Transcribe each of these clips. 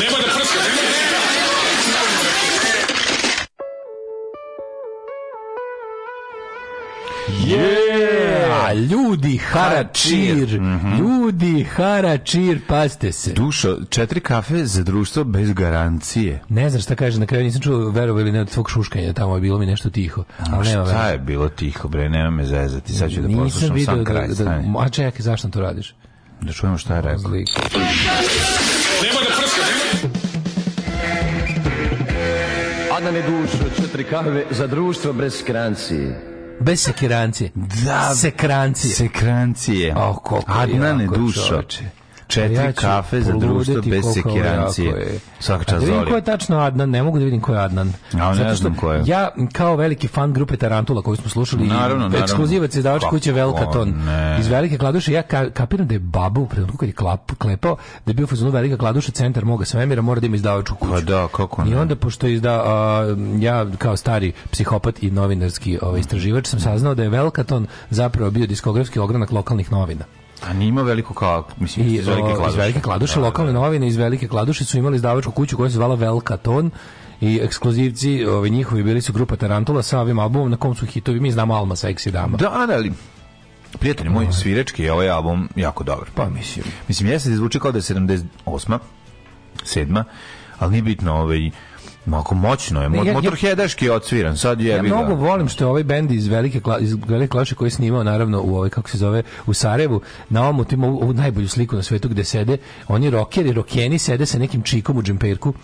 Nema da prska, nema da Ljudi, haračir! Mhm. Ljudi, haračir, pazite se. Dušo, četiri kafe za društvo bez garancije. Ne znam šta kaže, na kraju nisam čuo verovo ili ne od svog šuškanja, tamo je bilo mi nešto tiho. A nema šta je bilo tiho, bre, nema me zezati, sad ću da poslušam sam kraj. Da, da, a čekaj, zašto to radiš? Da čujemo šta je rekao. Adane dušo, četiri kahve za društvo bez skranci. Bez sekirancije. Da. Sekrancije. Sekrancije. O, koliko Adnane je, dušo. Čoveče četiri ja kafe za društvo bez sekirancije. Svaka čast Zoli. Da vidim ko je tačno Adnan, ne mogu da vidim ko je Adnan. A ne znam ko je. Ja, kao veliki fan grupe Tarantula koju smo slušali, naravno, ekskluzivac izdavač kuće Velka Ton, iz Velike Kladuše, ja ka, kapiram da je baba u trenutku kad je klap, klepao, da je bio fuzonu Velika Kladuša, centar moga svemira, mora da ima izdavaču kuću. Pa da, kako ne. I onda, pošto izda, a, ja kao stari psihopat i novinarski ovaj, istraživač, sam saznao da je Velka Ton zapravo bio diskografski ogranak lokalnih novina. A nima veliko kao, mislim, I, iz velike kladuše. Iz velike kladuše, da, da, lokalne da. novine iz velike kladuše su imali izdavačku kuću koja se zvala Velka Ton i ekskluzivci ovi njihovi bili su grupa Tarantula sa ovim albumom na kom su hitovi, mi znamo Alma Sexy Dama. Da, ali prijatelji moji, ovaj. svirečki je ovaj album jako dobar. Pa mislim. Mislim, jeste zvuči kao da je 78. 7. Ali nije bitno, ovaj, Mako moćno je, Mot, ja, motorheadaški odsviran. Sad je ja mnogo volim što je ovaj bend iz velike kla, iz velike klaše koji snimao naravno u ovaj kako se zove u Sarajevu, na ovom tim ovu, ovu najbolju sliku na svetu gde sede, oni rokeri, rokeni sede sa nekim čikom u džemperku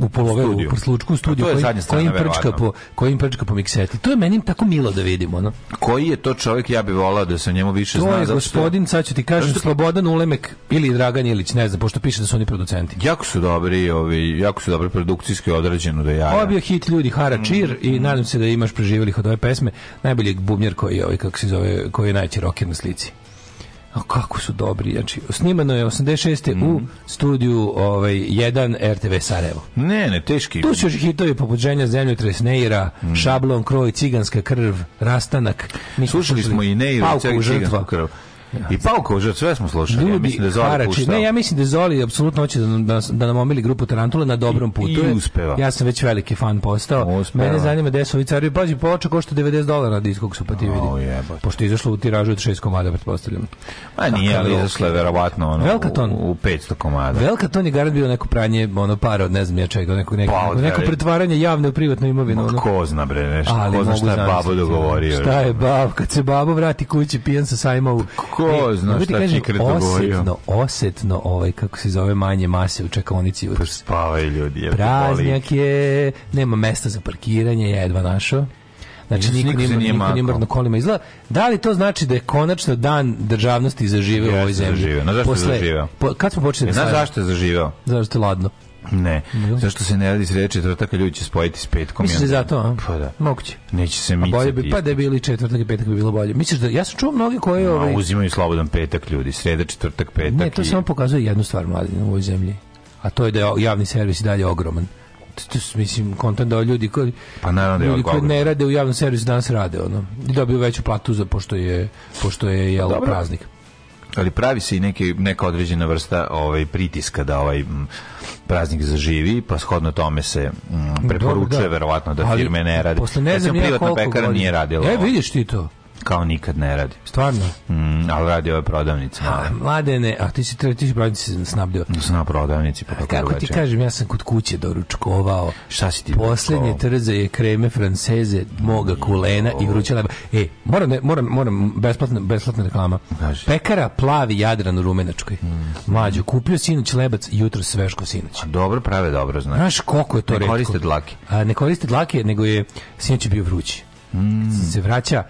u polove u prslučku studiju koji, kojim prčka po kojim prčka po mikseti. To je meni tako milo da vidim ono Koji je to čovjek ja bih volao da se njemu više zna. To je gospodin, sad ću ti kažem, što... Slobodan Ulemek ili Dragan Ilić, ne znam, pošto piše da su oni producenti. Jako su dobri, ovi, jako su dobri produkcijski odrađeno da ja Ovo bio hit ljudi Hara mm. i mhm. nadam se da imaš preživeli od ove pesme. Najbolji bubnjar koji je ovaj kako se zove, koji je najčirokir na slici. A kako su dobri. Znači, snimano je 86. Mm. u mhm. studiju ovaj, 1 RTV Sarajevo. Ne, ne, teški. Tu su još hitovi poput Ženja zemljotres Neira, mm. Šablon, Kroj, Ciganska krv, Rastanak. Slušali smo i Neira, Cigansku krv. I pao kožar, sve smo slušali. Ljudi, ja mislim da Zoli harači, Ne, ja mislim da Zoli apsolutno hoće da, da, da nam omili grupu Tarantula na dobrom putu. I, i uspeva. Ja sam već veliki fan postao. Uspeva. Mene zanima gde su ovi cari. Pazi, ploča košta 90 dolara diskog su pa ti vidi. Oh, Pošto je izašlo u tiražu od 6 komada, pretpostavljam. Ma nije, ali izašlo je verovatno ono, Velkaton. U, u 500 komada. Velkaton je garant bio neko pranje, ono para od ne znam ja čega, pa, neko, neko, pa, neko pretvaranje javne u privatnu imovinu. Ono. Ko zna bre nešto, ali ko zna šta je babo da. dogovorio. Šta je babo, kad se babo vrati kući pijan sa sajma u ko zna šta kažem, Kikret dogovorio. Osetno, osetno, ovaj, kako se zove, manje mase u čekonici. Pa spavaju ljudi. Je Praznjak je, nema mesta za parkiranje, jedva našao. Znači niko, niko, niko, nije, niko nije na kolima izgleda. Da li to znači da je konačno dan državnosti zaživeo u ovoj zemlji? Zaživeo. No zašto je zaživeo? Po, kad smo počeli? Da e, znaš zašto je zaživeo? Zašto je ladno? Ne, zašto se ne radi sreda četvrtaka, ljudi će spojiti s petkom. Misliš da zato, a? Pa da. Moguće. Neće se micati. A bolje bi, pa da bili četvrtak i petak bi bilo bolje. Misliš da, ja sam čuo mnoge koje... No, ovaj... Uzimaju slobodan petak ljudi, sreda, četvrtak, petak. Ne, to i... samo pokazuje jednu stvar mladine u ovoj zemlji. A to je da je javni servis i dalje ogroman to mislim, kontent da ljudi koji, pa naravno, da ljudi koji ne rade u javnom servisu danas rade, ono, i dobiju veću platu za, pošto je, pošto je jel, praznik ali pravi se i neke, neka određena vrsta ovaj, pritiska da ovaj m, praznik zaživi, pa shodno tome se m, da. preporučuje Dobre, da. verovatno da ali, firme ne rade. Posle ne znam ja, ja pekara nije radila. E, vidiš ti to kao nikad ne radi. Stvarno? Mm, ali radi ove prodavnice. A, da. mladene, a ti si, ti si prodavnici snabdeo? Na prodavnici. Pa kako, ti kažem, ja sam kod kuće doručkovao. Šta si ti Poslednje trze je kreme franceze, moga kulena i vruća leba. E, moram, moram, moram, besplatna, besplatna reklama. Kaži. Pekara plavi Jadran u Rumenačkoj. Mm. Mlađo, kupio sinoć lebac, jutro sveško sinoć. A dobro, prave dobro, znači. Znaš koliko je to ne redko? Ne koriste dlake. A, ne koriste dlake, nego je sinoć bio vrući. Mm. se vraća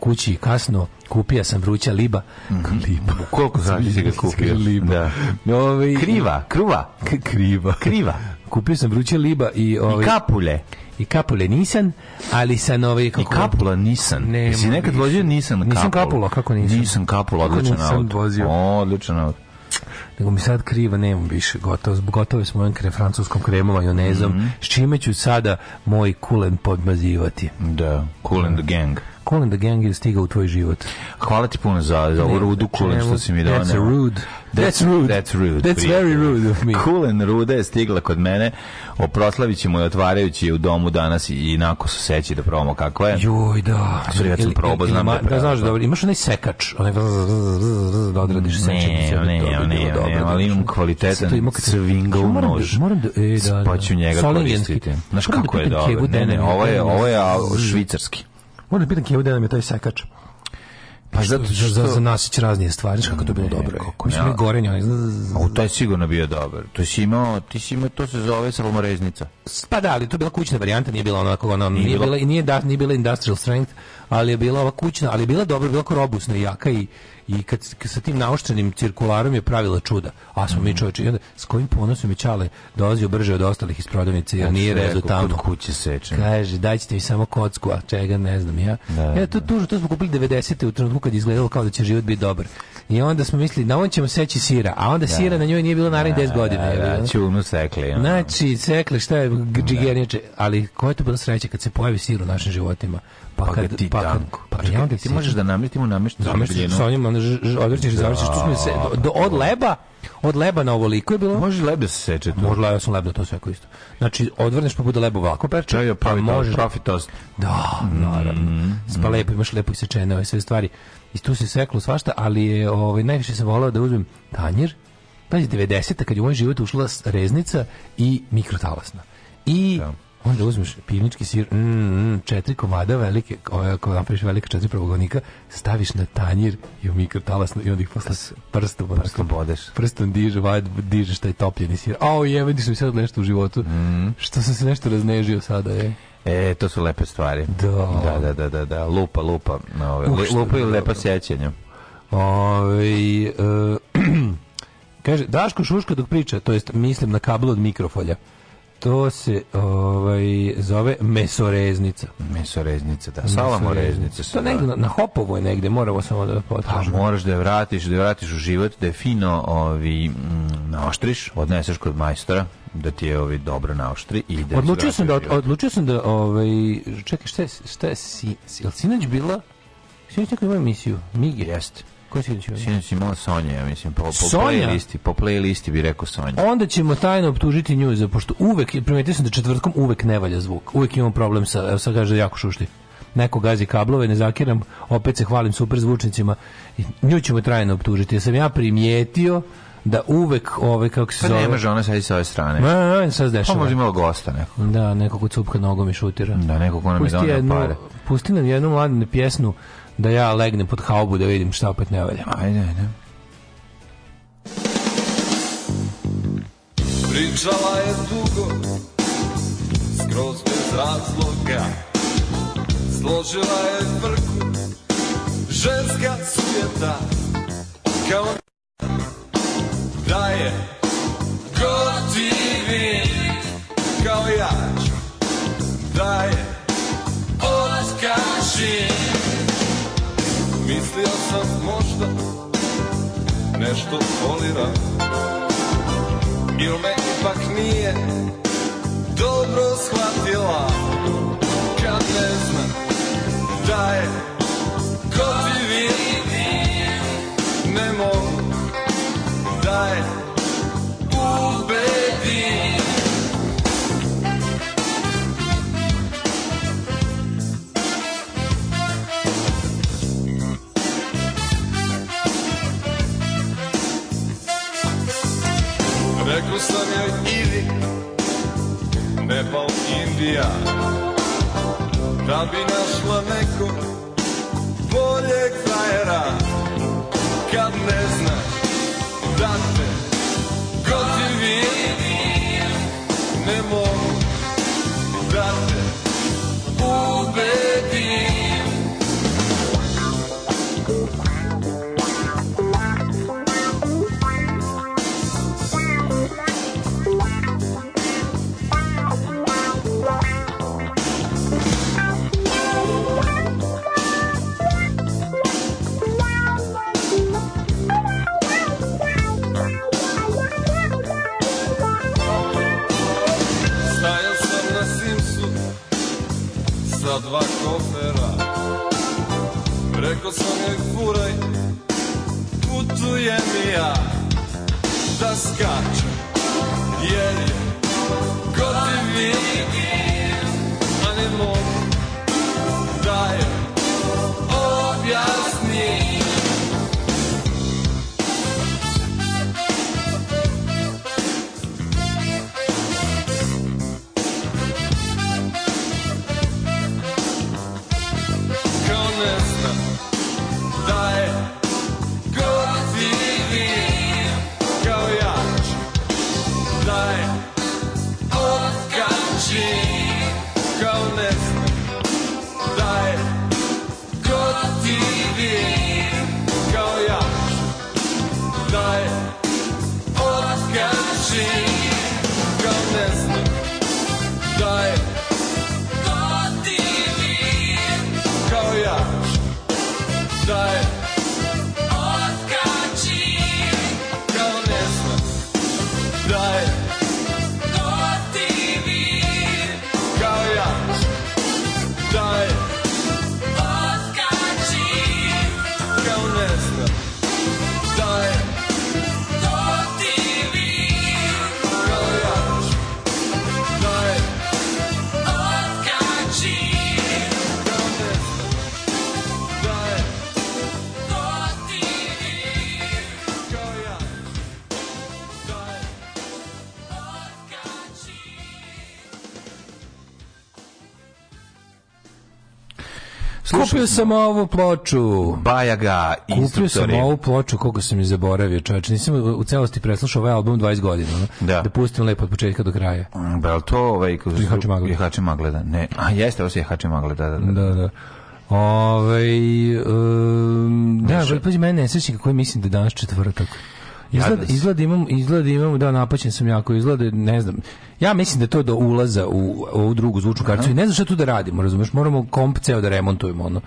kući kasno, kupija sam vruća liba. Mhm. Liba. Koliko znači si ga kupio? Liba. Da. Ove, ovaj, kriva, kruva. kriva. Kriva. Kupio sam vruća liba i... Ove, I ovaj, kapule. I kapule nisan, ali sam ovaj... Kako... I kapula nisan. Ne, Jesi nekad vozio nisan kapula? Nisam kapula, kako nisan? Nisam kapula, odličan auto. Nisam vozio. odličan auto nego mi sad kriva nemam više gotovo gotovo s mojom kre, francuskom kremom majonezom mm -hmm. s čime ću sada moj kulen podmazivati da kulen the gang Colin the Gang je stigao u tvoj život. Hvala ti puno za, za ovu rudu Colin znači, što si mi donio. That's rude. That's, rude. That's rude. That's very rude of me. Colin Ruda je stigla kod mene. Oproslavit ćemo je otvarajući u domu danas i inako su seći da probamo kako je. Joj, da. Prvi sam probao, znam da Da, znaš, dobro, imaš onaj sekač, onaj da odradiš sečenje. Ne, ne, ne, ne, ali imam kvalitetan ima svingov da- nož. Moram da, e, da, da. Pa ću da. njega koristiti. Znaš da kako je dobro. Ne, ne, ovo je, ovo je švicarski. Moram da pitam Kevu da nam je taj sekač. Pa zato što za, za nas će raznije stvari, kako to bilo dobro. Kako smo ja. gorenje, ali u je sigurno bio dobro. To si imao, ti si imao to se zove salmoreznica. Pa da, ali to je bila kućna varijanta, nije bila onako ona nije, nije bila i nije da nije bila industrial strength, ali je bila ova kućna, ali je bila dobra, bila robusna, i jaka i i kad, kad sa tim naoštrenim cirkularom je pravila čuda. A smo mm. mi mhm. čoveči, onda, s kojim ponosom je Čale dolazio brže od ostalih iz prodavnice, jer nije rezo tamo. Kod kuće seče. Kaže, daćete mi samo kocku, a čega ne znam ja. Da, ja to da. tužno, to smo kupili 90. u trenutku kad je izgledalo kao da će život biti dobar. I onda smo mislili, na on ćemo seći sira, a onda da. sira na njoj nije bilo naravno da, 10 godina. Da, da, da, čuvno sekli. Ja. Znači, sekli, šta je da. džigerniče, ali koja je to bila sreća kad se pojavi sir u našim životima? pa, kad, ti pa, tanko. Pa, pa, ja onda ti možeš da namestiš, mu namestiš zameštiš sa njim, odvrćeš, završiš, tu smo se da. do, od leba, od leba na ovoliko je bilo. Može leb da se seče tu. Može leb, ja sam leb da to sve isto. Znači, odvrneš pa bude leba ovako perče. Čaj, pa možeš... Da- profitost. Da, naravno. Mm, Spa mm. lepo, imaš lepo isečene ove sve stvari. I tu se seklo svašta, ali je, ovaj, najviše sam volao da uzmem tanjir, pazi 90-a kad je u moj život ušla reznica i mikrotalasna. I da. Onda uzmeš pivnički sir, mm, mm, četiri komada velike, ako napraviš velika četiri pravogonika, staviš na tanjir i u mikrotalasno i onda ih posle prstom, prstom bodeš. Prstom diže, vaj, dižeš taj topljeni sir. Au, je, vidiš da mi sad nešto u životu. Mm. -hmm. Što sam se nešto raznežio sada, je. E, to su lepe stvari. Da, da, da, da, da. da. lupa, lupa. Na Ove, Uf, lupa ili lepa sjećanja. Ove, uh, kaže, Daško šuška dok priča, to jest mislim na kabel od mikrofolja. To se ovaj, zove mesoreznica. Mesoreznica, da. Salamoreznica. To da. negde, na, na Hopovo je negde, moramo samo da pa potražimo. Pa moraš da je vratiš, da je vratiš u život, da je fino ovi, mm, naoštriš, odneseš kod majstora, da ti je ovi dobro naoštri i da odlučio sam da od, odlučio sam da ovaj čekaj šta je, šta je si, si, si bila Sinoć neko ima emisiju, Mige. Jeste. Ko si Sinoć imala Sonja, ja mislim, po, po playlisti, po playlisti bi rekao Sonja. Onda ćemo tajno optužiti nju, za pošto uvek, primetio sam da četvrtkom uvek ne valja zvuk, uvek imamo problem sa, evo sad kaže jako šušti neko gazi kablove, ne zakiram, opet se hvalim super zvučnicima. Nju ćemo trajno optužiti. Ja sam ja primijetio da uvek ove kako se pa zove. Pa ne može sad sa ove strane. Ma, ne, sad dešava. Pa može malo gosta neko. Da, neko ko cupka nogom i šutira. Da, neko ko nam je donio pare. Pusti nam jednu mladinu pjesmu da ja legnem pod haubu da vidim šta opet ne valja. Ajde, ajde. Pričala je dugo, skroz bez razloga, složila je vrku, ženska sujeta, kao da je gotivin, kao ja, da je otkačin. Mislio sam možda nešto volira Il me ipak nije dobro shvatila Kad ne znam da je ko ti vidim Ne mogu da je Rekao sam joj idi Nepal, Indija Da bi našla neko Boljeg frajera Kad ne znaš Da te Ko ti vidi Ne mogu Da te Ubedim preko svane furaj Putujem i ja da skačem Jer je gotivina Kupio sam ovu ploču. Bajaga, Kupio sam ovu ploču, koga sam je zaboravio, čovječ. Nisam u celosti preslušao ovaj album 20 godina. No? Da. Da pustim lepo od početka do kraja. Da, to ovaj... Jehače Magleda. Jehače Magleda, ne. A jeste, ovo se Jehače Magleda, da, da. da, da. Ove, um, da, ovaj, da pazi, mene ne sreći kako je mislim da je danas četvrtak. Izgleda, izgleda imam, izgleda imam, da napaćen sam jako, izgleda, ne znam. Ja mislim da to do ulaza u ovu drugu zvučnu karticu i ne znam šta tu da radimo, razumeš? Moramo komp ceo da remontujemo ono.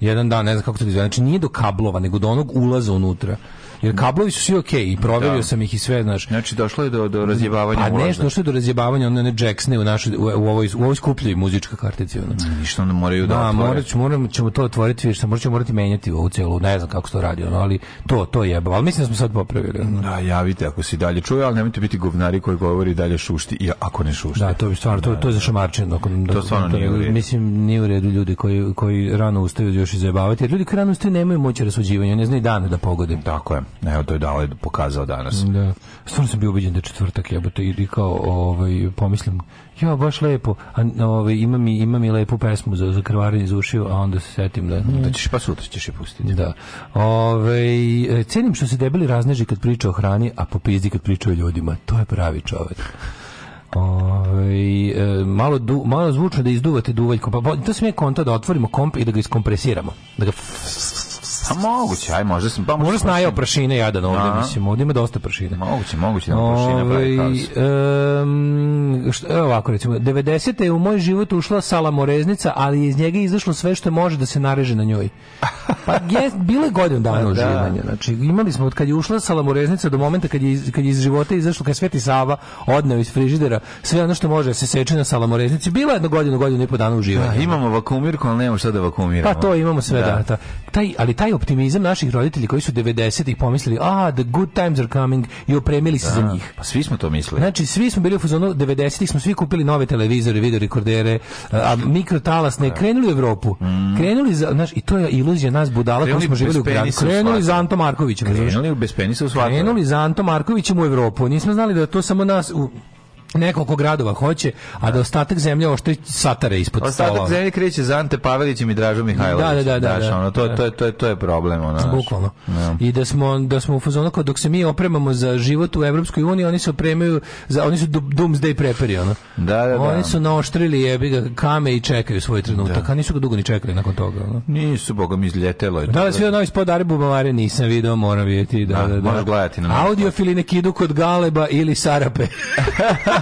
Jedan dan, ne znam kako to da izgleda. Znači nije do kablova, nego do onog ulaza unutra. Jer kablovi su svi okej okay, i proverio da. sam ih i sve, znaš. Znači došlo je do do pa razjebavanja A ne, došlo je do razjebavanja onda ne Jacksone u našoj u, u ovoj u ovoj skupljoj muzička kartica ona. Mm, ništa ne moraju da. Da, morać, moram ćemo to otvoriti, vidiš možda ćemo morati menjati ovu celu, ne znam kako to radi, ono, ali to to jebalo. Ali mislim da smo sad popravili. Ono. Da, javite ako se dalje čuje, ali nemojte biti govnari koji govori dalje šušti i ako ne šušti. Da, to bi stvarno to, da, to je da. za šamarčinu. To stvarno to, nije u redu. Mislim nije u redu ljudi koji koji rano ustaju još i zajebavati. ljudi koji rano ustaju nemaju moći rasuđivanja, ne znaju dana da pogode. Tako je. Evo, to je Dale pokazao danas. Da. Stvarno sam bio ubiđen da je četvrtak, to i kao, ovaj, pomislim, ja, baš lepo, a, ovaj, ima, mi, ima mi lepu pesmu za, za krvarenje iz ušiju, a onda se setim da... Da ćeš pa sutra ćeš je pustiti. Da. Ove, ovaj, cenim što se debeli razneži kad priča o hrani, a po popizdi kad priča o ljudima. To je pravi čovjek. Ove, ovaj, malo, du, malo zvučno da izduvate duvaljko. Pa, pa to sam je konta da otvorimo komp i da ga iskompresiramo. Da ga... Fff, A pa moguće, aj možda sam... Pa možda sam najao prašine jadan ovdje, Aha. mislim, ovdje ima dosta prašine. Moguće, moguće da prašina pravi ovaj, Ehm, šta, ovako recimo, 90. je u moj život ušla sala salamoreznica, ali iz njega je izašlo sve što može da se nareže na njoj. Pa je, bilo godinu dana pa uživanja. Da. Znači, imali smo, od kad je ušla sala salamoreznica do momenta kad je, kad je iz života izašlo, kad Sveti Sava odneo iz frižidera, sve ono što može da se seče na salamoreznici, bilo je jedno godinu, godinu i po dana uživanja. Da, imamo vakumirku, al nemamo šta da vakumiramo. Pa to imamo sve, da. da ta, taj, ali taj taj optimizam naših roditelji koji su 90-ih pomislili, a, the good times are coming i opremili se za da, njih. Pa svi smo to mislili. Znači, svi smo bili u fazonu 90-ih, smo svi kupili nove televizore, videorekordere, a, mikrotalasne, da. krenuli u Evropu. Mm. Krenuli, za, znači, i to je iluzija nas budala koji smo živjeli u gradu. Krenuli za Anto Markovićem. Krenuli u Krenuli za Anto Markovićem u Evropu. Nismo znali da to samo nas... U, nekoliko gradova hoće, a da ostatak zemlje oštri satare ispod ostatak stola. Ostatak zemlje kreće za Ante Pavelićem i Dražom Mihajlovićem. Da, da, da. Daš, da, da, ono, to, To, to, to je problem. Ono, Bukvalno. Ja. Da. I da smo, da smo u fazonu, dok se mi opremamo za život u Evropskoj uniji, oni se opremaju, za, oni su doomsday preperi, ono. Da, da, da. Oni su naoštrili jebi ga kame i čekaju svoj trenutak, da. a nisu ga dugo ni čekali nakon toga. Ono. Nisu, boga mi izljetelo. Je da, da, svi novi spod Arbu Bavare nisam video, moram vidjeti. Da, da, da, da. Možeš gledati na Audiofili nek idu kod Galeba ili Sarape.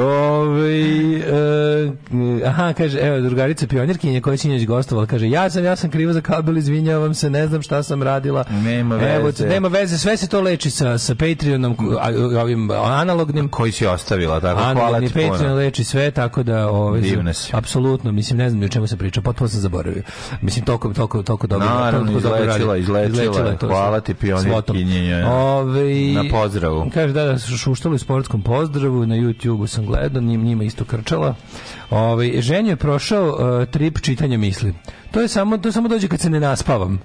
Ove, e, aha, kaže, evo, drugarica pionirkinje koja je sinjeć gostovala, kaže, ja sam, ja sam kriva za kabel, izvinjavam se, ne znam šta sam radila. Nema veze. Evo, nema veze, sve se to leči sa, sa Patreonom, ovim analognim. Koji si ostavila, tako, analogni hvala Patreon leči sve, tako da, ove, Divne si. apsolutno, mislim, ne znam o čemu se priča, potpuno pa sam zaboravio. Mislim, toliko, toliko, toliko dobro. Naravno, toliko izlečila, izlečila, izlečila je hvala ti pionirkinje. Ove, na pozdravu. Kaže, da, da, šuštalo u sportskom pozdravu, na YouTube-u sam sam gledao, njima isto krčala. Ovaj, ženju je prošao uh, trip čitanja misli. To je samo, to samo dođe kad se ne naspavam.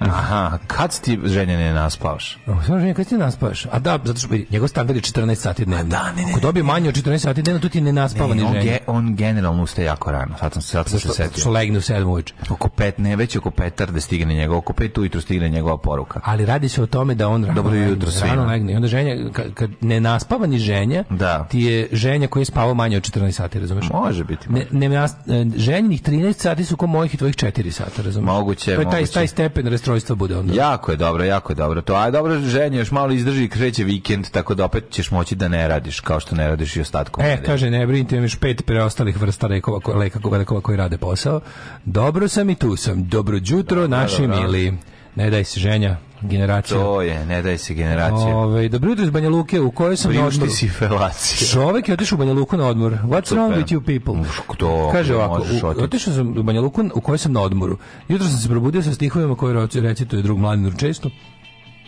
Aha, kad ti ženje ne naspavaš? Samo ženje, kad ti naspavaš? A da, zato što njegov standard je 14 sati dnevno. Da, ne, ne. Ako dobije manje od 14 sati dnevno, tu ti ne naspava ne, ni on ženje. Ge, on generalno ustaje jako rano, sad sam, sad se setio. Što legne u 7 uveče. Oko 5, ne, već oko 5 da stigne njegov, oko 5 ujutro stigne njegova poruka. Ali radi se o tome da on rano Dobro jutro legne, rano legne. I onda ženje, kad, kad ne naspava ni ženja, da. ti je ženje koji je spavao manje od 14 sati, razumeš? Može biti. Može. Ne, ne, ženjenih 13 sati su ko mojih i tvojih 4 sata, razumeš? Moguće, to je taj, moguće. taj stepen ustrojstva bude onda. Jako je dobro, jako je dobro. To, aj dobro, ženje još malo izdrži kreće vikend, tako da opet ćeš moći da ne radiš, kao što ne radiš i ostatkom. E, kaže, ne brinite, još pet preostalih vrsta lekova, koje, lekova, lekova koji rade posao. Dobro sam i tu sam. Dobro jutro, naši mili. Ne daj se ženja, generacija. To je, ne daj se generacija. Ove, dobro jutro iz Banja Luke, u kojoj sam Priušti na odmoru. si felacija. Čovek je otišao u Banja Luku na odmor. What's Super. wrong with you people? To, Kaže ovako, u, otišao sam u Banja Luku u kojoj sam na odmoru. Jutro sam se probudio sa stihovima koje recituje drug mladin često.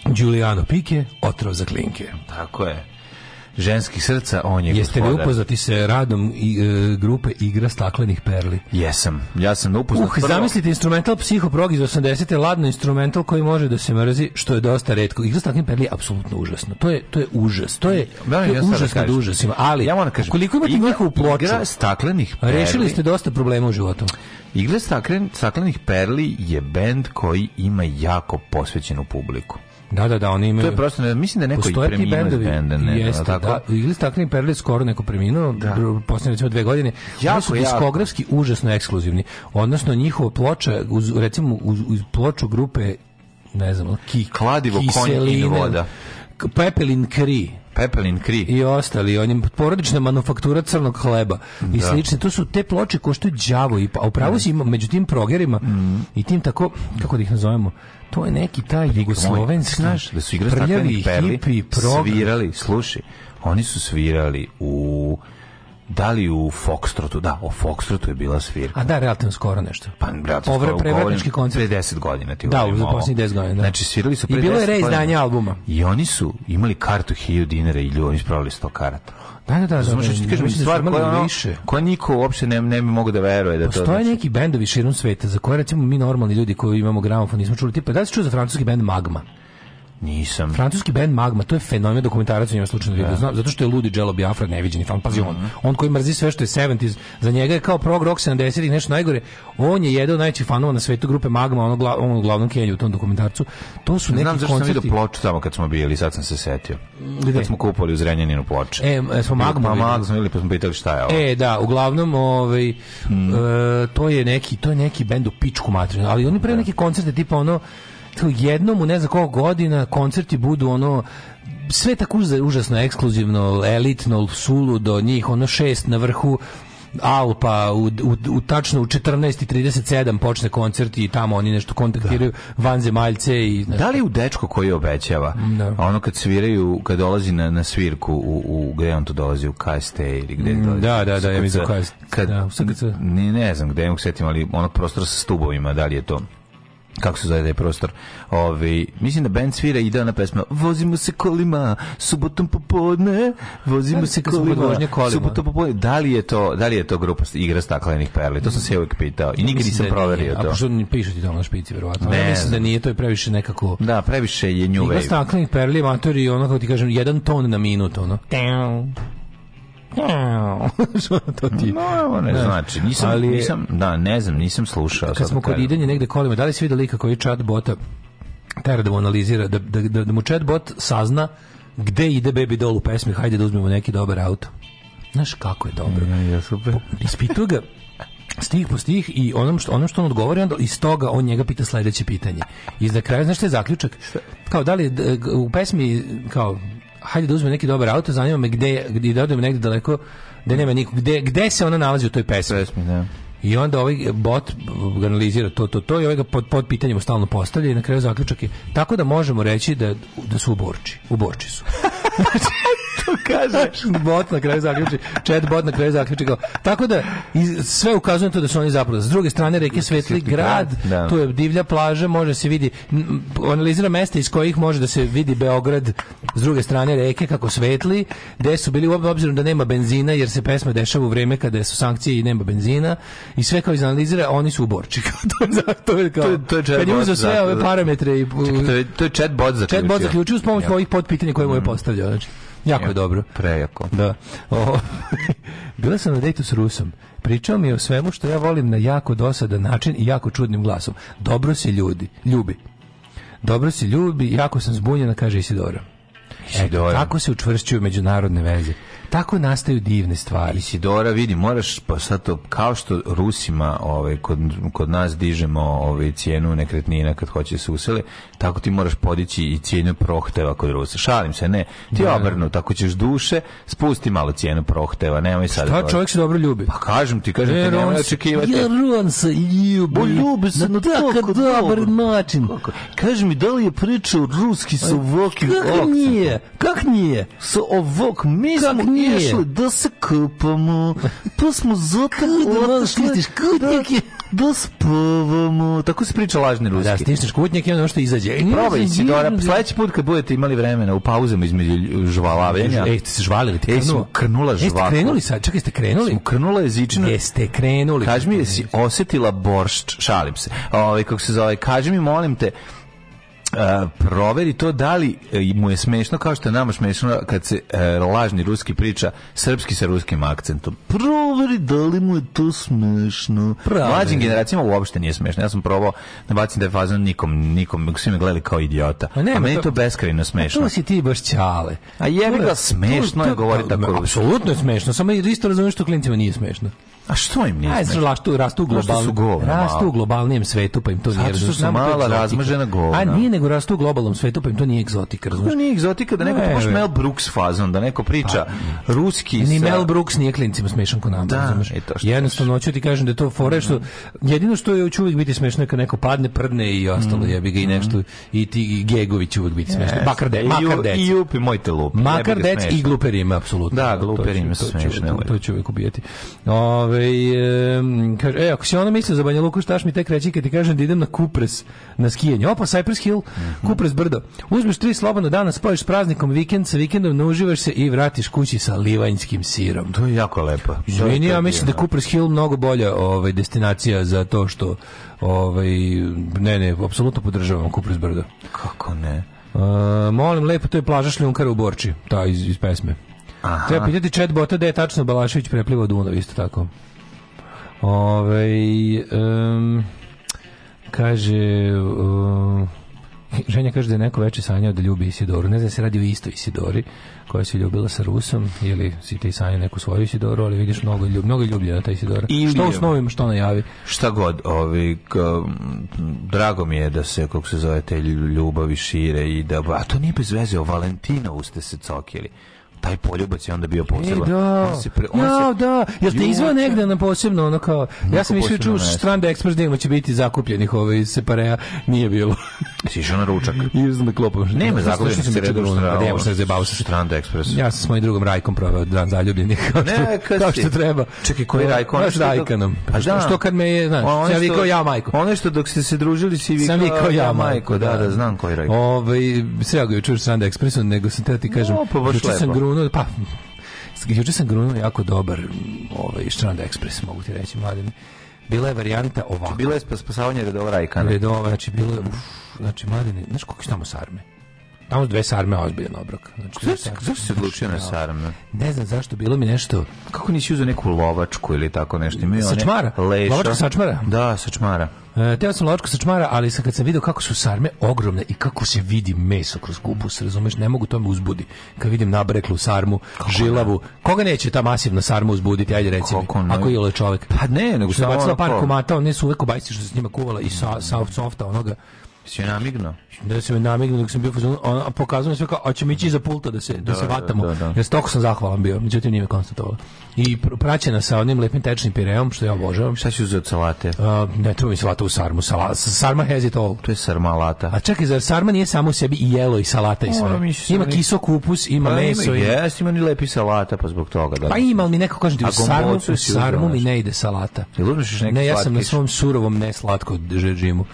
Giuliano Pike, otrov za klinke. Tako je ženskih srca, on je Jeste gospodar. li upoznati se radom i, e, grupe Igra staklenih perli? Jesam, ja sam upoznat. Uh, prvo... zamislite instrumental psihoprog iz 80. ladno instrumental koji može da se mrzi, što je dosta redko. Igra staklenih perli je apsolutno užasno. To je, to je užas. To je, da, to je ja da užas da nad užasima. Ali, ja moram da kažem, koliko imate igra, njihovu ploču, igra staklenih perli, rešili ste dosta problema u životu. Igra staklen, staklenih perli je bend koji ima jako posvećenu publiku. Da, da, da, oni imaju. To je prosto, ne, mislim da neko i preminuo bendovi, bende, ne, jeste, tako Da, ili stakni perli skoro neko preminuo, da. posljednje recimo dve godine. Jako, su diskografski jako. užasno ekskluzivni. Odnosno njihova ploča, uz, recimo uz, uz ploču grupe ne znam, ki, kladivo, konj i voda. Pepelin Kri. Pepelin Kri. I ostali, on je porodična manufaktura crnog hleba da. i slične. To su te ploče ko koštaju đavo i pa, a upravo si ima među tim progerima mm. i tim tako, kako da ih nazovemo, to je neki taj jugoslovenski, znaš, da su igra prljavi, hipi, prog... svirali, slušaj, oni su svirali u da li u Foxtrotu? Da, o Foxtrotu je bila svirka. A da, relativno skoro nešto. Pa, relativno skoro prevratnički koncert. Pre 10 godina ti Da, u posljednjih 10 godina. Da. Znači, svirali su pre I bilo je reizdanje albuma. I oni su imali kartu 1000 dinara i ljudi, oni spravili 100 karata. Da, da, da. da znači, da, što da, kažem, da stvar koja, ono, koja niko uopšte ne, ne bi mogu da veruje. Da Postoje to, znači... neki bendovi širom sveta za koje, recimo, mi normalni ljudi koji imamo gramofon nismo čuli. Tipa, da se čuo za francuski bend Magma? Nisam. Francuski band Magma, to je fenomen dokumentarac o njemu slučajno vidio. Da. Znam, zato što je ludi Jello Biafra neviđeni fan, pazi on. Mm -hmm. On koji mrzi sve što je 70s, za njega je kao prog rock 70-ih nešto najgore. On je jedan od najvećih fanova na svetu grupe Magma, ono gla, on uglavnom Kelju u tom dokumentarcu. To su neki Znam zašto koncerti... sam vidio ploču tamo kad smo bili, sad sam se setio. Gde? Kad smo kupali u Zrenjaninu ploče. E, e smo Magma. Pa Magma smo bili, pa smo pitali šta je ovo. E, da, uglavnom, ovaj, mm. uh, to je neki, to je neki bend u pičku materinu, ali oni pre da. neki koncerte tipa ono to jednom u ne znam koliko godina koncerti budu ono sve tako užasno ekskluzivno, elitno, do njih ono šest na vrhu Alpa u, u, u tačno u 14:37 počne koncert i tamo oni nešto kontaktiraju da. vanzemaljce i nešto. Da li u dečko koji obećava? No. Da. Ono kad sviraju, kad dolazi na, na svirku u u gde on to dolazi u KST ili gde mm, dolazi? Da, da, da, ja mislim KST. Kad, da, u ne, ne znam gde, mogu setim, ali onog prostora sa stubovima, da li je to? kako se zove taj prostor. Ovi, ovaj, mislim da band svira i da ona pesma Vozimo se kolima, subotom popodne, vozimo da, se da kolima, kolima, subotom popodne. Da li je to, da li je to grupa igra staklenih perli? To sam se uvijek pitao i nikad nisam da proverio to. A što ne piše ti to na špici, verovatno. Ne, ja mislim da nije, to je previše nekako... Da, previše je new wave. Igra staklenih perli, matori, ono kako ti kažem, jedan ton na minut, ono. Tau. to ti? No, ne da. znači, nisam, ali, nisam, da, ne znam, nisam slušao. Kad smo da kod idenja negde kolima, da li si vidio lika koji chat bota tera da mu analizira, da, da, da, da mu chat bot sazna gde ide Baby Doll u pesmi, hajde da uzmemo neki dobar auto. Znaš kako je dobro. Ja, ja super. Ispituje ga stih po stih i onom što, onom što on odgovori, onda iz toga on njega pita sledeće pitanje. I za kraj, znaš što je zaključak? Kao, da li e, u pesmi, kao, hajde da uzmem neki dobar auto, zanima me gde, gde da odem negde daleko, gde nema nikog, gde, gde se ona nalazi u toj pesmi. pesmi da. I onda ovaj bot ga analizira to, to, to i ovaj ga pod, pod pitanjem stalno postavlja i na kraju zaključak je tako da možemo reći da, da su u borči. U borči su. kaže. bot na kraju zaključi, chat bot na kraju zaključi kao. Tako da iz, sve ukazuje to da su oni zapravo. S druge strane reke Svetli grad, da. tu je divlja plaža, može se vidi analizira mesta iz kojih može da se vidi Beograd s druge strane reke kako svetli, gde su bili obzirom da nema benzina jer se pesma dešava u vreme kada su sankcije i nema benzina i sve kao izanalizira, oni su u Borči. to je to je kao. To je, to je kad je uzeo sve ove parametre i Čekaj, to je to je chatbot zaključio. Chatbot zaključio s pomoću ja. ovih potpitanja koje mu je mm. postavljao, znači. Jako je dobro. Prejako. Da. O, bila sam na dejtu s Rusom. Pričao mi je o svemu što ja volim na jako dosadan način i jako čudnim glasom. Dobro si ljudi, ljubi. Dobro si ljubi, jako sam zbunjena, kaže Isidora. Isidora. E, tako se učvršćuju međunarodne veze. Tako nastaju divne stvari. Isidora, vidi, moraš pa sad to kao što Rusima, ovaj kod, kod nas dižemo ovaj cijenu nekretnina kad hoće da se usele, tako ti moraš podići i cijenu prohteva kod Rusa. Šalim se, ne. Ti da. obrnu, tako ćeš duše, spusti malo cijenu prohteva, nemoj sad. Šta da- čovjek se dobro ljubi? Pa kažem ti, kažem jer ti, e, nemoj očekivati. Jer on se ljubi. Bo ljubi se na tako dobar način. Kaži mi, da li je pričao ruski sa pa ovokim Kak nije? Kak nije? Sa ovok, mi smo nije. Išli da se kupamo, pa smo zato otišli, stiš kutnjake, da spavamo. Tako se priča lažni da, ruski. Da, stisneš kutnjake i ono što izađe. E, probaj si to, sledeći put kad budete imali vremena u pauzama između žvalavenja. Ej, ste se žvalili, ti krnula. krnula žvaka. Jeste krenuli sad, čekaj, ste krenuli? Smo krnula jezičina. Jeste krenuli. Kaži mi, jesi osetila boršč, šalim se. Ovaj kako se zove, kaži mi, molim te, proveri to da li e, mu je smešno kao što je nama smešno kad se e, lažni ruski priča srpski sa ruskim akcentom. Proveri da li mu je to smešno. Pravi. Mlađim generacijama uopšte nije smešno. Ja sam probao da bacim da je fazan nikom, nikom, svi me gledali kao idiota. A, ne, A meni to, to beskrajno smešno. To si ti baš ćale. A jebi ga smešno to, to, je govoriti tako. Apsolutno je smešno, samo isto razumiješ što klincima nije smešno. A što im nije? Aj, rastu, rastu, global, da su govna, rastu u globalnijem svetu, pa im to nije. Zato što su mala razmažena govna. A nije nego rastu u globalnom svetu, pa im to nije egzotika, razumiješ? To nije egzotika da neko ne, pošto Mel Brooks fazon, da neko priča pa, ruski Ni sa... Mel Brooks nije klincima smešan ko nama, da, razumiješ? E Jednostavno, hoću ti kažem da je to fore što... Mm. Jedino što je će uvijek biti smešno je kad neko padne, prdne i ostalo, mm. jebi ga i mm. nešto. I ti i Gegović uvijek biti smešno. Makar dec. Makar dec. I jupi, mojte lupi. Makar dec i gluperima, apsolutno. Da, gluperima smešno. To će uvijek ubijati. Ove, Ove, e, kaže, e, ako si ono misli za Banja Luku, štaš mi tek reći kad ti kažem da idem na Kupres, na skijanje. Opa, Cypress Hill, mm -hmm. Kupres brdo. Uzmeš tri slobodna dana, spojiš s praznikom vikend, sa vikendom nauživaš se i vratiš kući sa livanjskim sirom. To je jako lepo. Izvini, ja mislim da Kupres Hill mnogo bolja ovaj, destinacija za to što ovaj, ne, ne, apsolutno podržavam Kupres brdo. Kako ne? E, molim, lepo, to je plaža šljunkara u Borči, ta iz, iz pesme. Aha. Treba pitati chat bota da je tačno Balašević preplivao Dunav, isto tako. Ove, ovaj, um, kaže... Um, Ženja kaže da je neko veče sanjao da ljubi Isidoru. Ne znam da se radi o istoj Isidori koja se ljubila sa Rusom ili si ti sanjao neku svoju Isidoru, ali vidiš mnogo ljubi, mnogo ljubljena ta Isidora. I što u snovima, što najavi? Šta god, ovi, k, drago mi je da se, kako se zove, te ljubavi šire i da, a to nije bez veze, o Valentinovu ste se cokili taj poljubac je onda bio poseban. E, da. On se pre, on ja, se... da. Jel te izvao negde na posebno, ono kao, ja sam išao čuo Stranda Express da će biti zakupljenih ovaj separeja, nije bilo. Si išao na ručak. I znam da klopam. Nema zakupljenih se redu strana. Nema što se zabavao sa Stranda Express. Ja sam s mojim drugom Rajkom proveo dan zaljubljenih. Kao što, ne, kao što treba. Čekaj, koji Rajko? Naš Rajkanom. A pa što, da. što kad me je, znaš, sam vikao ja majko. Ono što dok ste se družili si vikao, sam vikao ja majko. Da, da, znam koji Rajko. Ovaj, sreo ga je čuo Stranda Expressu, nego sam te ti kažem, no, pa grunuo, pa, juče sam grunuo jako dobar ovaj, Strand Express, mogu ti reći, mladim. Bila je varijanta ovako. Bila je spasavanje redova Rajkana. Redova, znači bilo je, uf, znači, mladine, znaš koliko je tamo sarme? tamo dve sarme ozbiljan obrok. Znači, zašto, se odlučio na sarme? Ne znam zašto, bilo mi nešto... Kako nisi uzeo neku lovačku ili tako nešto? Imaju sačmara? Leša. Lovačka sačmara? Da, sačmara. E, teo sam lovačku sačmara, ali sam kad sam vidio kako su sarme ogromne i kako se vidi meso kroz kupus, razumeš, ne mogu to me uzbudi. Kad vidim nabreklu sarmu, kako žilavu, ne? koga neće ta masivna sarma uzbuditi, ajde reci kako mi, ne? ako je čovjek. Pa ne, nego što je bacila par ko... komata, one su uvek obajci što se s njima kuvala i sa, sa softa onoga. Si namigno? da se me namignu dok sam bio fuzon, on pokazuje mi sve kao hoćemo ići iza pulta da se da, da se da, vatamo. Da, da, Jer stoko sam zahvalan bio, međutim nije me konstatovalo. I praćena sa onim lepim tečnim pireom što ja obožavam. Šta si uzeo od salate? A, ne, to mi salata u sarmu, salata. Sarma has it all. To je sarmalata. A čekaj, zar sarma nije samo u sebi i jelo i salata i sve? Ima kisok upus, ima pa, meso. Ima, i... Jes, ima ni lepi salata, pa zbog toga. Da, pa ima, ali mi neko kaže ti u sarmu, u sarmu mi ne ide salata. neki Ne, ja sam na svom surovom neslatko režimu.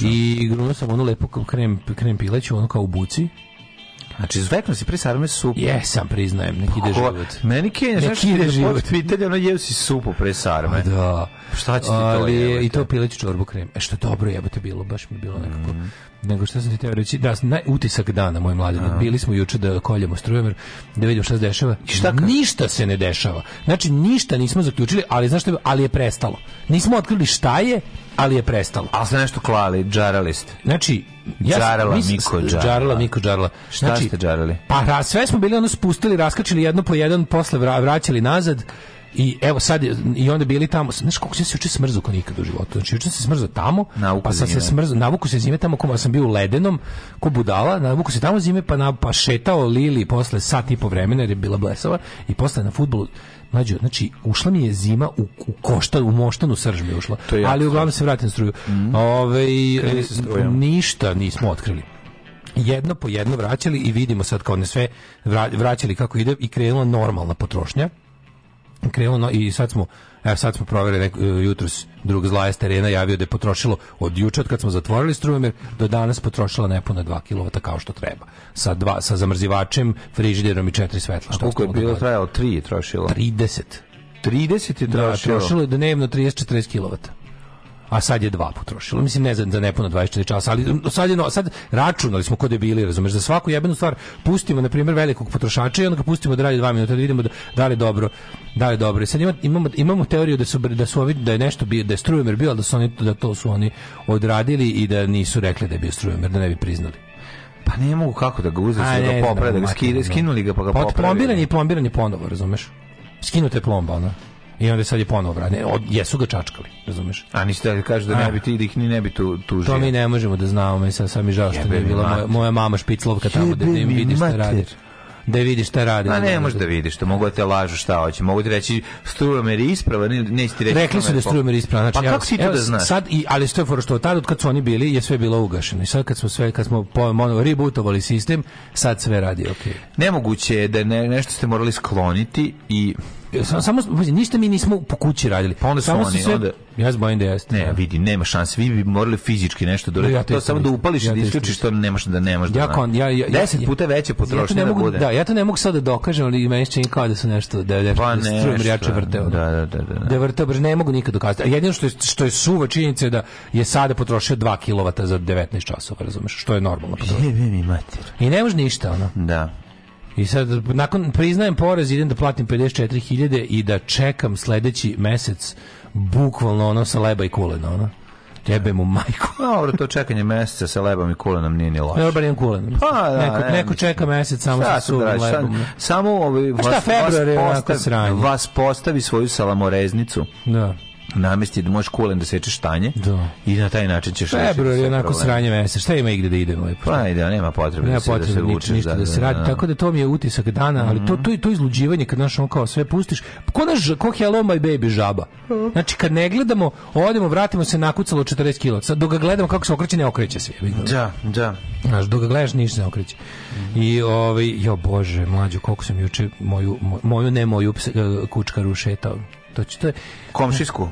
I grunuo sam onu lepu krem krem, krem pileću, ono kao u buci. Znači, zvekno si pre sarme supu. Jesam, priznajem, nek ide pa život. Meni Kenja, znaš, ide život. Pitanje, ono, jeo si supu pre sarme. Pa da. Šta će ti to jebati? I to pileću čorbu krem. E, što dobro jebate bilo, baš mi je bilo nekako... Mm. Nego što sam ti teo reći, da, naj, utisak dana, moj mladi, bili smo juče da koljemo strujemer, da vidimo šta se dešava. I šta ka? Ništa se ne dešava. Znači, ništa nismo zaključili, ali, znaš što, ali je prestalo. Nismo otkrili šta je, ali je prestalo. Ali se nešto klali, džarali ste. Znači, ja džarala, mis, Miko, džarala. džarala, Miko, džarala. Šta znači, ste džarali? Pa sve smo bili ono spustili, raskačili jedno po jedan, posle vra, vraćali nazad. I evo sad i onda bili tamo, znaš kako se juče smrzu kao nikad u životu. Znači juče se smrzao tamo, pa navuku pa sam se smrzao, navuku se zime tamo kako sam bio u ledenom, ko budala, navuku se tamo zime pa na, pa šetao Lili posle sat i po vremena jer je bila blesava i posle na fudbalu Mađo, znači, ušla mi je zima u, u košta, u moštanu srž mi je ušla. Je ali uglavnom se vratim struju. Mm. Ove, ovaj, e, ništa nismo otkrili jedno po jedno vraćali i vidimo sad kao ne sve vraćali kako ide i krenula normalna potrošnja krenulo i sad smo evo sad smo provjerili e, jutros drug zla s terena javio da je potrošilo od juče kad smo zatvorili strujomir do danas potrošila nepuna 2 kW kao što treba sa dva sa zamrzivačem frižiderom i četiri svetla što koliko je bilo trajalo 3 trošilo 30 30 je trošilo. Da, trošilo je dnevno 30-40 kW a sad je dva potrošilo. Mislim, ne znam, za nepuno 24 časa, ali sad, je, no, sad računali smo kod je bili, razumeš, za svaku jebenu stvar pustimo, na primjer, velikog potrošača i onda ga pustimo da radi dva minuta, da vidimo da, da li dobro, da li dobro. I sad imamo, imamo teoriju da su, da su ovi, da je nešto bio, da je strujomer bio, da, su oni, da to su oni odradili i da nisu rekli da je bio strujomer, da ne bi priznali. Pa ne mogu kako da ga uzeti, da ga poprave, da ga da. skinuli ga pa ga popravili. Pa plombiran je plombiran je ponovo, razumeš? Skinuta je plomba, ono. I onda sad je ponovo brane. jesu ga čačkali, razumeš? A nisi da kaže da ne bi ti da ih ni ne bi tu tužio. To mi ne možemo da znamo, mi sad sam mi žao što je bila moja, moja mama špiclovka tamo da ne da vidiš šta radiš da vidiš šta radi. Ma ne možeš da vidiš, to mogu da te lažu šta hoće. Mogu ti reći strujomer je isprava, ne neće ti reći. Rekli su da strujomer je isprava. Znači, pa kako si to da znaš? Sad i ali što je for što tad kad su oni bili je sve bilo ugašeno. I sad kad smo sve kad smo ono, rebootovali sistem, sad sve radi, okej. Okay. Nemoguće je da ne, nešto ste morali skloniti i E, samo, samo ništa mi nismo po kući radili. Pa onda samo su sve, onda... Ja zbojim da jeste. Ne, da. vidi, nema šanse. Vi bi morali fizički nešto da, da ja to samo da upališ ja i da isključiš to nemaš da nemaš da. Ja, kon, ja, ja, 10 puta veće potrošnje ja ne mogu, da, da bude. Da, ja to ne mogu sad da dokažem, ali meni čini kao da su nešto da pa da pa nešto, vrteo. Da, da, da, da. Da vrteo, ne mogu nikad dokazati. Jedino što je što je suva činjenica je da je sada potrošio 2 kW za 19 časova, razumeš? Što je normalno potrošnja. I ne može ništa, ono. Da. I sad, nakon, priznajem porez, idem da platim 54.000 i da čekam sledeći mesec bukvalno ono sa leba i kulena, ono. Jebe mu majku. Dobro, to čekanje meseca sa lebom i kulenom nije ni loše. Dobar je kulen. Pa, da, neko, ne, neko čeka mesec samo sa suvim lebom. Samo ovaj, vas, šta, februar vas, postavi, vas postavi svoju salamoreznicu. Da namesti da možeš kulen da sečeš štanje da. i na taj način ćeš februar je onako sranje mese. šta ima igde da idem lepo pa ajde nema potrebe da nema da se, potrebe, da se vučeš ništa da, da, da, se da, radi da, tako da to mi je utisak dana ali mm -hmm. to mhm. to to izluđivanje kad naš kao sve pustiš ko naš ko hello my baby žaba mhm. znači kad ne gledamo odemo vratimo se nakucalo 40 kg sad dok ga gledamo kako se okreće ne okreće se da da znaš dok ga gledaš ništa ne okreće mm -hmm. i ovaj jo bože mlađu koliko sam juče moju moju ne moju pse, e, kučka rušetao to će, to je... Komšisku?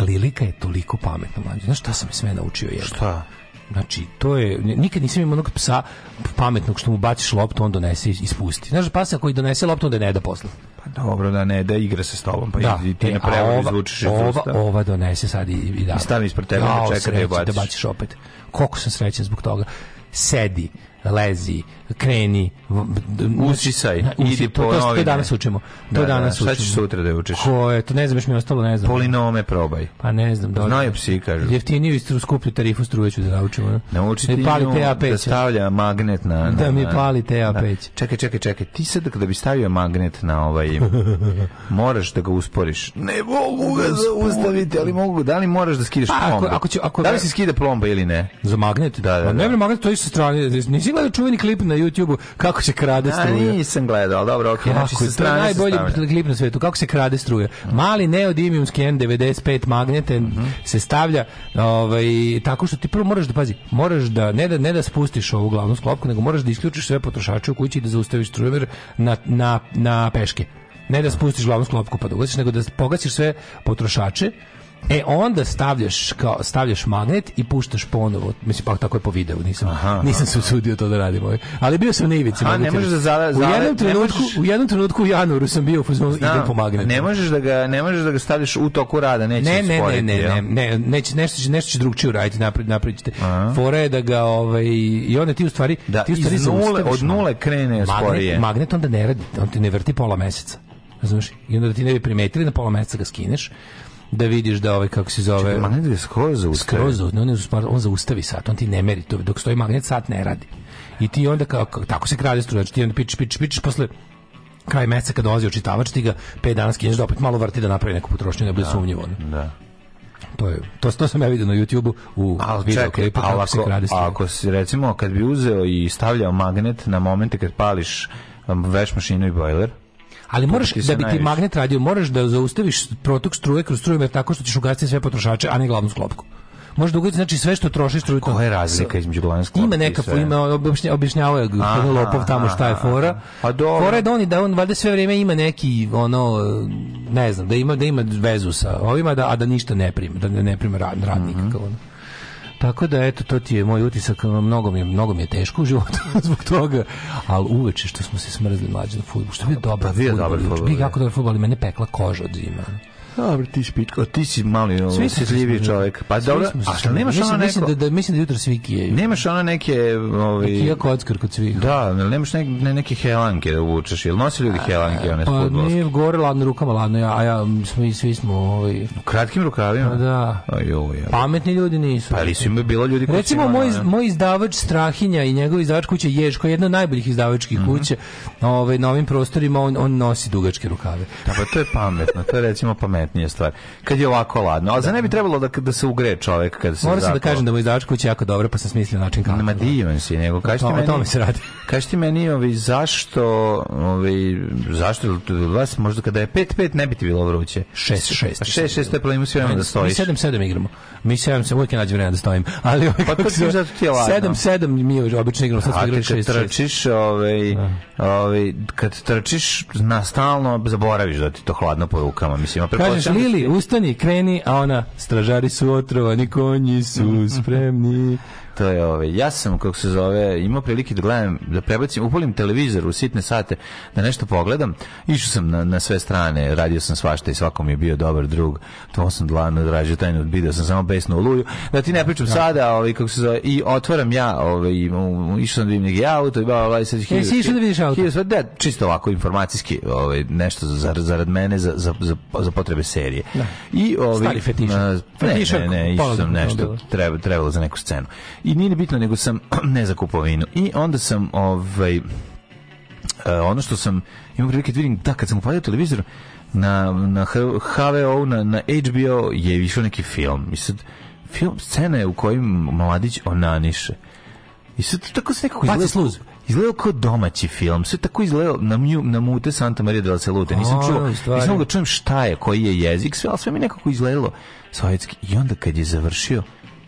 Lilika je toliko pametna, mlađe. Znaš šta sam sve naučio? Jedna? Šta? Znači, to je, nikad nisam imao onog psa pametnog što mu baciš loptu, on donese i ispusti. Znaš, da pasa koji donese loptu, onda ne da posle. Pa dobro, da ne, da igra se s tobom, pa da, i ti e, ne prevaru izvučiš Ova, ova donese sad i, i da. I stane ispred tebe, da, čeka da je da baciš. Da baciš opet. Koliko sam srećen zbog toga. Sedi, lezi, kreni, usisaj, idi po to, to, to danas učimo. To da, da danas da, učimo. Šta ćeš sutra da učiš? Ko je, to ne znam, još mi je ostalo, ne znam. Polinome probaj. Pa ne znam, dobro. Znaju psi, kažu. Jeftiniju i skuplju tarifu struje ću da naučimo. Naučiti da pali te apeće. Da stavlja magnet na... na da mi pali te apeće. Da. Čekaj, čekaj, čekaj. Ti sad kada bi stavio magnet na ovaj... moraš da ga usporiš. Ne mogu ga da zaustaviti, ali mogu. Da li moraš da skideš pa, plombu? Ako, ako, će, ako, da li se skide plomba ili ne? Za magnet? Da, da, pa da. Ne, magnet, to je sa strane. Nisi Pogledaj čuveni klip na YouTubeu kako se krade struja. Ja nisam gledao, dobro, okej. Okay. Znači, sa strane najbolji stavlja. klip na svetu, kako se krade struja. Mali neodimijumski N95 magnete mm -hmm. se stavlja ovaj, tako što ti prvo moraš da pazi, moraš da ne da ne da spustiš ovu glavnu sklopku, nego moraš da isključiš sve potrošače u kući i da zaustaviš struju na, na, na peške ne da spustiš glavnu sklopku pa da ugasiš, nego da pogasiš sve potrošače E onda stavljaš kao stavljaš magnet i puštaš ponovo. Mislim pa tako je po videu, nisam aha, nisam se usudio to da radimo. Ovaj. Ali bio sam na ivici. A ne možeš da za, za, u jednom trenutku, možeš... u jednom trenutku u januaru sam bio u fazonu idem po magnet. Ne možeš da ga ne možeš da ga staviš u toku rada, neće ne, ne, ne, ne, ne, neće nešto će nešto će drugčije uraditi, napred napredite. Fora je da ga ovaj i onda ti u stvari da, ti u stvari nule, od nule krene sporije. Magnet, magnet onda ne radi, on ti ne vrti pola meseca. Razumeš? I onda da ti ne bi primetili na pola meseca ga skineš da vidiš da ovaj kako se zove Čekaj, magnet je skroz zaustavi skroz on, on zaustavi sat on ti ne meri to dok stoji magnet sat ne radi i ti onda kao, tako se krade struja znači ti onda pičeš pičeš pičeš posle kraj meseca kad dolazi očitavač ti ga pet dana skinješ da opet malo vrti da napravi neku potrošnju ne bude da, sumnjivo da to je to, što sam ja video na YouTubeu u al videoklipu kako se krade struja ako si recimo kad bi uzeo i stavljao magnet na momente kad pališ um, veš mašinu i bojler Ali moraš da bi ti magnet radio, moraš da zaustaviš protok struje kroz struju tako što ćeš ugasiti sve potrošače, a ne glavnu sklopku. Može dogoditi da znači sve što trošiš struju. Koja je razlika između glavne sklopke? Ima neka ima objašnjavao objašnjavao Lopov tamo šta je fora. A pa do fora je da on da on valjda sve vrijeme ima neki ono ne znam, da ima da ima vezu sa ovima da a da ništa ne prima, da ne prima radnika mm -hmm. kao ono. Tako da, eto, to ti je moj utisak, mnogo mi je, mnogo mi je teško u životu zbog toga, ali uveče što smo se smrzli mlađe na futbolu, što bi je dobar futbol, bio dobar futbol, pa bio jako da. dobar futbol, ali mene pekla koža od zima. Dobro, ti si pičko, ti si mali svi osjetljiviji čovjek. Pa dobro, a što nemaš mislim, ono neko... Mislim da, da, mislim da jutro svi kijeju. Nemaš ona neke... Ovi... Kija kockar kod svih. Da, nemaš ne, ne, neke helanke da vučeš, jel nosi ljudi helanke? One pa nije gore ladno rukama, ladno ja, a ja, svi, svi smo... Ovi... U kratkim rukavima? Da. Aj, ovo, ja. Pametni ljudi nisu. Pa ili su im bilo ljudi Recimo, moj, iz, moj izdavač Strahinja i njegov izdavač kuće Jež, koji je jedna od najboljih izdavačkih mm -hmm. kuće, ovaj, na ovim prostorima on, on nosi dugačke rukave. Da, pa to je pametno, to je recimo pametno najinteresantnija stvar. Kad je ovako ladno. A za da. ne bi trebalo da, da se ugreje čovjek kada se Moram da kažem da mu izdavač kuće jako dobro, pa sam smislio način kako. Ma divan si, nego kaži ti meni. tome se radi. Kaži ti meni, ovi, zašto, ovi, zašto vas možda kada je 5-5 ne bi ti bilo vruće. 6-6. 6-6 je planimo sve da stojiš. Mi 7-7 igramo. Mi 7-7 uvijek nađe vremena da stojim. Ali ovaj pa to se zato ti je ladno. 7-7 mi obično igramo, sad smo igrali 6-6. Trčiš, ovaj, da. ovaj, kad trčiš na stalno zaboraviš da ti to hladno po rukama, mislim, a kažeš Lili, ustani, kreni, a ona stražari su otrovani, konji su spremni to je ovaj. Ja sam kako se zove, imao prilike da gledam, da prebacim, upalim televizor u sitne sate da nešto pogledam. Išao sam na, na sve strane, radio sam svašta i svakom je bio dobar drug. To sam dva nadrađio tajno odbidao sam samo besnu oluju. Da ti ne pričam da. sada, ovaj kako se zove i otvaram ja, ovaj išao sam da vidim neki auto i ba ovaj sad hiljadu. E, Jesi išao da vidiš auto? Hiljadu, da, čisto ovako informacijski, ovaj nešto za zarad mene za, za, za, za potrebe serije. Da. I ovaj fetiš. Ne, ne, ne, išao sam nešto, da, da, da. treba trebalo za neku scenu i nije bitno, nego sam ne za kupovinu. I onda sam, ovaj, e, ono što sam imam prilike da vidim, da, kad sam upalio televizor, na, na HVO, na, na HBO je išao neki film. I sad, film, scena je u kojoj mladić onaniše. I sad tako se nekako izgleda. sluz. Izgledao kao domaći film. Sve tako izgledao na, mju, na mute Santa Maria del Salute. Nisam o, čuo, stvari. nisam da čujem šta je, koji je jezik, sve, ali sve mi nekako izgledalo sovjetski. I onda kad je završio,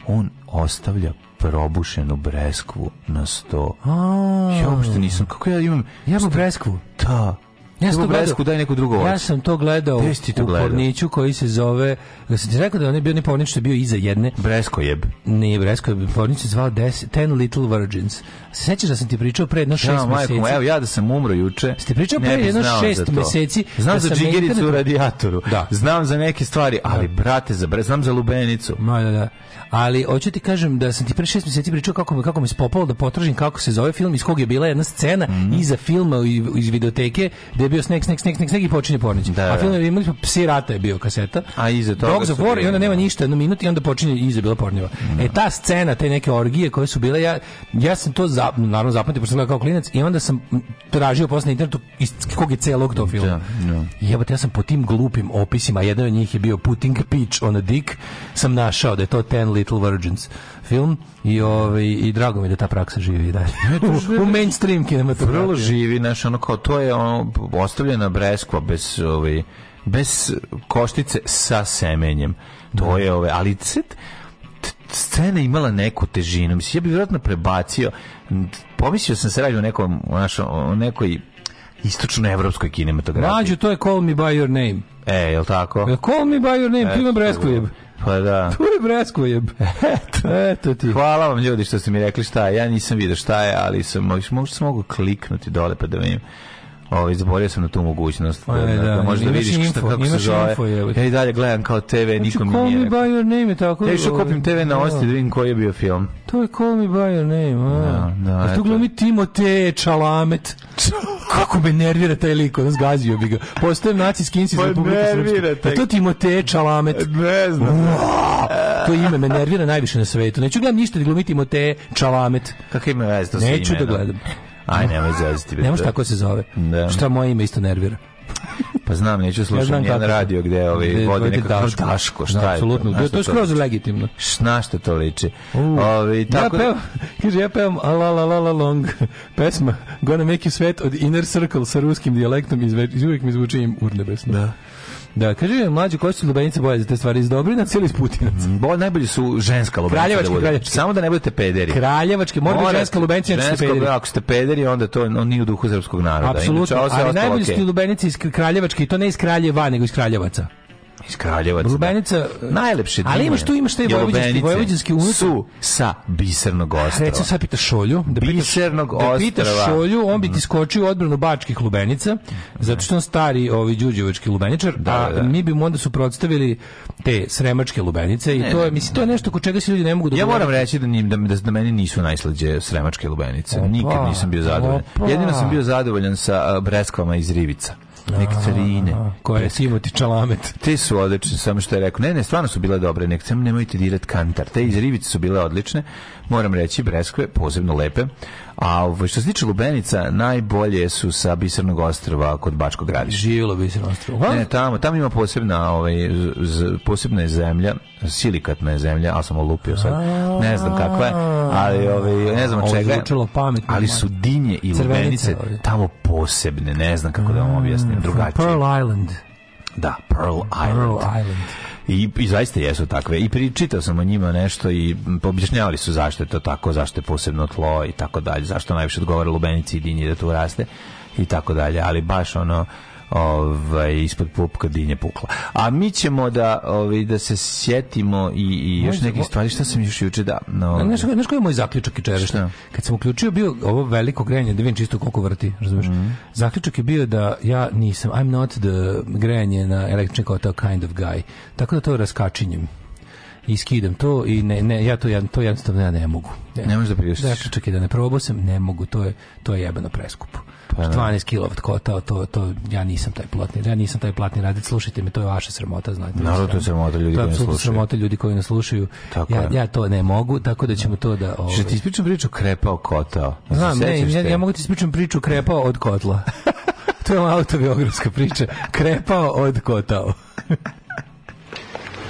on ostavlja probušenu breskvu na sto. A, ja uopšte nisam, kako ja imam... Ja Jebu breskvu? Da, Ja sam to gledao, daj neku drugu Ja sam to gledao to u Porniću koji se zove, ja da sam ti rekao da on je bio ni Pornić bio iza jedne. Bresko jeb. Nije bresko, Pornić se zvao 10 Ten Little Virgins. Se sećaš da sam ti pričao pre jedno šest ja, majko, meseci? Evo ja da sam umro juče. Ste pričao pre jedno šest meseci. Znam da za džigericu internet... u radijatoru. Da. Znam za neke stvari, ali da. brate, za bre, znam za lubenicu. Ma, da, da. Ali hoću ti kažem da sam ti pre šest meseci pričao kako mi, kako mi spopalo da potražim kako se zove film iz kog je bila jedna scena mm iza filma iz, iz videoteke gde bio sneg, sneg, sneg, sneg, sneg i počinje pornić. Da, a da. film je imali smo Psi rata je bio kaseta. A iza toga Dogs of i onda nema da. ništa, jedno minut i onda počinje iza bila pornjeva. Mm. E ta scena, te neke orgije koje su bile, ja, ja sam to za, naravno zapamtio, pošto sam kao klinac i onda sam tražio posle na internetu iz kog je celog to film. Da, da. Jebate, ja sam po tim glupim opisima, jedan od njih je bio Putting Peach on a Dick, sam našao da je to Ten Little Virgins film i ovaj i drago mi da ta praksa živi i dalje. u, u mainstream kinematografiji. Vrlo živi, naš ono kao to je ono ostavljena breskva bez ovaj bez koštice sa semenjem. To da. je ove, ovaj, ali cet, scena imala neku težinu. Mislim, ja bih vjerojatno prebacio, pomislio sam se radi o nekom, o nekoj istočnoevropskoj kinematografiji. Mađu, to je Call Me By Your Name. E, je li tako? Call Me By Your Name, e, Prima Bresklijeb. Pa da. Ture Bresko je. Eto. Eto ti. Hvala vam ljudi što ste mi rekli šta je. Ja nisam vidio šta je, ali sam, možda sam mogu kliknuti dole pa da vidim. Ovaj zaboravio sam na tu mogućnost. A, pa da, da, možda da vidiš info, šta kako se zove. Info, ja i dalje gledam kao TV, znači, nikom nije. Call me by your name tako. Ja išao kupim TV na Osti da vidim koji je bio film. To je Call me by your name. A, da, da, a tu glumi Timote Čalamet. kako me nervira taj lik, on zgazio bi ga. Postajem naci skinci za pa publiku Srpsku. A to Timote Čalamet. Ne znam. Uaa, to ime me nervira najviše na svetu. Neću gledam ništa da glumi Timote Čalamet. Kako ime veze to sa Neću da gledam. Aj, nemoj zezati. Ne može tako se zove. Da. Šta moje ime isto nervira. Pa znam, neću slušati ja jedan radio gde ovi ovaj, vodi nekako daško, šta da, je Apsolutno, to, to je skroz legitimno. Na što to liči? Ovi, ovaj, tako... Ja pevam, kaže, ja pevam la la la la long pesma Gonna make you sweat od Inner Circle sa ruskim dijalektom i uvijek mi zvuči im urnebesno. Da. Da, kaže mlađi koji su lubenice boje za te stvari iz Dobrinac ili iz Putinac. Mm, bo najbolji su ženska lubenica. Kraljevački, da kraljevački. Samo da ne budete pederi. Kraljevački, mora biti ženska lubenica, ženska, ste pederi. Ako ste pederi, onda to on nije u duhu srpskog naroda. Apsolutno. Ali najbolje okay. su lubenice iz Kraljevački, to ne iz Kraljeva, nego iz Kraljevaca iz Kraljevaca. Lubenica da. najlepše. Ali što ima imaš te vojvođanski vojvođanski unutar su sa bisernog ostrva. Recimo sad pita Šolju, da pitaš, bisernog da pitaš Šolju, on bi ti mhm. skočio u odbranu bačkih lubenica, zato što on stari ovi đuđevački lubeničar, da, a da, da. mi bi mu onda suprotstavili te sremačke lubenice i ne, to je mislim to je nešto ko čega se ljudi ne mogu dogovoriti. Da ja moram reći da njim da, da, da meni nisu najslađe sremačke lubenice. Opa, Nikad nisam bio zadovoljan. Opa. Jedino sam bio zadovoljan sa breskvama iz Rivica. Da, nektarine. Da, da, Koje je Simoti Čalamet. Te su odlične, samo što je rekao. Ne, ne, stvarno su bile dobre nektarine, nemojte dirati kantar. Te iz rivice su bile odlične moram reći, breskve, posebno lepe. A ovaj, što se tiče lubenica, najbolje su sa Bisernog ostrva kod Bačkog gradišta. Živjelo bisernog ostrva Ne, tamo, tamo ima posebna, ovaj, z, posebna je zemlja, silikatna je zemlja, ali sam olupio sad. Ne znam kakva je, ali ovaj, ne znam od čega je. Ali su dinje i lubenice tamo posebne, ne znam kako da vam objasnim, mm, drugačije. Pearl Island. Da, Pearl Island. Pearl Island. I, I zaista jesu takve. I pričitao sam o njima nešto i objašnjavali su zašto je to tako, zašto je posebno tlo i tako dalje, zašto najviše odgovara lubenici i dinji da tu raste i tako dalje, ali baš ono ovaj, ispod pupka dinje pukla. A mi ćemo da, ovaj, da se sjetimo i, i još neke stvari, šta sam još juče da... No, ovaj- znaš, znaš koji je moj zaključak i čerešta? Kad sam uključio bio ovo veliko grejanje, da vidim čisto koliko vrti, razumeš? Mm. Zaključak je bio da ja nisam, I'm not the grejanje na električni kao kind of guy. Tako da to raskačinjem i skidam to i ne, ne, ja to, ja, to jednostavno ja ne mogu. Ja. Ne možeš da priuštiš. Dakle, čak da ne probao sam, ne mogu, to je, to je jebeno preskupo. Pa, 12 da. kW kotao, to, to, ja nisam taj platni, ja nisam taj platni radit, slušajte me, to je vaša sramota, znate. Naravno, to je sramota ljudi koji ne slušaju. sramota ljudi koji nas slušaju. Tako ja, je. ja to ne mogu, tako da ćemo to da... Ovaj... Što ti ispričam priču krepao kotao? Znam, ne, ja, ja mogu ti ispričam priču krepao od kotla. to je autobiografska priča. Krepao od kotao.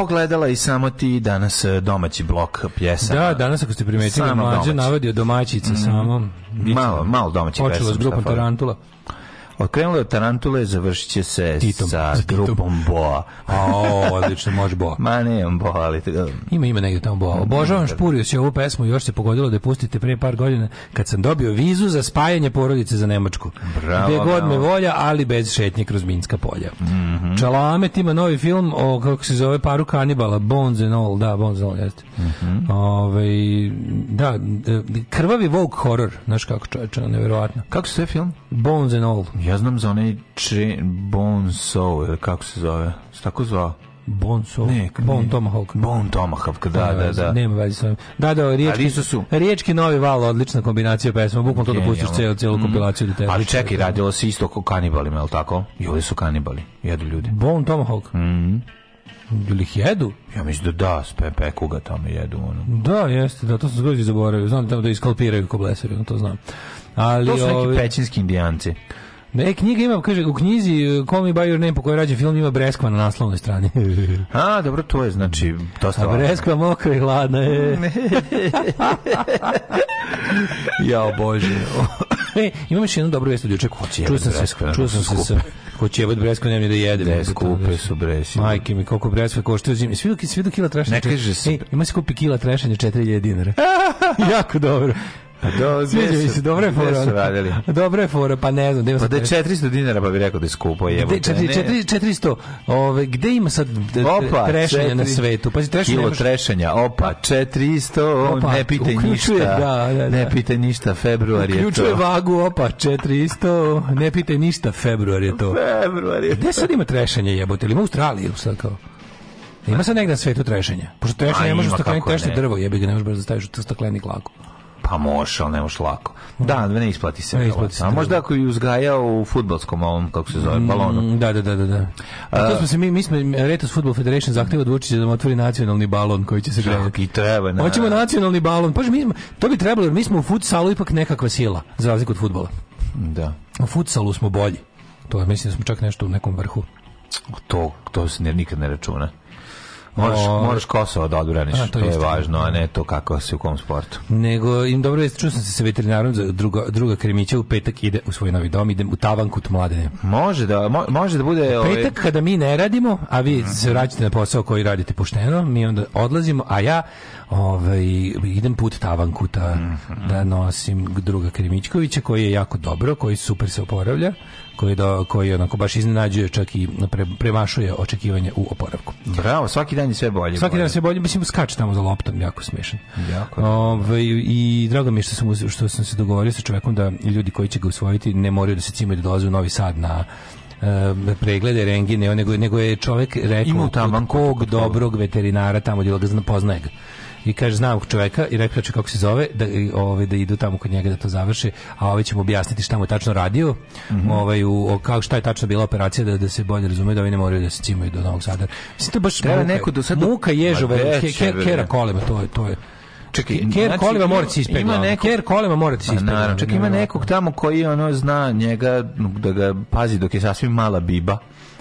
ogledala i samo ti danas e, domaći blok pjesama. Da, danas ako ste primetili, mlađe navadio domaćica mm, samo. Malo, malo domaći pesama. Počelo s grupom Tarantula. Okrenulo je od Tarantule, završit će se Titom. sa grupom Boa o, odlično, može bo. Ma ne, on boa, ali... Ima, ima negde tamo boa. Obožavam špurio se ovu pesmu, još se pogodilo da pustite pre par godina kad sam dobio vizu za spajanje porodice za Nemačku. Bravo, Gde god me volja, ali bez šetnje kroz Minska polja. Mm -hmm. Čalamet ima novi film o, kako se zove, paru kanibala, Bones and All, da, Bones and All, jeste. Mm -hmm. Ove, ovaj, da, e, krvavi Vogue horror, znaš kako čovječa, nevjerojatno. Kako se film? Bones and All. Ja znam za onaj Bones Soul, kako se zove. Tako zvao? Bonso. Ne, Bon Tomahawk. Bon Tomahawk, da, da, da. Nema veze s ovim. Da, da, riječki, su su. riječki novi val, odlična kombinacija pesma, bukvalno to dopustiš celu, celu mm. kompilaciju do da tebe. Ali čekaj, radilo se isto kao kanibalima, je li tako? I ovdje su kanibali, jedu ljudi. Bon Tomahawk. Mhm. Ili ih jedu? Ja mislim da da, spe, peku ga tamo jedu. Ono. Da, jeste, da, to sam zgođi da zaboravio. Znam da tamo da iskalpiraju ko blesari, to znam. Ali, to su neki ovi... pećinski indijanci. Ne, da, knjiga ima, kaže, u knjizi e, Call Me By Your Name po kojoj rađe film ima Breskva na naslovnoj strani. A, dobro, to je, znači, to dosta... A Breskva mokra i hladna je. Jao Bože. e, imam još jednu dobru vest od juče. Čuo sam se, čuo sam se sa ko će jebat bresku nema da jede. Bre, skupe su bresi. Majke mi, koliko bresve koštaju zimi. Svi do, svi do kila trešanja. Ne kaže se. Ej, ima se kupi kila trešanja 4000 dinara. jako dobro. Do, Sviđa mi se, dobre fora. Dobre fora, pa ne znam. Gde pa da je 400 dinara, pa bi rekao da je skupo. Je, gde, 400, 400 ove, gde ima sad opa, trešanja 4, na svetu? Pazi, trešanja kilo trešanja, opa, 400, opa, ne pitaj ništa. Da, da, da. Ne pitaj ništa, februar je to. Uključuje vagu, opa, 400, ne pitaj ništa, februar je to. Februar je to. Gde sad ima trešanje jebote? Ili ima Australiju sad kao? Ima sad negde na svetu trešenja. Pošto trešenja ne može u stakleni, trešnje drvo jebi ga, ne možeš baš da staviš u stakleni klaku. Pa može, ali ne može lako. Da, da, ne isplati se. Ne isplati se. A možda da. ako je uzgajao u futbolskom ovom, kako se zove, mm, balonu. Da, da, da, da, da. A, to smo se mi, mi smo, Retos Football Federation zahteva da Vučića da nam otvori nacionalni balon koji će se grejati. I treba, ne. Hoćemo nacionalni balon. Pa mi smo, to bi trebalo, jer mi smo u futsalu ipak nekakva sila, za razliku od futbola. Da. U futsalu smo bolji. To je, mislim da smo čak nešto u nekom vrhu. To, to se nikad ne računa. Moraš, o... moraš Kosovo da odbraniš, a, to, je, to je važno, a ne to kako si u kom sportu. Nego, im dobro jeste, čuo sam se sa veterinarom za druga, druga kremića, u petak ide u svoj novi dom, idem u tavanku kut mladene. Može da, mo, može da bude... U ovaj- petak ove... kada mi ne radimo, a vi se vraćate na posao koji radite pošteno, mi onda odlazimo, a ja ovaj, idem put Tavankuta mm -hmm. da nosim druga Krimičkovića koji je jako dobro, koji super se oporavlja koji, do, koji onako baš iznenađuje čak i pre, premašuje očekivanje u oporavku. Bravo, svaki dan je sve bolje. Svaki bolje. dan sve bolje, mislim skače tamo za loptom, jako smešan. Jako. Ove, ovaj, I drago mi je što sam, što sam se dogovorio sa čovekom da ljudi koji će ga usvojiti ne moraju da se cimaju da dolaze u Novi Sad na Uh, preglede rengine, nego, nego je čovek rekao Ima tamo kog dobrog veterinara tamo gdje ga da zna, poznaje ga i kaže znam čoveka i rekao će kako se zove da ovaj da idu tamo kod njega da to završi a ovaj će mu objasniti šta mu je tačno radio. Mm -hmm. Ovaj u kako šta je tačno bila operacija da da se bolje razume da oni ne moraju da se cimaju do Novog Sada. Mislim to baš treba muka, neko do sada muka ježova, kera kolima, to je to je. Čekaj, Ker znači, Kolima mora da se ispegla. Ima neko Ker Kolima mora da se pa ispegla. čekaj, ima nekog tamo koji ono zna njega da ga pazi dok je sasvim mala biba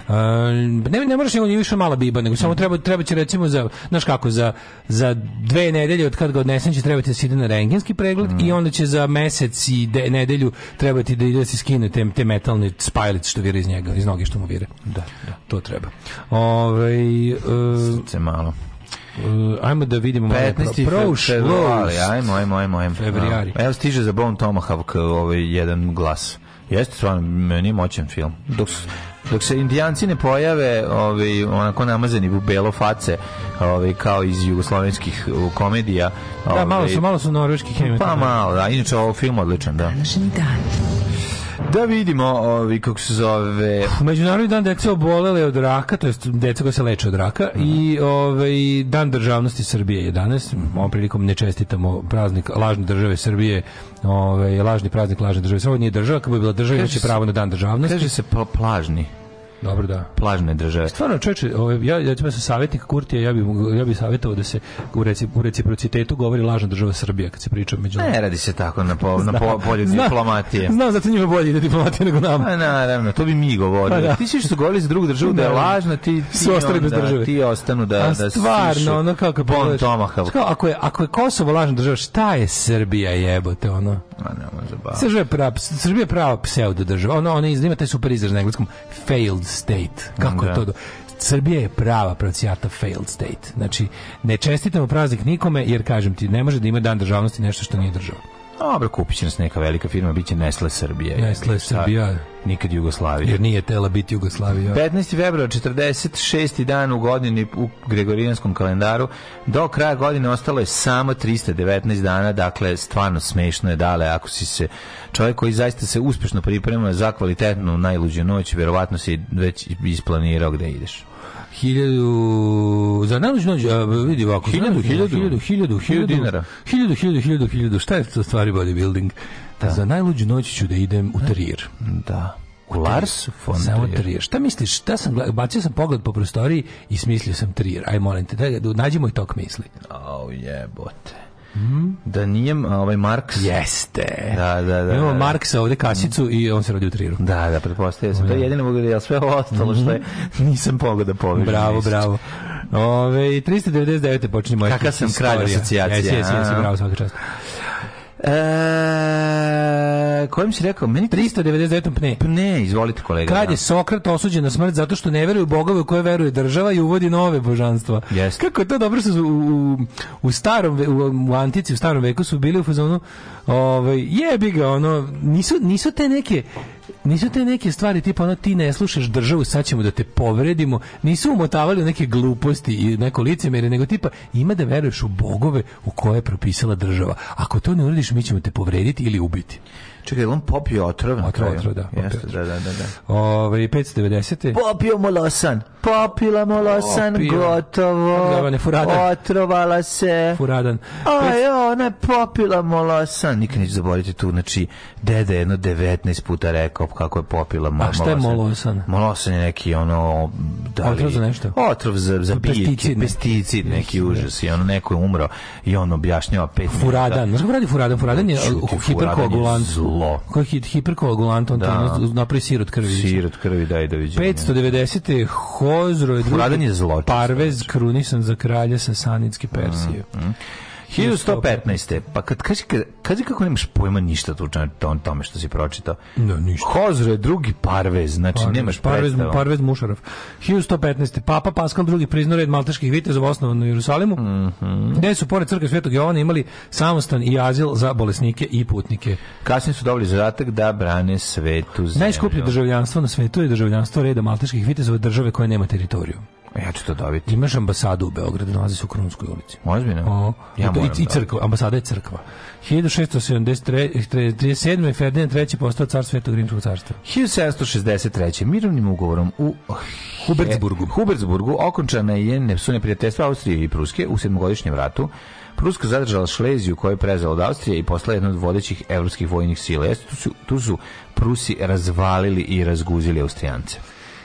ne, ne moraš nego više mala biba, nego samo treba, treba će recimo za, znaš kako, za, za dve nedelje od kad ga odnesem će trebati da se ide na rengenski pregled mm. i onda će za mesec i de, nedelju trebati da ide da se skine te, te metalne spajlice što vire iz njega, iz noge što mu vire. Da, da. To treba. Ove, ovaj, uh, Srce malo. Uh, ajmo da vidimo 15. februari, ajmo, ajmo, ajmo, ajmo. Februari. Evo stiže za Bone Tomahawk ovaj jedan glas. Jeste stvarno meni moćan film. Dok dok se indijanci ne pojave, ovaj onako namazani u belo face, ovaj kao iz jugoslovenskih komedija, ovaj, Da, malo ovaj, su malo su norveški hemi. Pa malo, da, inače ovaj film odličan, da. Današnji dan. Da vidimo, ovi, kako se zove... Međunarodni dan dece obolele od raka, to jest deca koja se leče od raka, mm. i ovaj, dan državnosti Srbije 11. Mhm. Ovom prilikom ne čestitamo praznik lažne države Srbije, ovaj, lažni praznik lažne države Srbije. Ovo nije država, kako bi bila država, imaće pravo na dan državnosti. Kaže se plažni. Dobro da. Plažne države. Stvarno čoveče, ja ja sam savetnik Kurtija, ja bih ja bih savetovao da se u, reci, u reciprocitetu govori lažna država Srbija kad se priča među Ne radi se tako na po, na po, polju Zna. diplomatije. Znam, zato njima bolje ide diplomatija nego nama. A pa, naravno, to bi mi govorili. Pa da. Ti si što govorili drugu državu da je da. lažna, ti ti su ostali bez države. Ti ostanu da A da stvarno, ono kako bon Tomahav. Ako je ako je Kosovo lažna država, šta je Srbija jebote ono? Ma ne može ba. Srbija prava, Srbija prava pseudo država. Ona ona iznima taj super izraz na engleskom failed state. Kako da. to? Do... Srbija je prava procijata failed state. Znači, ne čestitamo praznik nikome, jer kažem ti, ne može da ima dan državnosti nešto što nije država. Dobro, kupit će nas neka velika firma, bit će Nestle Srbije. Nestle Srbija. Nikad Jugoslavija. Jer nije tela biti Jugoslavija. 15. februar, 46. dan u godini u Gregorijanskom kalendaru. Do kraja godine ostalo je samo 319 dana, dakle, stvarno smešno je dale. Ako si se čovjek koji zaista se uspešno priprema za kvalitetnu najluđu noć, verovatno si već isplanirao gde ideš. 1000 za najluđu noć, a, vidi ovako, hiljadu, hiljadu, hiljadu, hiljadu, hiljadu dinara, 1000, hiljadu, hiljadu, hiljadu, šta je to stvari bodybuilding? Da. Za najluđu noć ću da idem u Trier. Da. U Lars von Samo Trier. Šta misliš? Šta sam gleda, bacio sam pogled po prostoriji i smislio sam Trier. Aj molim te, da, nađemo i tok misli. Au oh, jebote. Mm. Da nije ovaj Marks. Jeste. Da, da, da. Imamo da, da. Marksa ovde kasicu mm. i on se rodi u Triru. Da, da, pretpostavio sam. Oh, To je jedino mogu da je sve ostalo mm -hmm. što je mhm. nisam pogao da povežem. Bravo, nešto. bravo. Ove, 399. počinje moja Kaka sam kralj asocijacija. Jesi, jesi, jesi, bravo, svaka čast. E, kojim si rekao? Meni 399. pne. Pne, izvolite kolega. Kad je da. Sokrat osuđen na smrt zato što ne veruje bogove u koje veruje država i uvodi nove božanstva. Yes. Kako je to dobro što u, u, u starom u, u antici, u starom veku su bili u fazonu Ovaj jebi ga, ono nisu nisu te neke nisu te neke stvari tipa ono ti ne slušaš državu, sad ćemo da te povredimo, nisu umotavali neke gluposti i neko licemere, nego tipa ima da veruješ u bogove u koje je propisala država. Ako to ne uradiš, mi ćemo te povrediti ili ubiti. Čekaj, on popio otrov na kraju. Otrov, da. Jeste, da, da, da. da. Ove, ovaj, 590. Popio molosan. Popila molosan, Popio. gotovo. furadan. Otrovala se. Furadan. A je, ona je popila molosan. Nikad neću zaboraviti tu, znači, dede jedno 19 puta rekao kako je popila molosan. A šta je molosan? Molosan je neki, ono, da li... Otrov za nešto? Otrov za, za biljke. Pesticid. Pesticid, neki užas. I ono, neko je umro i on objašnjava pet Furadan. Znaš kako radi furadan? Furadan je hiperkoagulant lo. Koji hit, hiperkoagulant, on da. tamo napravi sirot krvi. Sirot krvi, daj da vidim. 590. Hozro je drugi. Fradan je zločin. Parvez znači. krunisan za kralja Sasanidske Persije. Mm, mm. 1115. Pa kad kaži, kaži kako nemaš pojma ništa tu o tome što si pročitao. Da, ništa. Hozre, drugi parvez, znači parvez, nemaš parvez, predstavu. Parvez Mušarov. 1115. Papa Paskal drugi priznao red malteških vitezova osnovan u Jerusalimu, mm -hmm. gde su pored crkve Svetog Jovana imali samostan i azil za bolesnike i putnike. Kasnije su dobili zadatak da brane svetu zemlju. Najskuplje državljanstvo na svetu je državljanstvo reda malteških vitezova države koje nema teritoriju. E, ja ću to dobiti. Imaš ambasadu u Beogradu, nalazi se u Krunskoj ulici. Ozbiljno? Ja moram I, i da- crkva, ambasada je crkva. 1637. Ferdinand III. postao car Svetog Rimskog carstva. 1763. Mirovnim ugovorom u Hubertsburgu. Hubertsburgu okončana je ne, su neprijateljstva Austrije i Pruske u sedmogodišnjem ratu. Pruska zadržala Šleziju koju je prezala od Austrije i postala jedna od vodećih evropskih vojnih sila. Tu su, tu su Prusi razvalili i razguzili Austrijance.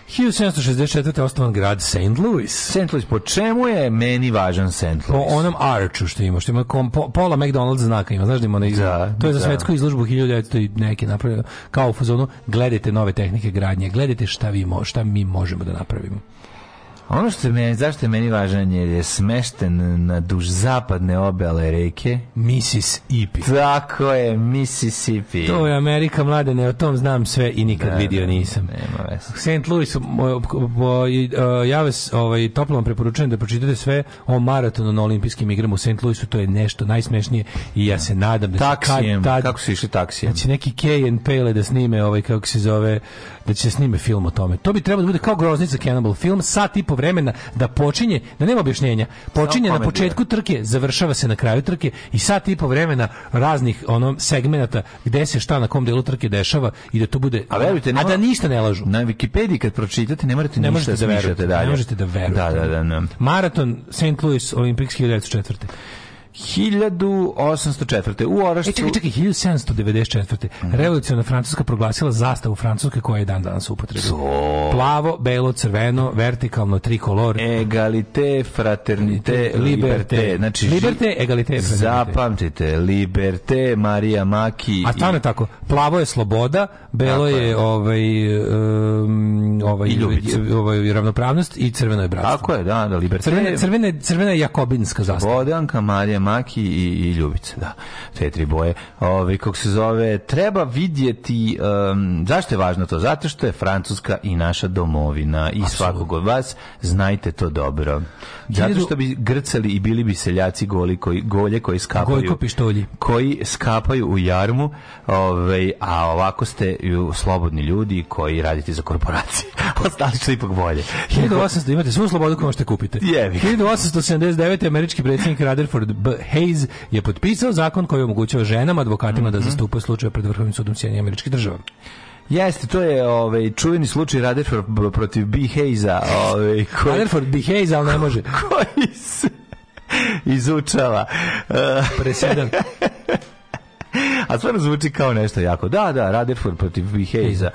1764. osnovan grad St. Louis. St. Louis, po čemu je meni važan St. Louis? Po onom arču što ima, što ima kom, po, pola McDonald's znaka ima, znaš da ima onaj, da, to je za da. svetsku izložbu 1900 i neke napravio, kao u fazonu, gledajte nove tehnike gradnje, gledajte šta, vi mo, šta mi možemo da napravimo. Ono što je meni, zašto je meni važan jer da je smešten na duž zapadne obale reke. Mississippi. Tako je, Mississippi. To je Amerika mladene, o tom znam sve i nikad da, vidio da, nisam. Nema veze. St. Louis, e, ja vas ovaj, toplo vam preporučujem da pročitate sve o maratonu na olimpijskim igrama u St. Louisu, to je nešto najsmešnije i ja se nadam da taksijem, kad, tad, kako su išli taksijem? Da će neki K&P and da snime ovaj, kako se zove, da će snime film o tome. To bi trebalo da bude kao groznica Cannibal film, sat i po tempo vremena da počinje, da nema objašnjenja. Počinje na početku trke, završava se na kraju trke i sat i po vremena raznih onom segmenata gde se šta na kom delu trke dešava i da to bude a, verujte, nema, a da ništa ne lažu. Na Wikipediji kad pročitate ne morate ne ništa da, da verujete, dalje. Ne možete da verujete. Da, da, da, da. Maraton St. Louis Olympics 1904. 1804. u Orašcu. E, čekaj, čekaj, 1794. Mm -hmm. Revolucionarna Francuska proglasila zastavu Francuske koja je dan danas upotrebila. So. Plavo, belo, crveno, vertikalno, trikolor. Egalite, fraternite, liberte. liberté. Znači, liberté, egalite, fraternite. Zapamtite, liberte, Marija Maki. A stvarno i... tako, plavo je sloboda, belo tako. je da. ovaj, um, ovaj, I ovaj, ravnopravnost i crveno je bratstvo. Tako je, da, da, liberté. Crvena, crvena, crvena je jakobinska zastava. Bodanka Marija Maki i, i Ljubica, da. Te tri boje. Ove, ovaj, kako se zove, treba vidjeti, um, zašto je važno to? Zato što je Francuska i naša domovina i Absolut. svakog od vas, znajte to dobro. Zato što bi grcali i bili bi seljaci goli koji, golje koji skapaju. Gojko pištolji. Koji skapaju u jarmu, ove, ovaj, a ovako ste slobodni ljudi koji radite za korporacije. Ostali su ipak bolje. 1800 imate svu slobodu koju možete kupiti. Jevi. 1879. američki predsjednik Rutherford B. Hayes je potpisao zakon koji omogućava ženama advokatima mm -hmm. da mhm. zastupaju slučaje pred Vrhovnim sudom Sjedinjenih Američkih Država. Jeste, to je ovaj čuveni slučaj Rutherford protiv B. Hayesa, ovaj koji Rutherford B. Hayes, ali ne može. koji se izučava. Presedan. A stvarno zvuči kao nešto jako. Da, da, Rutherford protiv Bihejza.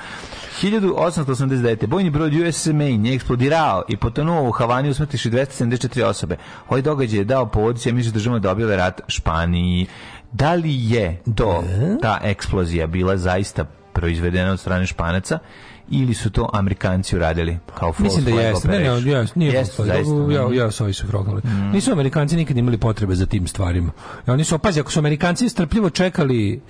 1889. Bojni brod USS Maine je eksplodirao i potonuo u Havani usmrtiši 274 osobe. Ovaj događaj je dao povod mi da državama da objave rat Španiji. Da li je to, e? ta eksplozija bila zaista proizvedena od strane Španaca ili su to Amerikanci uradili kao false Mislim da jeste. Ne, ne, jes, nije yes, false zaista, Ja, ja su frognuli. Mm. Nisu Amerikanci nikad imali potrebe za tim stvarima. Oni su, opazi, ako su Amerikanci strpljivo čekali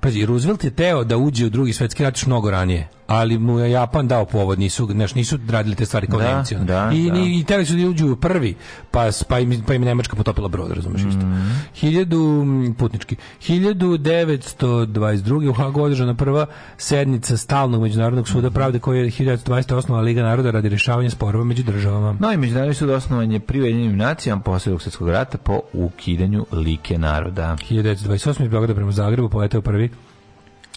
Pazi, Roosevelt je teo da uđe u drugi svetski rat mnogo ranije, ali mu je Japan dao povod, nisu, neš, nisu radili te stvari kao da, Nemci. Da, I, da. i, teli su da uđu u prvi, pa, pa, im, pa im Nemačka potopila brod, razumeš mm isto. Mhm. Hiljadu, putnički, 1922. u Hagu održana prva sednica Stalnog međunarodnog suda pravde koja je 1920. osnova Liga naroda radi rješavanja sporova među državama. No i međunarodni sud osnovan je pri nacijama posle Drugog rata po ukidanju Like naroda. 1928. iz Beograda prema Zagrebu poletao prvi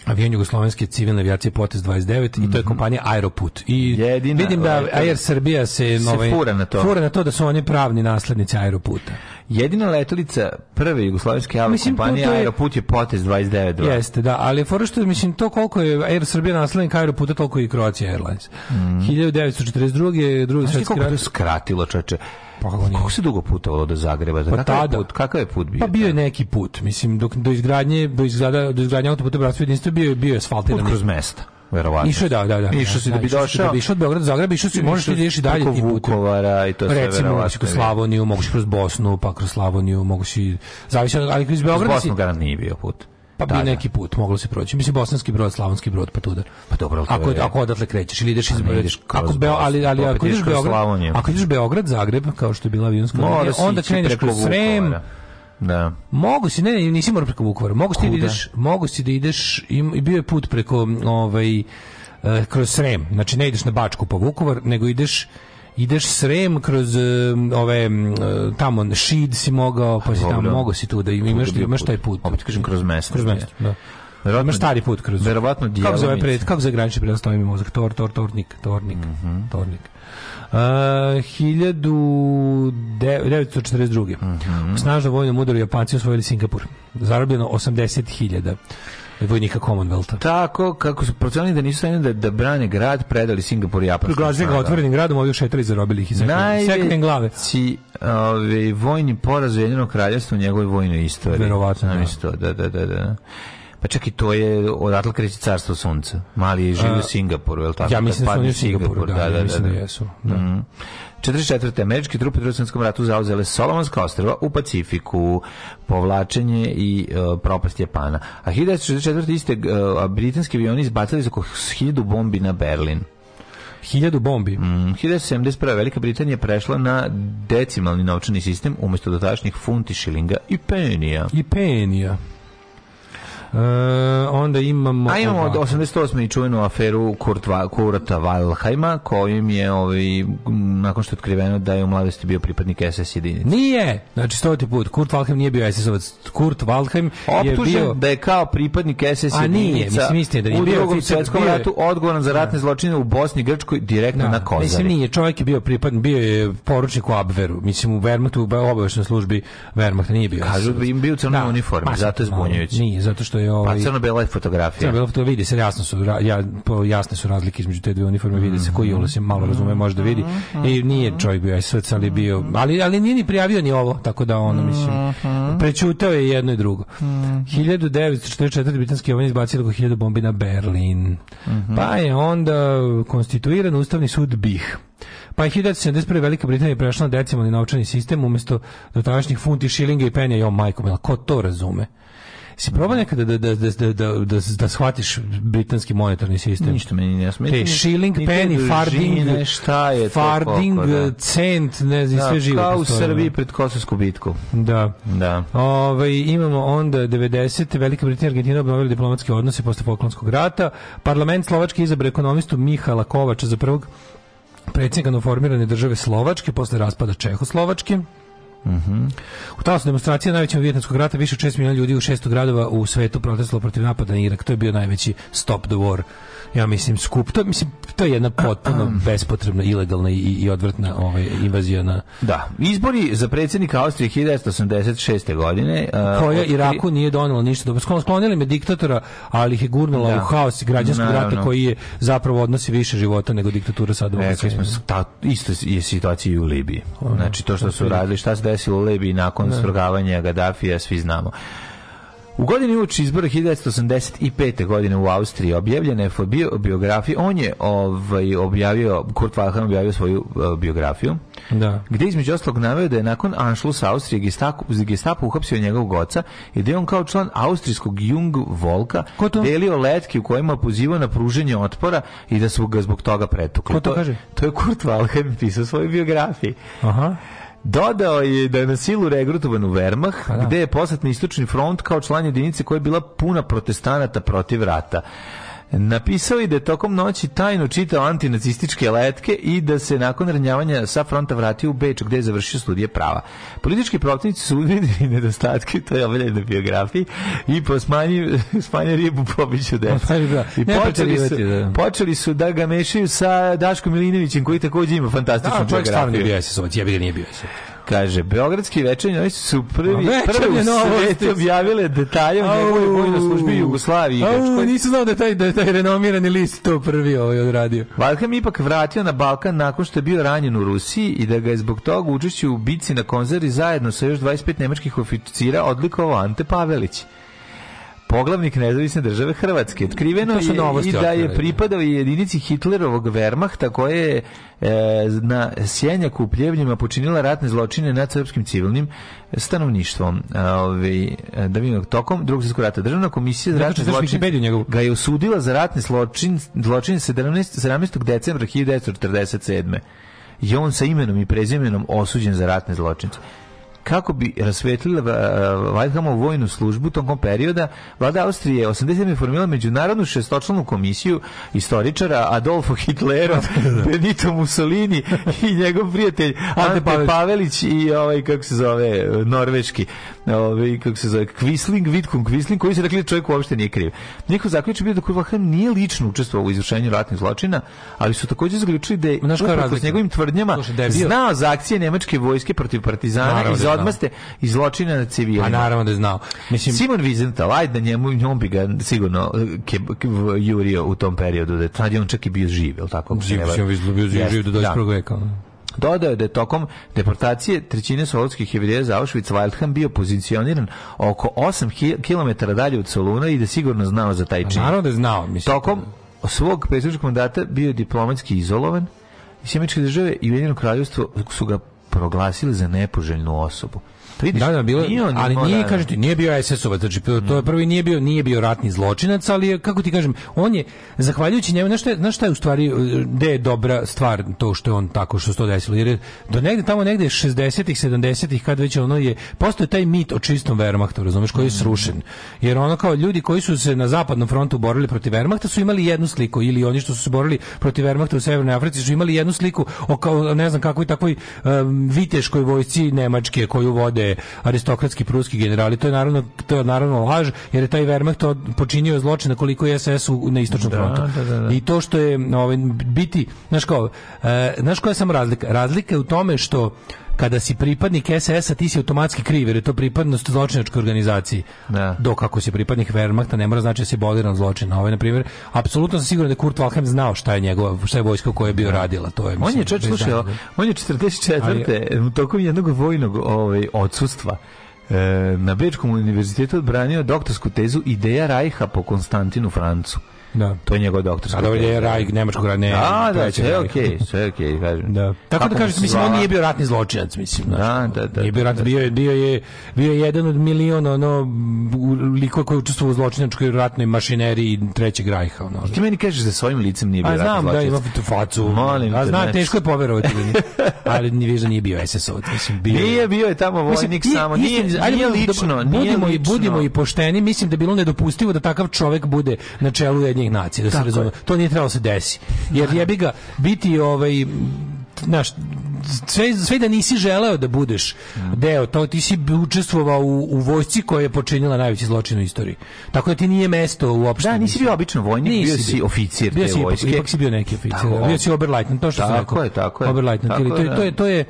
avion jugoslovenske civilne avijacije Potez 29 mm -hmm. i to je mhm. kompanija Aeroput. I Jedina, vidim da Air Srbija se, se ovaj, fura, na to. fura na to da su oni pravni naslednici Aeroputa. Jedina letelica prve jugoslovenske aviokompanije je... Aeroput je Potez 29. 2. Jeste, da, ali fora što mislim to koliko je Air Srbija naslednik Aeroputa, toliko je i Croatia Airlines. Mm -hmm. 1942. drugi svetski rat. skratilo, čoveče? Pa kako, kako se dugo putovalo do Zagreba? Pa kakav tada, je put, kakav je put bio? Pa bio je neki put, mislim, dok, do izgradnje, do izgradnje, do izgradnje autoputa Bratstvo jedinstva bio je, bio je asfaltiran. Put kroz mesta verovatno. Išao da, da, da. Išao si da, da bi došao. Da bi išao od Beograda do Zagreba, išao si, možeš da ići dalje tim putem. i to sve Recimo, mogući kroz Slavoniju, mogući kroz Bosnu, pa kroz Slavoniju, mogući... Zavisi, ali iz Beograda si... Kroz Bosnu garant nije bio put. Pa bi da, da, neki put moglo se proći. Mislim bosanski brod, slavonski brod, pa tuda. Pa dobro, ako je, ako odatle krećeš ili ideš pa iz Beograda, ako Beo, ali ali ako ideš Beograd, ako ideš Beograd, Zagreb, kao što je bila avionska linija, onda kreneš kroz Srem. Da. Mogu si, ne, nisi mora preko Vukovara. Mogu si da ideš, mogu si da ideš i bio je put preko ovaj eh, kroz Srem. Znači ne ideš na Bačku po Vukovar, nego ideš ideš srem kroz um, ove um, tamo šid si mogao, pa si tamo Dobro. mogao si tu da imaš, imaš taj put. Opet kažem kroz mesto. Kroz mesto, da. Verovatno stari put kroz. Verovatno djelomice. Kako zove pred, kako za granični prelaz stavimo mozak? Tor, tor, tornik, tornik, mm -hmm. tornik. Uh, 1942. Mm -hmm. U snažnom vojnom udaru Japanci osvojili Singapur. Zarobljeno 80.000 vojnika Commonwealtha. Tako, kako su procenili da nisu sajni da, da brane grad, predali Singapur i Japan. Proglasili ga otvorenim gradom, ovdje ovi šetali zarobili ih i glave. Najveći ove, vojni poraz Ujedinjenog kraljevstva u njegovoj vojnoj istoriji. Verovatno, da. da, da, da, da. Pa čak i to je odatle kreće carstvo sunca. Mali je živio u Singapuru, je li tako? Ja mislim da su oni u Singapuru, da, da, da, da, jesu. 44. američke trupe u Drugom ratu zauzele Solomonska ostrva u Pacifiku, povlačenje i uh, propast Japana. A 1944. iste uh, britanski avioni izbacili oko 1000 bombi na Berlin. 1000 bombi. Mm, 1971. Velika Britanija prešla na decimalni novčani sistem umesto dotašnjih funti, šilinga i penija. I penija. E, onda imamo... A imamo od 88. i čuvenu aferu Kurt Kurta Valheima, kojim je, ovaj, nakon što je otkriveno da je u mladosti bio pripadnik SS jedinice. Nije! Znači, stoti put, Kurt Valheim nije bio SS-ovac. Kurt Valheim je bio... da je kao pripadnik SS jedinica. A nije, mislim, mislim da je bio... U drugom svjetskom ratu odgovoran za ratne da. zločine u Bosni i Grčkoj direktno da. na Kozari. Mislim, nije, čovjek je bio pripadnik, bio je poručnik u Abveru, mislim, u Wehrmachtu, u obavešenoj službi Wehrmachta nije bio. Kažu da im bio u crnoj da. uniformi, pa, zato je pa, zbunjujući. Nije, zato što što je ovaj pa crno-bela fotografija. Crno-bela fotografija vidi se jasno su ja po jasne su razlike između te dve uniforme, vidi se koji ulaz se malo razume, može da vidi. I nije čovjek bio SVC, ali bio, ali ali nije ni prijavio ni ovo, tako da ono mislim prećutao je jedno i drugo. 1944 britanski ovaj izbacili oko 1000 bombi na Berlin. Pa je onda konstituiran Ustavni sud BiH. Pa je 1971. Velika Britanija prešla na decimalni novčani sistem umesto dotadašnjih funti, šilinga i penja. Jo, majko, mila, ko to razume? Si probao nekada da, da, da, da, da, da, da shvatiš britanski monitorni sistem? Ništa meni ne smeta. Te shilling, penny, farding, ne, šta je farding, to da. Da, cent, ne znam, da, sve živo. Kao u Srbiji pred Kosovsku bitku. Da. da. Ove, ovaj, imamo onda 90. Velika Britanija i Argentina obnovili diplomatske odnose posle poklonskog rata. Parlament Slovački izabra ekonomistu Mihala Kovača za prvog predsjednika formirane države Slovačke posle raspada Čehoslovačke. Mhm. Mm u talas demonstracija najvećeg vjetnamskog rata više od 6 miliona ljudi u šest gradova u svetu protestovalo protiv napada na Irak. To je bio najveći stop the war ja mislim skup to mislim to je jedna potpuno bespotrebna ilegalna i, i odvratna ovaj invazija na da izbori za predsjednika Austrije 1986. godine uh, koja otkri... Iraku nije donela ništa dobro sklonili me diktatora ali ih je gurnula da. u haos građanskog no, rata no. koji je zapravo odnosi više života nego diktatura sad rekli smo ta, isto je situacija i u Libiji znači to što su radili šta se desilo u Libiji nakon da. svrgavanja Gaddafija svi znamo U godini uči izbora 1985. godine u Austriji objavljena je bio, biografija. On je ovaj, objavio, Kurt Valheim objavio svoju uh, biografiju. Da. Gde između ostalog naveo da je nakon Anšlusa Austrije gestapo, gestapo uhapsio njegovog oca i da je on kao član austrijskog Jung Volka delio letke u kojima pozivao na pruženje otpora i da su ga zbog toga pretukli. Ko to, kaže? To, je Kurt Valheim pisao u svojoj biografiji. Aha. Dodao je da je na silu regrutovan u Vermah, pa da. gde je poslat na istočni front kao član jedinice koja je bila puna protestanata protiv rata. Napisao je da je tokom noći tajno čitao antinacističke letke i da se nakon ranjavanja sa fronta vratio u Beč gde je završio studije prava. Politički protivnici su uvidili nedostatke, to je omiljeno na biografiji, i po smanju, smanju ribu pobiću deca. Pa, da. I počeli su, da. počeli su da ga mešaju sa Daškom Milinovićem koji takođe ima fantastičnu da, biografiju. Da, čovjek stvarno nije bio SS-ovac, ja bih da nije bio SS-ovac. Kaže, Beogradski večernji novice su prvi, prvi u svetu objavile detalje o njegovoj vojnoj službi Jugoslavije. Au, nisam znao da je taj, da taj renomirani list to prvi ovaj odradio. Valham ipak vratio na Balkan nakon što je bio ranjen u Rusiji i da ga je zbog toga učešće u bici na konzeri zajedno sa još 25 nemačkih oficira odlikovao Ante Pavelić poglavnik nezavisne države Hrvatske. Otkriveno je i da je pripadao jedinici Hitlerovog Wehrmachta koja je e, na Sjenjaku u Pljevnjima počinila ratne zločine nad srpskim civilnim stanovništvom. Ove, ovaj, da vidimo, tokom drugog svjetskog rata državna komisija za ratne zločine ga je osudila za ratne zločine, zločin 17. 17. decembra 1947. I on sa imenom i prezimenom osuđen za ratne zločine kako bi rasvetlila eh, Weidhamovu vojnu službu tokom perioda, vlada Austrije 87. formila međunarodnu šestočlanu komisiju istoričara Adolfo Hitlera, da, da, da. Benito Mussolini i njegov prijatelj Ante, Pavelić i ovaj, kako se zove, norveški ovaj kako se zove Kvisling, Vitkum Kvisling koji se rekli da čovjek uopšte nije kriv. Njihov zaključak bio da Kurvahan nije lično učestvovao u izvršenju ratnih zločina, ali su takođe zaključili da je Znaš s njegovim tvrdnjama da znao za akcije nemačke vojske protiv partizana naravno i da za odmaste i zločina na civilima. A pa naravno da je znao. Mislim Simon Wiesenthal, ajde da njemu njom bi ga sigurno eh, ke, ke, jurio u tom periodu da tad je on čak i bio živ, el tako? Živ, bio živ do 21. veka. Dodao da je tokom deportacije trećine sovjetskih jevreja za Auschwitz Waldheim bio pozicioniran oko 8 km dalje od Soluna i da sigurno znao za taj pa čin. Naravno da je znao, mislim. Tokom svog predsjedničkog mandata bio je diplomatski izolovan. i Sjemičke države i Ujedinjeno kraljevstvo su ga proglasili za nepoželjnu osobu. Pa vidiš, da, da, bilo, nije on, ali nije, da, da, kažete, nije bio SS-ovac, znači to je prvi nije bio, nije bio ratni zločinac, ali kako ti kažem, on je, zahvaljujući njemu, znaš šta, znaš šta je u stvari, uh, gde je dobra stvar to što je on tako, što se to desilo, jer je do negde, tamo negde 60-ih, 70-ih, kad već ono je, postoje taj mit o čistom Wehrmachtu, razumeš, koji je mhm. srušen, jer ono kao ljudi koji su se na zapadnom frontu borili protiv Wehrmachta su imali jednu sliku, ili oni što su se borili protiv Wehrmachta u Severnoj Africi su imali jednu sliku o kao, ne znam kakvoj takvoj um, viteškoj vojsci Nemačke koju vode aristokratski pruski generali. To je naravno to je naravno laž jer je taj Wehrmacht to počinio zločine koliko je SS u na istočnom da, frontu. Da, da, I to što je ovaj biti, znaš kao, e, znaš koja je samo razlika? Razlika je u tome što kada si pripadnik SS-a ti si automatski kriv jer je to pripadnost zločinačkoj organizaciji. Da. Dok ako si pripadnik Wehrmachta ne mora znači da si boliran zločin. Ovo ovaj, je na primjer apsolutno sam siguran da Kurt Wilhelm znao šta je njegova šta je vojska koja je bio da. radila, to je mislim, On je čet, slušao, on je 44. Ehm, tokom jednog vojnog ovaj odsustva ehm, na Bečkom univerzitetu odbranio doktorsku tezu Ideja Rajha po Konstantinu Francu. Da. To je njegov doktorski. A dobro je Rajg nemačkog rada, ne. A, da, da sve je okej, okay, sve je okej, okay, kažem. Da. Tako da kažete, mislim, on da- nije bio ratni zločinac, mislim. Da, da, da. Nije bio da, ratni, bio je, bio je, bio je jedan od miliona, ono, likova koji je učestvovao u zločinačkoj ratnoj mašineriji Trećeg Rajha, ono. Ti meni kažeš da svojim licem nije bio ratni zločinac. A znam, da, ima tu facu. Molim A znam, znači. teško je poverovati. ali ni viže nije bio SSO. mislim, bio. Nije bio je tamo vojnik samo, nije, nije lično, budimo i budimo i pošteni, mislim da bilo nedopustivo da takav čovjek bude na čelu Ujedinjenih nacija, da se razume. To nije trebalo da se desi. Jer jebi ga biti ovaj naš sve, sve da nisi želeo da budeš mm. deo, to ti si učestvovao u, u vojsci koja je počinila najveći zločin u istoriji. Tako da ti nije mesto uopšte. Da, nisi bio obično vojnik, nisi bio si oficir bio te si, vojske. Ipak si bio neki oficir. Tako, da. bio si Oberleitner, to što tako sam rekao. Je, tako je, Oberleitner. Tako ili, to, je, to je, to je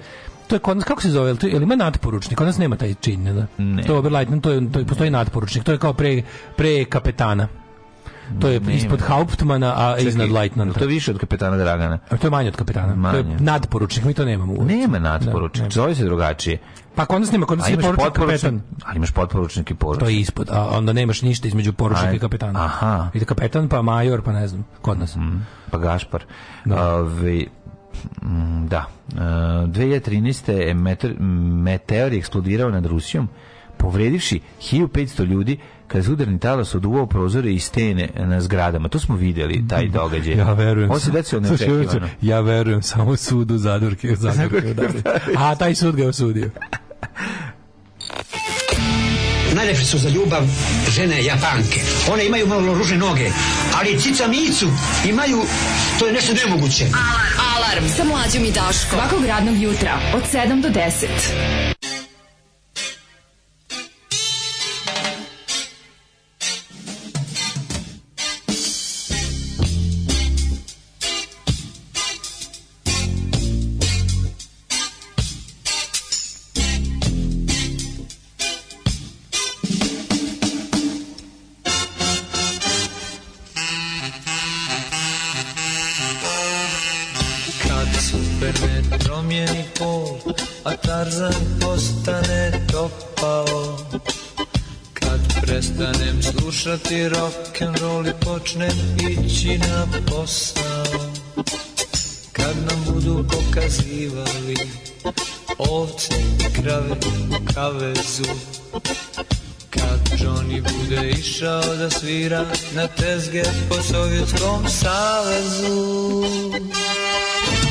to je kod nas, kako se zove, to, ili ima nadporučnik, kod nas nema taj čin, ne da? Ne. To je Oberleitner, to, je, to je, postoji nadporučnik, to je kao pre, pre kapetana. To je ne, ispod Hauptmana, a Čekaj, iznad Leitnanta. To je više od kapetana Dragana. A to je manje od kapetana. Manje. To je nadporučnik, mi to nemamo. Uopće. Nema nadporučnik, da, zove se drugačije. Pa kod nas nema, kod nas je poručnik kapetan. Ali imaš potporučnik i poručnik. To je ispod, a onda nemaš ništa između poručnika i kapetana. Aha. I kapetan pa major, pa ne znam, kod nas. Mm, pa Gašpar. Da. Ove, mm, da. E, 2013. je meteor, meteor je eksplodirao nad Rusijom, povredivši 1500 ljudi, kada se udarni talas oduvao prozore i stene na zgradama. To smo videli, taj događaj. Ja verujem. On se desio neočekivano. Ja verujem samo sudu Zadorke, Zadorke. Da. A taj sud ga je osudio. Najlepše su za ljubav žene japanke. One imaju malo ružne noge, ali cica micu imaju, to je nešto nemoguće. Alarm, alarm, sa mlađom i Daškom. Svakog radnog jutra, od 7 do 10. a Tarzan postane topao Kad prestanem slušati rock'n'roll i počnem ići na posao Kad nam budu pokazivali ovce i krave u kavezu Kad Johnny bude išao da svira na tezge po Sovjetskom savezu Muzika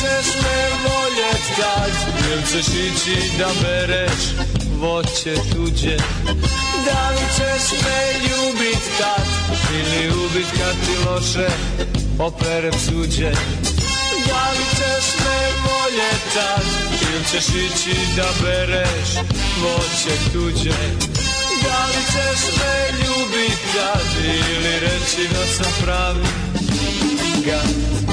ćeš me voljet kad Ili ćeš ići da bereš voće tuđe Da li ćeš me ljubit kad Ili ubit kad ti loše operem suđe Da li ćeš me voljet tad Ili ćeš ići da bereš voće tuđe Da li ćeš me ljubit kad Ili reći da sam pravi gad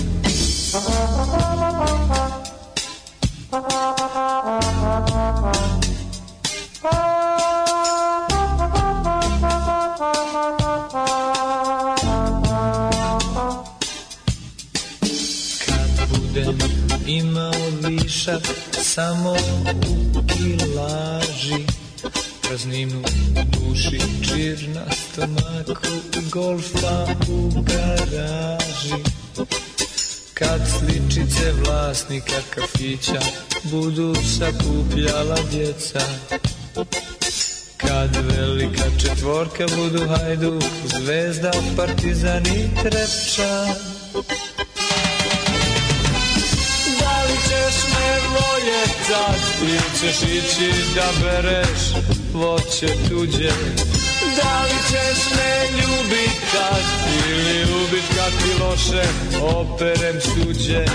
samo u kilaži Prazninu u duši, čir na stomaku Golfa u garaži Kad sličice vlasnika kafića budu sakupljala djeca Kad velika četvorka budu hajdu Zvezda, Partizan i Trepča Da li ćeš me voljetat ili ćeš ići da bereš voće tuđe Da li ćeš me ljubit kad ili ljubit kad ti loše operem suđe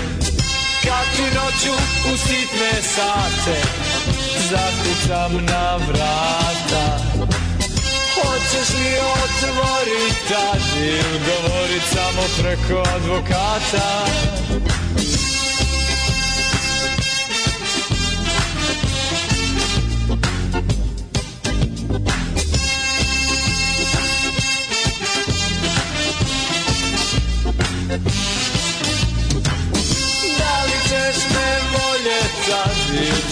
Kad ti noću u sitne sate zakucam na vrata Hoćeš li otvorit tad ili govorit samo preko advokata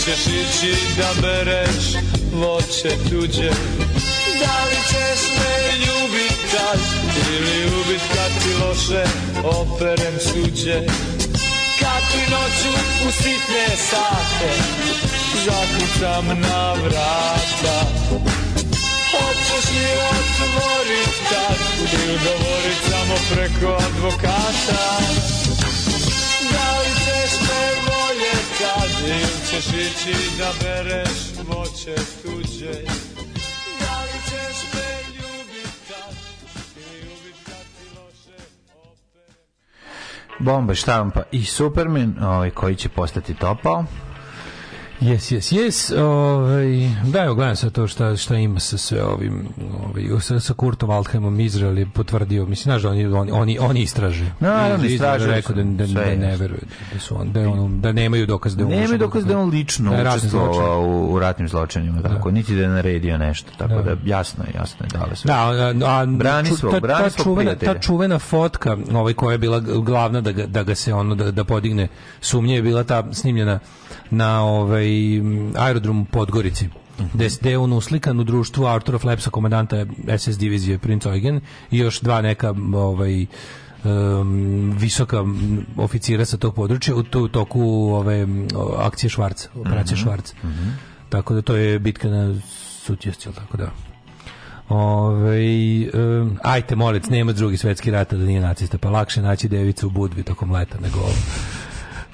ćeš ići da bereš voće tuđe Da li ćeš me ljubit tad Ili ubit kad ti loše operem suđe Kad ti noću u sitne sate Zakucam na vrata Hoćeš mi otvorit tad I udovorit samo preko advokata Da ćeš ići da bereš moće tuđe Da li ćeš me Bomba štampa i Superman, ovaj koji će postati topao. Jes, jes, jes. Ovaj, da, evo, gledam sad to šta, šta ima sa sve ovim, ovaj, sa, sa Kurtom Altheimom Izrael je potvrdio, mislim, znaš da oni, oni, oni, oni istraže. Naravno, istraže. rekao da, da, da, ne veruje, da, su on, da, on, da nemaju dokaz da Nemaju dokaz da on lično da učestvovao u, u ratnim zločinima, da. tako, da. niti da je naredio nešto, tako da, da jasno je, jasno je da li su. Da, a, a, brani ču, ta, brani ta, čuvena, ta čuvena fotka, ovaj, koja je bila glavna da ga, da ga se ono, da, da podigne sumnje, je bila ta snimljena na ovaj Um, aerodrom u Podgorici gde je on uslikan u društvu Artura Flepsa, komandanta SS divizije Prince Eugen i još dva neka ovaj, um, visoka oficira sa tog područja u, toku ove, akcije Švarca, operacije mm -hmm. Švarca. Mm -hmm. Tako da to je bitka na sutjestil, tako da. Ove, um, ajte, molec, nema drugi svetski rata da nije nacista, pa lakše naći devicu u Budvi tokom leta nego ovo.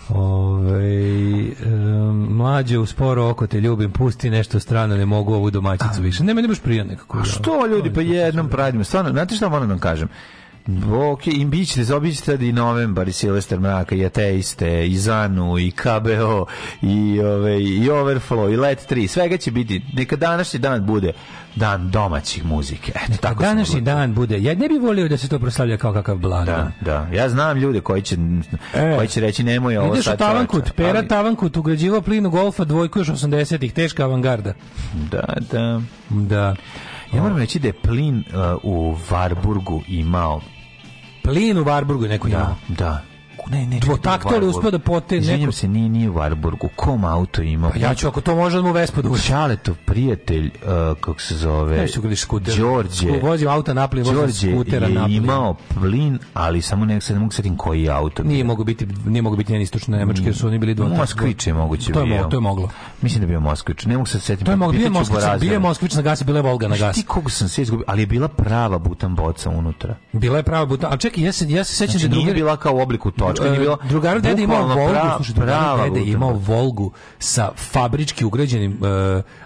Ove, ovaj, um, mlađe u sporo oko te ljubim, pusti nešto strano, ne mogu ovu domaćicu više. Nema, nemaš prija nekako. A što ljudi, pa jednom pravimo. Stvarno, znate šta moram da vam kažem? Mhm. Ok, im bićete, zobićete tad i novembar i Silvester Mraka i Ateiste i Zanu i KBO i, ove, i Overflow i Let 3. Svega će biti, neka današnji dan bude dan domaćih muzike. Eto, tako današnji dan bude. Ja ne bih volio da se to proslavlja kao kakav blagdan. Da, da. Ja znam ljude koji će, e, koji će reći nemoj ovo sad. Ideš u Tavankut, Pera ali... Tavankut, ugrađivo plinu golfa dvojku još 80-ih, teška avangarda. Da, da. Da. Ja moram reći da je plin uh, u Varburgu imao Plin u Varburgu neko da, ima. Da, da ne, ne, dvotakta ali uspio da pote neko. se, nije, nije u u kom auto ima? Pa ja ću, ako to može, mu Vespa da uši. Šaletov prijatelj, uh, kako se zove, Nešto gledeš skuter. Đorđe. Vozim auta napoli, vozim skutera napoli. je imao plin, ali samo nek se ne mogu setim koji je auto. Nije mogu biti, nije mogu biti njen istočno Nemačka, jer su oni bili dvotakta. Moskvić je moguće to je, bio. To je moglo. Mislim da bio Moskvić, ne mogu se setim. To je pa moglo, bio Moskvić, bio Moskvić na gasi, bila je Volga na gasi. Ti kogu sam se izgubio, ali je bila prava butan boca unutra. Bila je prava butan, ali čekaj, ja se, ja se sećam znači, da je bila kao u obliku točke. Nemačkoj nije e, bilo. Drugar dede imao Volgu, slušaj, drugar dede imao Volgu sa fabrički ugrađenim, e,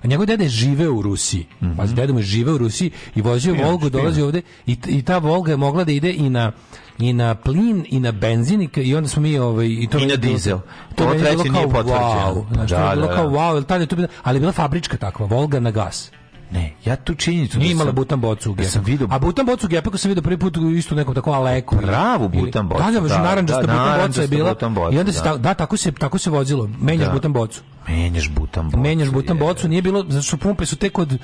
a njegov dede žive u Rusiji. Mm -hmm. Pa dede mu žive u Rusiji i vozio Volgu, dolazi ovde i, i ta Volga je mogla da ide i na i na plin i na benzin i onda smo mi ovaj i to i na dizel. To je bilo potvrđeno. wow, znači, da, da, da. kao da. wow, ali to bila, ali bila fabrička takva Volga na gas. Ne, ja tu činjenicu nije da imala Butan Bocu da sam vidio. A Butan Bocu Gepa sam vidio prvi put u nekom takvom Aleku. Bravo Butan Bocu. Da, da, da, narandžasta da, Butan Boca je bila. I onda se da. da, tako se tako se vozilo. Menjaš da. Butan Bocu. Menjaš Butan Bocu. Menjaš Butan Bocu, nije bilo zato što pumpe su tek od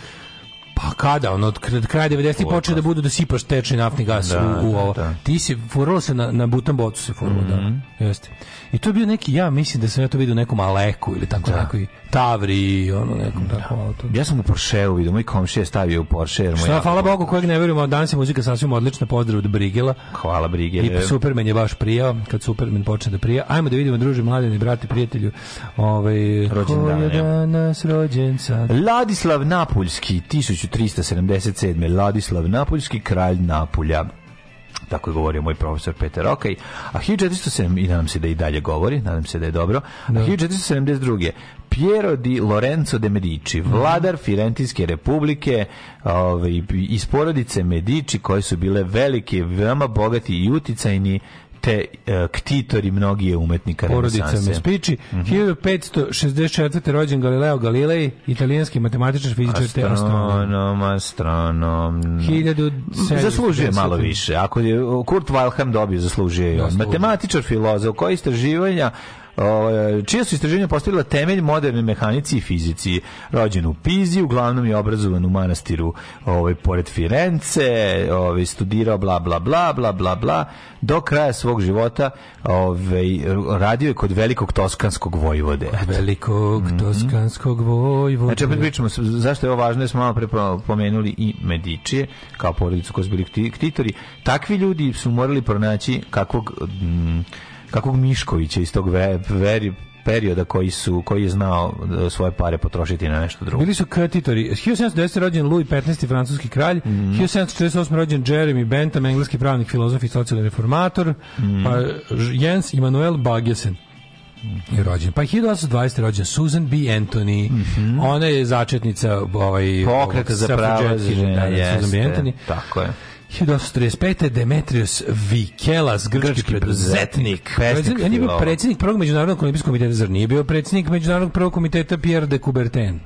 pa kada, ono, od kraja 90-ih počeo da budu da sipaš tečni naftni gas da, u, u da, ovo. Ti si, furalo se na, na Butan Bocu se furalo, mm -hmm. da. Mhm. Jeste. I to je bio neki, ja mislim da sam ja to vidio u nekom Aleku ili tako da. nekoj Tavri, ono nekom da. tako auto. Ja sam u Porscheu vidio, moj komšija je stavio u Porsche. Jer Šta, ja, hvala Bogu kojeg ne verujemo, danas je muzika sasvim odlična, pozdrav od Brigela. Hvala Brigela. I Superman je baš prijao, kad Superman počne da prija. Ajmo da vidimo, druži, mladeni, brate, prijatelju, ovaj, rođen dan, je danas rođen sad? Ladislav Napuljski, 1377. Ladislav Napuljski, kralj Napulja tako je govorio moj profesor Peter Okaj. A 1407, i nadam se da i dalje govori, nadam se da je dobro, no. a 1472. Da. Piero di Lorenzo de Medici, mhm. vladar Firentinske republike ovaj, iz porodice Medici, koje su bile velike, veoma bogati i uticajni te e, ktitori mnogi je umetnika Porodica me Mm -hmm. 1564. rođen Galileo Galilei, italijanski matematičar, fizičar te astronom. Astronom, 1770. Zaslužuje malo više. Ako je Kurt Wilhelm dobio, zaslužuje i on. Matematičar, filozof, koji istraživanja Ovaj, čija su istraživanja postavila temelj moderne mehanici i fizici. Rođen u Pizi, uglavnom je obrazovan u manastiru ovaj, pored Firence, ovaj, studirao bla bla bla bla bla bla do kraja svog života ovaj, radio je kod velikog toskanskog vojvode. Velikog mm -hmm. toskanskog vojvode. Znači, opet pričamo, zašto je ovo važno, jer smo malo pre pomenuli i Medičije, kao porodicu koji su bili ktitori. Takvi ljudi su morali pronaći kakvog... Mm, kakvog Miškovića iz tog ve, veri, perioda koji su koji je znao e, svoje pare potrošiti na nešto drugo. Bili su katitori. 1710 rođen Louis 15. francuski kralj, mm. 1748 rođen Jeremy Bentham, engleski pravnik, filozof i socijalni reformator, mm. pa Jens Immanuel Bagesen je rođen. Pa 1820 rođen Susan B. Anthony. Mm -hmm. Ona je začetnica ovaj pokreta za prava žena, da, jeste, Susan B. Anthony. Tako je. 1935. Demetrius Vikelas, grčki, grčki preduzetnik. preduzetnik. On je bio ovaj. predsjednik prvog međunarodnog olimpijskog komiteta, zar nije bio predsjednik međunarodnog prvog komiteta Pierre de Coubertin?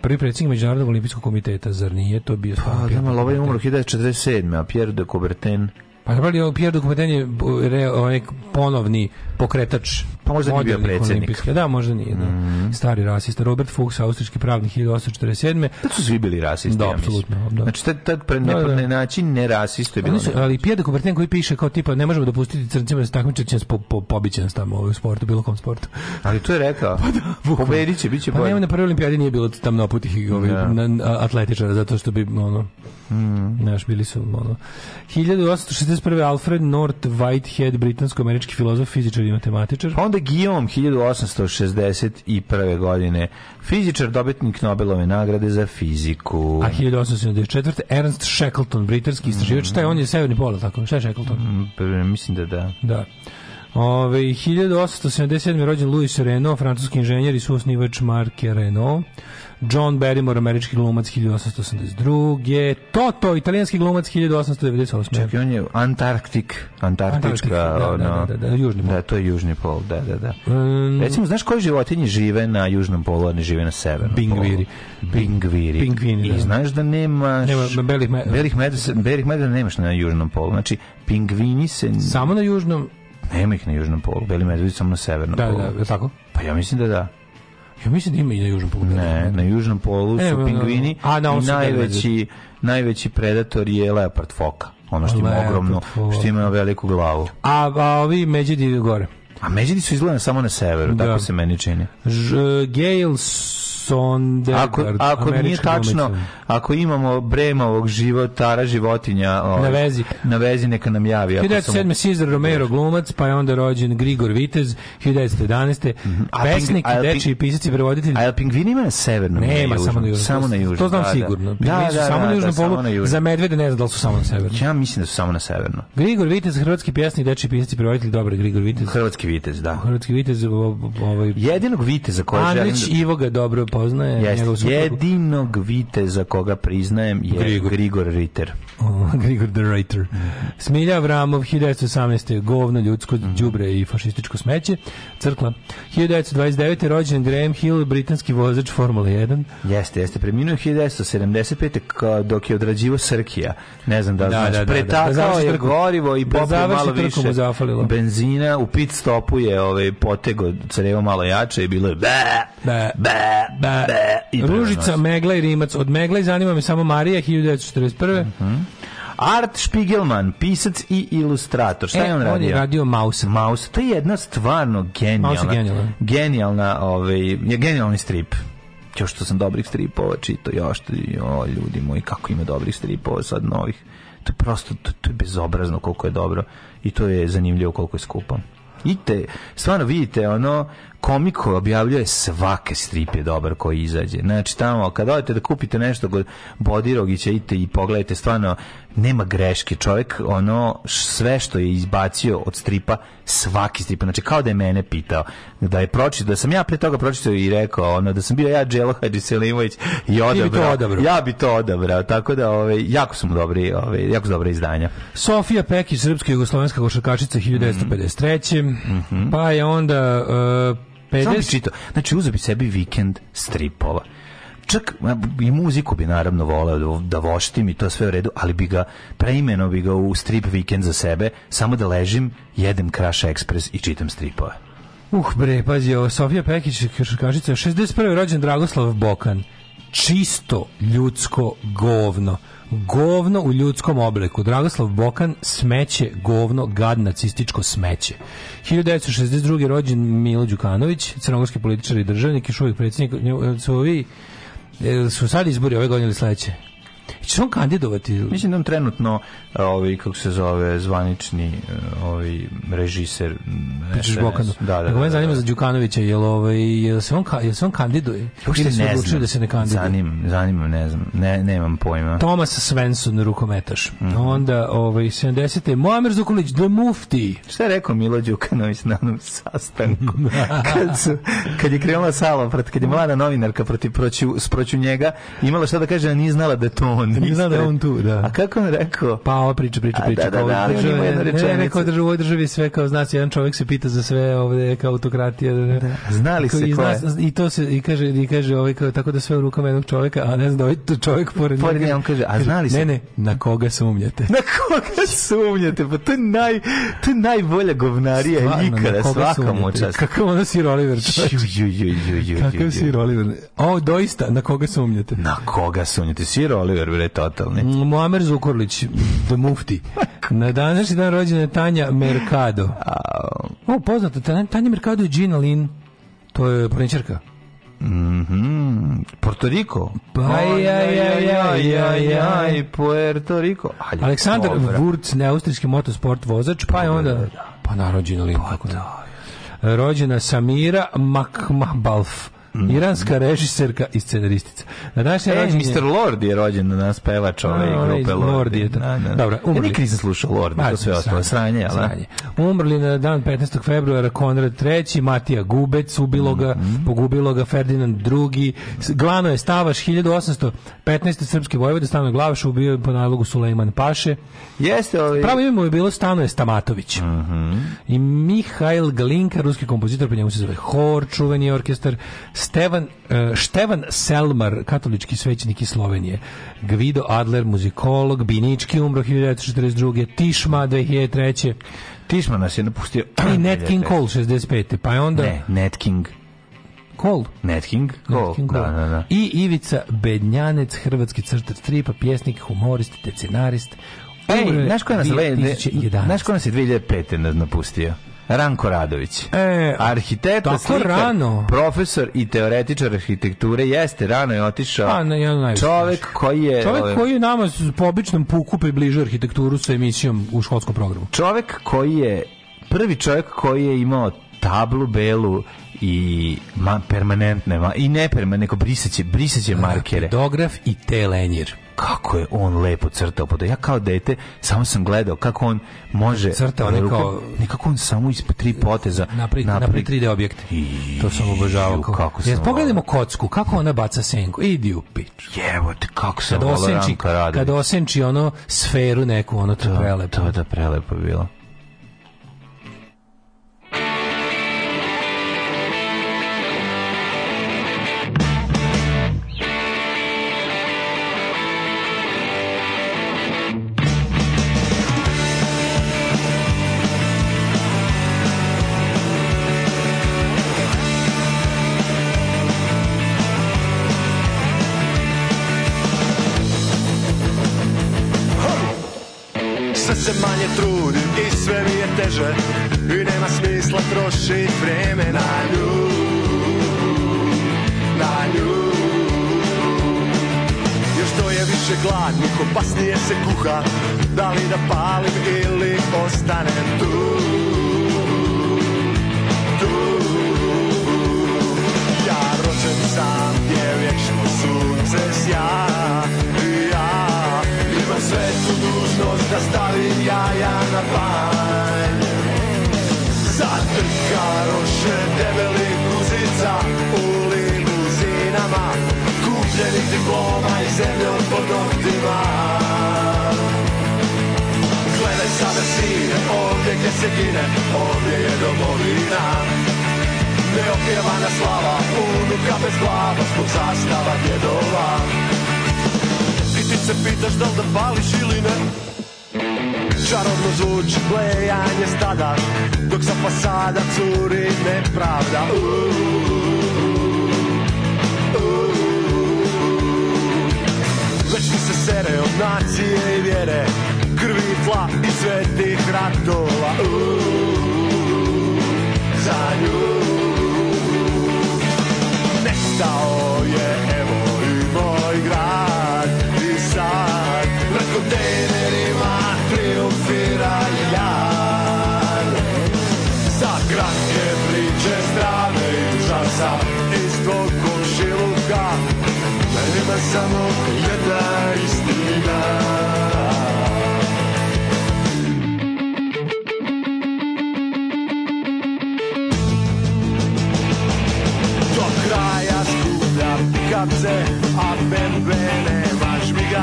Prvi predsjednik Međunarodnog olimpijskog komiteta, zar nije to bio? Pa, da, malo ovaj umro 1947. a Pierre de Coubertin A dobro li Pierre Ducometan je re, onaj ponovni pokretač pa možda nije bio predsjednik. Da, možda nije. Da. Mm. Stari rasista. Robert Fuchs, austrijski pravnik 1847. Da su svi bili rasisti, da, ja apsolutno. Da. Znači, tad, tad pre, da, ne, da, da. način ne rasisto je bilo. Su, ali Pierre Ducometan koji piše kao tipa ne možemo dopustiti crncima da se takmiče će po, po, pobiće nas tamo ovaj, u sportu, bilo kom sportu. Ali to je rekao. pa da, Pobedit će, bit će Pa nema na prvoj olimpijadi nije bilo tam naputih ovih, yeah. Da. na, atletičara, zato što bi, ono, mm. naš, bili su, ono, 1860 1881. Alfred North Whitehead, britansko-američki filozof, fizičar i matematičar. Pa onda Guillaume, 1861. godine, fizičar, dobitnik Nobelove nagrade za fiziku. A 1874. Ernst Shackleton, britanski istraživač. Mm -hmm. Šta je, on je severni pol, tako? Šta je Shackleton? Mm, mislim da da. Da. Ove, 1877. rođen Louis Renault, francuski inženjer i suosnivač marke Renault. John Barrymore, američki glumac 1882. Toto, italijanski glumac 1898. Čekaj, on je Antarktik, Antarktička, Antarktik, da, da, ono, da, da, da, južni pol. Da, to je južni pol, da, da, da. Um, Recimo, znaš koji životinje žive na južnom polu, a ne žive na severnom Bingviri. Polu? Bingviri. Bingviri, da. I da. znaš da nemaš... Nema belih, me, belih, medvesa, belih medvesa nemaš na južnom polu. Znači, pingvini se... Samo na južnom... Nema ih na južnom polu, beli medvedi samo na severnom da, polu. Da, da, je tako? Pa ja mislim da da. Ja mislim da ima i na južnom polu. Ne, na južnom polu su e, e pingvini a, na i najveći, najveći predator je leopard foka. Ono što ima ogromno, što ima veliku glavu. A, a ovi međedi gore. A međedi su izgledani samo na severu, da. tako se meni čini. Gales sonde ako, ako nije tačno ulicu. ako imamo brema ovog života ara životinja ovaj, na vezi na vezi neka nam javi 1907 Cesar Romero glumac pa je onda rođen Grigor Vitez 1911 mm -hmm. a pesnik i dečiji pisac i prevoditelj a pingvin ima na severnom nema na samo na južnom samo na južnom to znam da, da, sigurno da, da, da, samo na da, južnom da, polu za medvede ne znam da li su samo na severno ja mislim da su samo na severno Grigor Vitez hrvatski pjesnik dečiji pisac i prevoditelj dobar Grigor Vitez hrvatski vitez da hrvatski vitez ovaj jedinog viteza koji želim Andrić Ivoga dobro poznaje. Jest, jedinog viteza koga priznajem je Grigor, Grigor Ritter. Oh, Grigor the Ritter. Smilja Avramov, 1918. Govno, ljudsko mm. đubre i fašističko smeće. Crkla. 1929. rođen Graham Hill, britanski vozač Formule 1. Jeste, jeste. Preminuo 1975. dok je odrađivo Srkija. Ne znam da, da znaš. Da, da, da. Pretakao da, je gorivo i da popio malo više benzina. U pit stopu je ovaj, potego crevo malo jače i bilo je be, be, be, Ba. Be, Ružica, Megla i Rimac. Od Megla i zanima me samo Marija 1941. Mm -hmm. Art Spiegelman, pisac i ilustrator. Šta e, je on radio? On je radio Mouse. Mouse, to je jedna stvarno genijalna. Mouse genijalna. Genijalna, ovaj, je genijalni strip Još što sam dobrih stripova čito, jo što, jo, ljudi moji, kako ima dobrih stripova sad novih. To je prosto, to, to je bezobrazno koliko je dobro i to je zanimljivo koliko je skupo idite, stvarno vidite ono komik objavljuje svake strip je dobar koji izađe. Znači tamo kad odete da kupite nešto kod Bodirogića idite i pogledajte stvarno nema greške. Čovjek ono sve što je izbacio od stripa, svaki strip, znači kao da je mene pitao, da je pročitao, da sam ja pre toga pročitao i rekao ono da sam bio ja Đelo Hadžiselimović i odabrao. Bi ja bi to odabrao. Tako da ovaj jako su mu dobri, ovaj jako su dobra izdanja. Sofija Pekić, srpska jugoslovenska košarkašica 1953. Mm -hmm. Pa je onda uh, e, 50... Samo bi čitao. Znači, uzeo bi sebi vikend stripova čak i muziku bi naravno voleo da, da voštim i to sve u redu, ali bi ga preimeno bi ga u strip vikend za sebe, samo da ležim, jedem Crash Express i čitam stripove. Uh bre, pazi, ovo Sofija Pekić, krškašica, 61. rođen Dragoslav Bokan. Čisto ljudsko govno govno u ljudskom obliku. Dragoslav Bokan, smeće, govno, gad, nacističko smeće. 1962. rođen Milo Đukanović, crnogorski političar i državnik, još uvijek predsjednik, su ovi E, su sad izbori ove godine ili sledeće? će on kandidovati? Mislim da on trenutno ovaj kako se zove zvanični eh, ovaj režiser mm, Pričaš Bokanu. Da, da. da, da, da. zanima da. za Đukanovića, jel ovaj jel se on jel se on kandiduje? Uopšte ne odlučio znam. da se ne kandiduje. Zanim, zanima, ne znam. Ne nemam pojma. Thomas Svensson rukometaš. Mm Onda ovaj 70. Muamer Zukolić the mufti. Šta je rekao Milo Đukanović na onom sastanku? Da. kad, su, kad je krenula sala, kad je mlada novinarka protiv proću, proću njega, imala šta da kaže, a nije znala da je to on niste. Zna da, da on tu, da. A kako on rekao? Pa ova priča, priča, priča. A, da, da, da, ali ima jedna Ne, rekao državu, ovoj državi sve kao, znaš, jedan čovjek se pita za sve ovde kao autokratija. Da, da. da znali se ko je. I to se, i kaže, i kaže ovaj, kao, tako da sve u rukama jednog čovjeka, a ne znam da ovaj čovjek pored njega. Pored on kaže, a znali se? Ne, ne, na koga sumnjate? Na koga sumnjate? Pa to je, naj, to je najbolja govnarija Stvarno, nikada, svaka mu čast. Kakav ono si Oliver, čovječ. Kako si Oliver. O, doista, na koga sumnjate? Na koga sumnjate? Sir Oliver, bre totalni. Mm, Muamer Zukorlić, the mufti. Na današnji dan rođena je Tanja Mercado. O, poznata, Tanja Mercado i Gina Lin. To je porničarka. Mhm. Mm Puerto Rico. Pa ja ja ja ja Puerto Rico. Ajde, Aleksandar Wurz, neaustrijski motosport vozač, pa je onda pa narođen Lin. Pa da. Rođena Samira Makmabalf. Mhm. Iranska režiserka i scenaristica. Na današnji e, Mr. Lord je rođen na nas pevač ove no, grupe Lord. Lord je, da, da. da, da. Dobro, umrli. Ja nisam slušao Lord, to sve ostalo sranje, ali. Umrli na dan 15. februara Konrad III, Matija Gubec, ubilo ga, mm -hmm. pogubilo ga Ferdinand II, Glano je Stavaš 1815. srpski vojvoda Stanoje Glavaš ubio po nalogu Sulejman Paše. Jeste, ali pravo ime mu je bilo Stanoje Stamatović. Mm I Mihail Glinka, ruski kompozitor, po njemu se zove Hor, čuveni orkestar Stevan, e, Števan Selmar, katolički svećenik iz Slovenije, Gvido Adler, muzikolog, Binički umro 1942. Tišma 2003. Tišma nas je napustio. I Nat King Cole 65. Pa je onda... Ne, Nat King. Cole. Nat King Cole. Nat King da, Cole. Da, da, da. I Ivica Bednjanec, hrvatski crtač stripa, pjesnik, humorist, te scenarist. Ej, znaš ko nas je 2005. napustio? Ranko Radović. E, arhitekt, slikar, rano. profesor i teoretičar arhitekture jeste rano je otišao. A, ne, čovek koji je Čovek ove, ovaj, koji je nama po običnom puku približio arhitekturu sa emisijom u školskom programu. Čovek koji je prvi čovek koji je imao tablu belu i ma, permanentne ma, i ne permanentne, nego brisaće, brisaće markere. Fotograf i telenjir kako je on lepo crtao pod pa da ja kao dete samo sam gledao kako on može crtao da nekako nekako on samo iz tri poteza napri napri 3D objekte to sam obožavao kako, kako sam ja, pogledajmo kocku kako ona baca senku idi u pič jevo te kako se kad osenči kad osenči ono sferu neku ono to, to prelepo to da prelepo bilo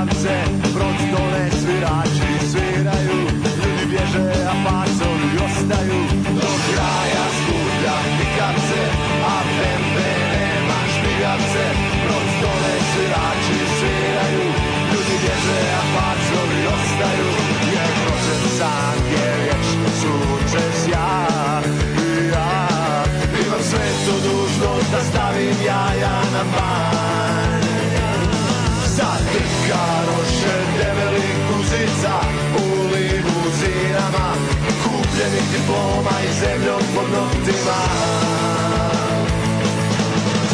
pijace, brod dole svirači sviraju, ljudi bježe, a pacovi ostaju, do kraja skuplja pikace, a tempe nema špigace, brod dole svirači sviraju, ljudi bježe, a pacovi ostaju, jer prođem sam, jer vječno sunce sja, i ja, imam sve to dužnost da stavim jaja na bar. diploma i zemljom pod noktima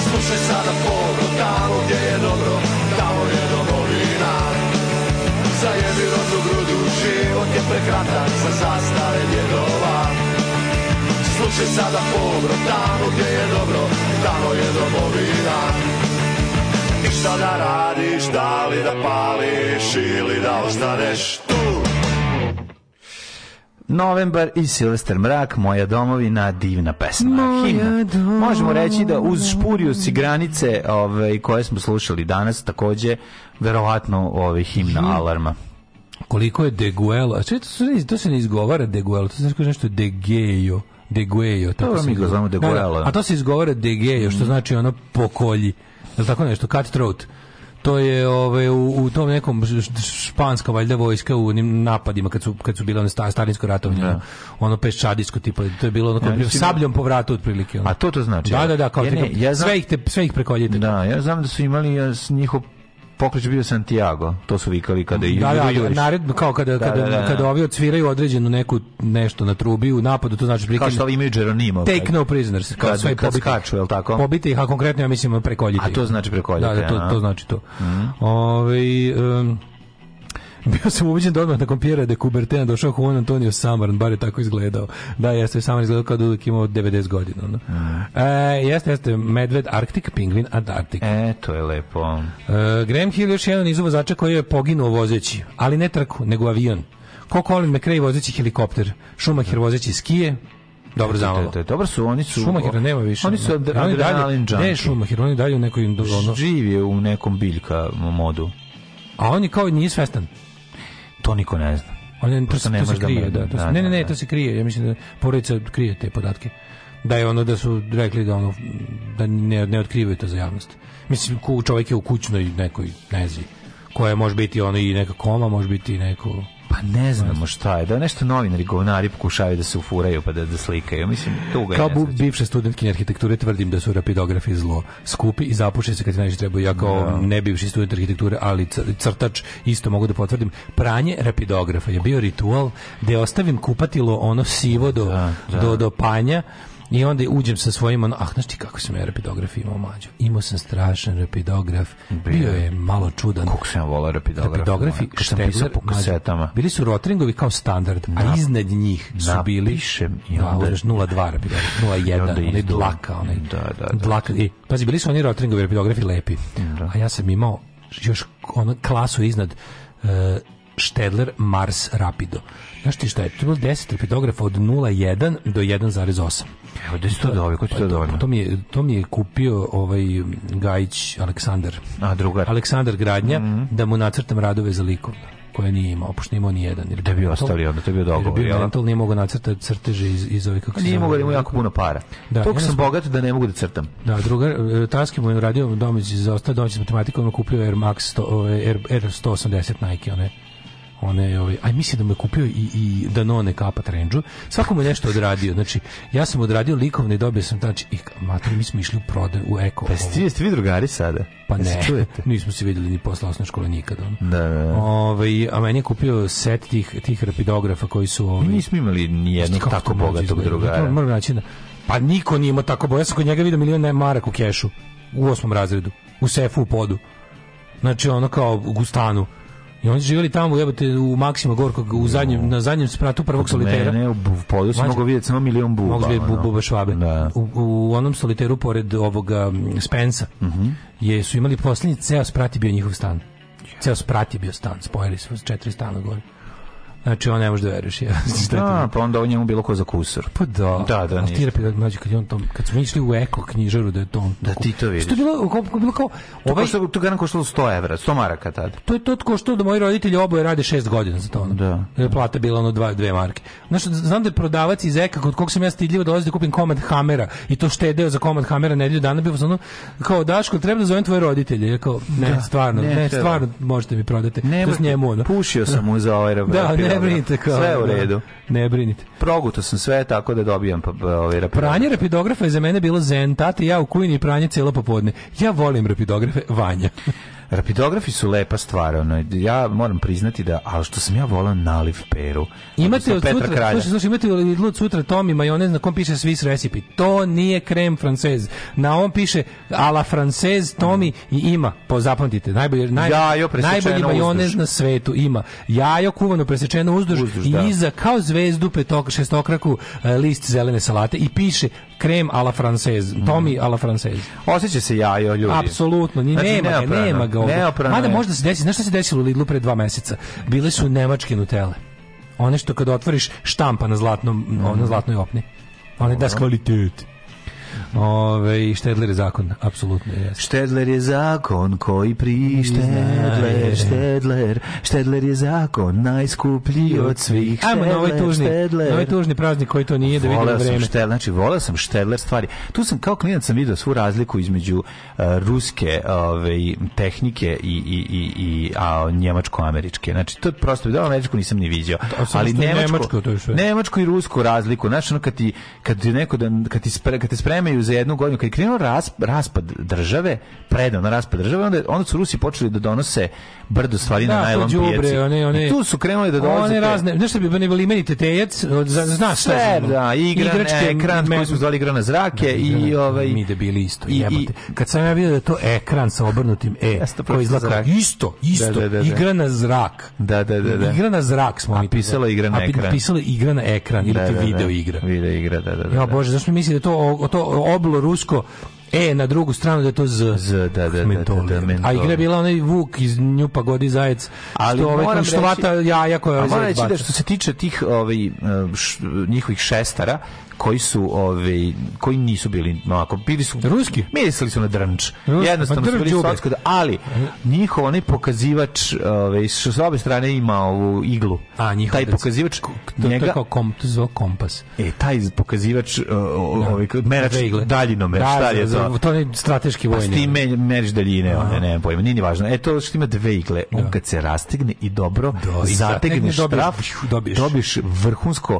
Slušaj sada porno, tamo gdje je dobro, tamo je domovina Zajebi rodu grudu, život je prekratak za zastare djedova Slušaj sada porno, tamo gdje je dobro, tamo je domovina šta da radiš, da li da pališ ili da ostaneš Novembar i Silvester Mrak, Moja domovina, divna pesma. himna. Možemo reći da uz špuriju si granice ove, ovaj, koje smo slušali danas, takođe, verovatno ove, ovaj, himna Him. alarma koliko je Deguel, a če to, su, to se ne izgovara Deguel, to se ne nešto Degejo, Deguejo, tako se mi ga znamo da, da. Deguela. a to se izgovara Degejo, što mm. znači ono pokolji, je li tako nešto, cutthroat to je ovaj u, u tom nekom španska valjda vojska u onim napadima kad su kad su bile one sta, starinsko ratovanje da. ono, ono peščadijsko tipa to je bilo ono ja, sabljom po vratu otprilike ono. a to to znači da da da kao ja, ne, ja znam, sve ih te, sve ih prekoljite da ja znam da su imali ja, njihov poklič bio Santiago, to su vikali kada i da, da, da, naredno kao kada da, kada da, da, da. kada ovi odsviraju određenu neku nešto na trubi u napadu, to znači prikine. Kao što ovi imaju Geronimo. Take no prisoners, kao sve pobiti. Skaču, jel tako? Pobiti ih, a konkretno ja mislim prekoljiti. Znači da, a to znači prekoljiti. Da, da, to, to znači to. Mm -hmm. Ove, ovaj, um, Bio sam uviđen da odmah nakon Pjera de Kubertena došao Juan Antonio Samaran, bar je tako izgledao. Da, jeste, Samaran izgledao kao da uvijek imao 90 godina. No. Mm. E, jeste, jeste, medved Arctic, Penguin, Antarktik. E, to je lepo. E, Graham Hill je još jedan iz vozača koji je poginuo vozeći, ali ne trku, nego avion. Ko Colin McRae vozeći helikopter, Schumacher vozeći skije, Dobro zamalo. E, to, dobro su, oni su... Šumahira nema više. Oni su adrenalin oni dalje, Ne, Šumahir, oni dalje u nekoj... Ono, živ je u nekom biljka modu. A on je kao nije svestan. To niko ne zna. One, to, se, to se da krije, da. To se, da, ne, ne, da, ne, to se krije. Ja mislim da porodica krije te podatke. Da je ono da su rekli da ono da ne, ne otkrivaju to za javnost. Mislim, ku, čovjek je u kućnoj nekoj nezi koja može biti ono i neka koma, može biti i neko Pa ne znamo šta je, da nešto novinari govnari pokušavaju da se ufuraju pa da, da slikaju. Mislim, to tuga Kao bu, bivša studentkinja arhitekture tvrdim da su rapidografi zlo. Skupi i zapuše se kad najviše trebaju. Ja kao no. Da. ne bivši student arhitekture, ali crtač isto mogu da potvrdim. Pranje rapidografa je bio ritual gde ostavim kupatilo ono sivo do, da, da. do, do panja I onda uđem sa svojim, ono, ah, znaš ti kako sam ja rapidograf imao mađo? Imao sam strašan rapidograf, bio je malo čudan. Kako sam ja volao rapidograf? Rapidografi, štetler, po kasetama. Bili su rotringovi kao standard, a iznad njih su bili... Napišem i onda... Da, 0,2 rapidograf, 0,1, onaj dlaka, onaj... Da, da, da. Dlaka, i, pazi, bili su oni rotringovi rapidografi lepi, da. a ja sam imao još ono klasu iznad uh, Štedler Mars Rapido. Znaš ti šta je? To je bilo 10 rapidografa od 0,1 do 1,8. Evo, gde si to dobio? Ko ti to pa, dobio? To mi je, to mi je kupio ovaj Gajić Aleksandar. A, drugar. Aleksandar Gradnja, mm -hmm. da mu nacrtam radove za likovno koje nije imao, pošto imao ni jedan. Jer da bi ostali, onda to je bio dogovor. Jer bio mental, nije mogao nacrtati crteže iz, iz ovih kako pa se... Nije mogao, imao jako puno para. Da, Toliko sam smo, bogat da ne mogu da crtam. Da, druga, e, Tanski mu je radio domaći za ostaje domaći s matematikom, kupio Air Max 100, ovaj, Air, Air 180 Nike, one one ovaj aj misli da mu je kupio i i Danone kapa trendžu svako mu je nešto odradio znači ja sam odradio likovne dobio sam znači i mater mi smo išli u prodaju u eko pa ste jeste vi drugari sada pa ne čujete nismo se videli ni posle osnovne škole nikad on da, da, da. ovaj a meni je kupio set tih tih rapidografa koji su ovaj nismo imali ni jednog tako bogatog drugara moram naći da- pa niko nije imao tako bogatog ja kod njega vidio milion maraka u kešu u osmom razredu u sefu u podu znači ono kao u stanu I oni su tamo jebate, u Maksima Gorko, u zadnjem, na zadnjem spratu prvog solitera. Ne, ne, u podu si mogao vidjeti samo milion buba. Mogu vidjeti buba švabe. Da. U, u, onom soliteru pored ovoga Spensa mm -hmm. je, su imali posljednji ceo sprati bio njihov stan. Ceo sprati bio stan, spojili su četiri stana gore. Znači, on ne može da veruješ. Ja, da, pa onda on njemu bilo ko za kusur. Pa da. Da, da, nije. Ti da mlađi, kad, on tom, kad smo išli u eko knjižaru, da je to on... Da ti to vidiš. Što je bilo, ko, bilo kao... Ovaj, to, to ga koštalo 100 evra, 100 maraka tada. To je to koštalo da moji roditelji oboje rade 6 godina za to. Ono. Da. da je plata bila ono 2 2 marke. Znači, znam da je prodavac iz eka kod kog sam ja stidljivo dolazio da kupim komad hamera i to štedeo za komad hamera nedelju dana bio ono kao Daško treba da zovem tvoje roditelje. Ja kao ne, da, stvarno, ne, ne stvarno možete mi prodati. Ne, to s njemu ono. Pušio sam mu za ovaj Da, ne, Ne brinite kao. Sve u da, da. redu. Ne brinite. Proguto sam sve tako da dobijam pa ovaj rapidograf. Pranje rapidografa je za mene bilo zen, tate ja u kujni pranje cijelo popodne. Ja volim rapidografe Vanja. Rapidografi su lepa stvar, ono, ja moram priznati da, ali što sam ja volao naliv peru. Imate od Petra sutra, slušaj, slušaj, imate od sutra Tomi majonez na kom piše Swiss recipe. To nije krem francez. Na on piše a la francez Tomi mm. i ima, pozapamtite, najbolji, naj, jajo najbolji majonez uzduž. na svetu ima. Jajo kuvano presečeno uzduž, uzduž da. i da. iza kao zvezdu petog, šestokraku e, list zelene salate i piše krem ala la francez, mhm. Tommy a la francez. Osjeća se jajo ljudi. Apsolutno, ni znači, nema, ga, nema ga ovdje. Mada možda se desi, znaš šta se desilo u Lidlu pre dva meseca? Bile su nemačke nutele. One što kad otvoriš štampa na, zlatnom, mm. na zlatnoj opni. One da, Dobro. das kvalitet. Ove, Štedler je zakon, apsolutno je. Štedler je zakon koji prište Štedler, Štedler, Štedler je zakon najskuplji od svih. Ajmo na ovaj tužni, štedler. na ovaj tužni praznik koji to nije da vidimo vreme. Sam štel, znači, volao sam Štedler stvari. Tu sam kao klinac sam vidio svu razliku između uh, ruske ove, tehnike i, i, i, i a, njemačko-američke. Znači, to je prosto, da američku nisam ni vidio. Ali nemačko, nemačko, to je nemačko i rusko razliku. Znači, ono, kad ti, kad ti neko, da, kad ti, spre, kad te spremaju za jednu godinu kad je krenuo rasp, raspad države, predavno raspad države, onda, onda su Rusi počeli da donose brdo stvari na da, najlon pa pijaci. tu su krenuli da donose One razne, nešto bi ne bili meni tetejac, znaš šta Da, igra, Igračke, e, ekran me... koji smo zvali igra na zrake igrana, da, i ovaj mi debili isto. I, i, kad sam ja video da to ekran sa obrnutim e, koji izgleda isto, da, isto, da, da, da, igra na zrak. Da, da, da, da. Igra na zrak smo mi pisalo igra na ekran. A pisalo igra na ekran ili video igra. Video igra, da, da, da. Ja bože, zašto mi misli da to to oblo rusko E, na drugu stranu da je to Z. Z, da, da, mentoli. da, da, da, da A igra je bila onaj Vuk iz Njupa godi zajec, ali što, ovaj, reći, što vata jaja koja je zajec reći da što se tiče tih ovaj, eh, š, njihovih šestara, koji su ove, ovaj, koji nisu bili onako bili su ruski mislili su na drnč Rus, jednostavno pa su bili svatsko ali njihov onaj pokazivač ovaj sa obe strane ima ovu iglu a njihov taj pokazivač to, njega, to je kao kom, to zove kompas e taj pokazivač da. ovaj da, merač daljinomer šta da, je to da, to je strateški vojni pa s time meriš daljine one ne pojma nije ni važno e to što ima dve igle on kad se rastegne i dobro zategneš traf dobiješ dobiješ vrhunsko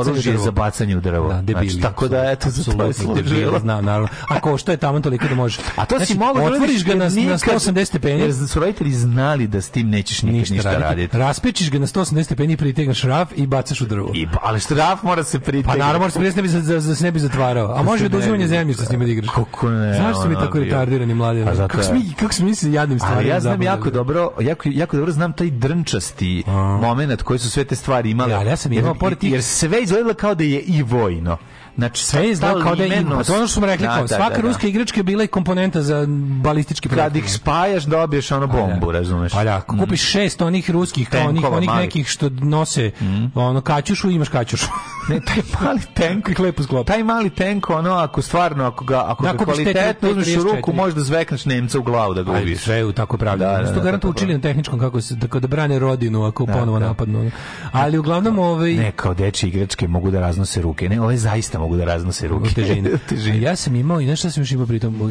oružje za bacanje u drvo Da, znači, debili. Znači, tako da, eto, za to je služilo. Znam, da, naravno. A ko što je tamo toliko da možeš. A to znači, si mogu da otvoriš ga na, na 180 stepeni. Jer su roditelji znali da s tim nećeš nikad ništa, ništa raditi. Raspečiš ga na 180 stepeni, pritegneš raf i bacaš u drvo. I, pa, ali šraf mora se pritegneš. Pa naravno, mora se pritegneš da, da, se ne bi zatvarao. A može da oduzimanje zemljišta s njima da igraš. Kako ne? Znaš su mi tako retardirani mladi? Kako smi, kako smi se jadnim stvarima. Ali ja znam jako dobro, jako, jako dobro znam taj drnčasti moment koji su sve te stvari imali. Ja, ja sam imao, jer sve izgledalo kao da je Ivo vojno Znači sve je znao kao da je ima. To ono što smo rekli, da, kao, da, svaka da, da, ruska igračka je bila i komponenta za balistički projektil. Kad ih spajaš dobiješ ono pa da. bombu, razumeš? Pa da, mm. kupiš šest onih ruskih, kao onih, onih nekih što nose mm. ono kaćušu, imaš kaćušu. ne, taj mali tenk lepo sklopa. Taj mali tenko, ono, ako stvarno, ako ga, ako da, ga kvalitetno uzmeš u ruku, možeš da zvekneš Nemca u glavu da ga ubiš. Sve u tako pravda. Da, da, da, garantu učili na tehničkom kako se, da, da brane rodinu ako ponovo napadnu. Ali uglavnom ove... Ovaj- ne, kao deči igračke mogu da raznose ruke. Ne, ove zaista mogu da raznose ruke. Težina. Težina. A ja sam imao, i nešto sam još imao pritom, uh,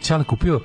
Čale kupio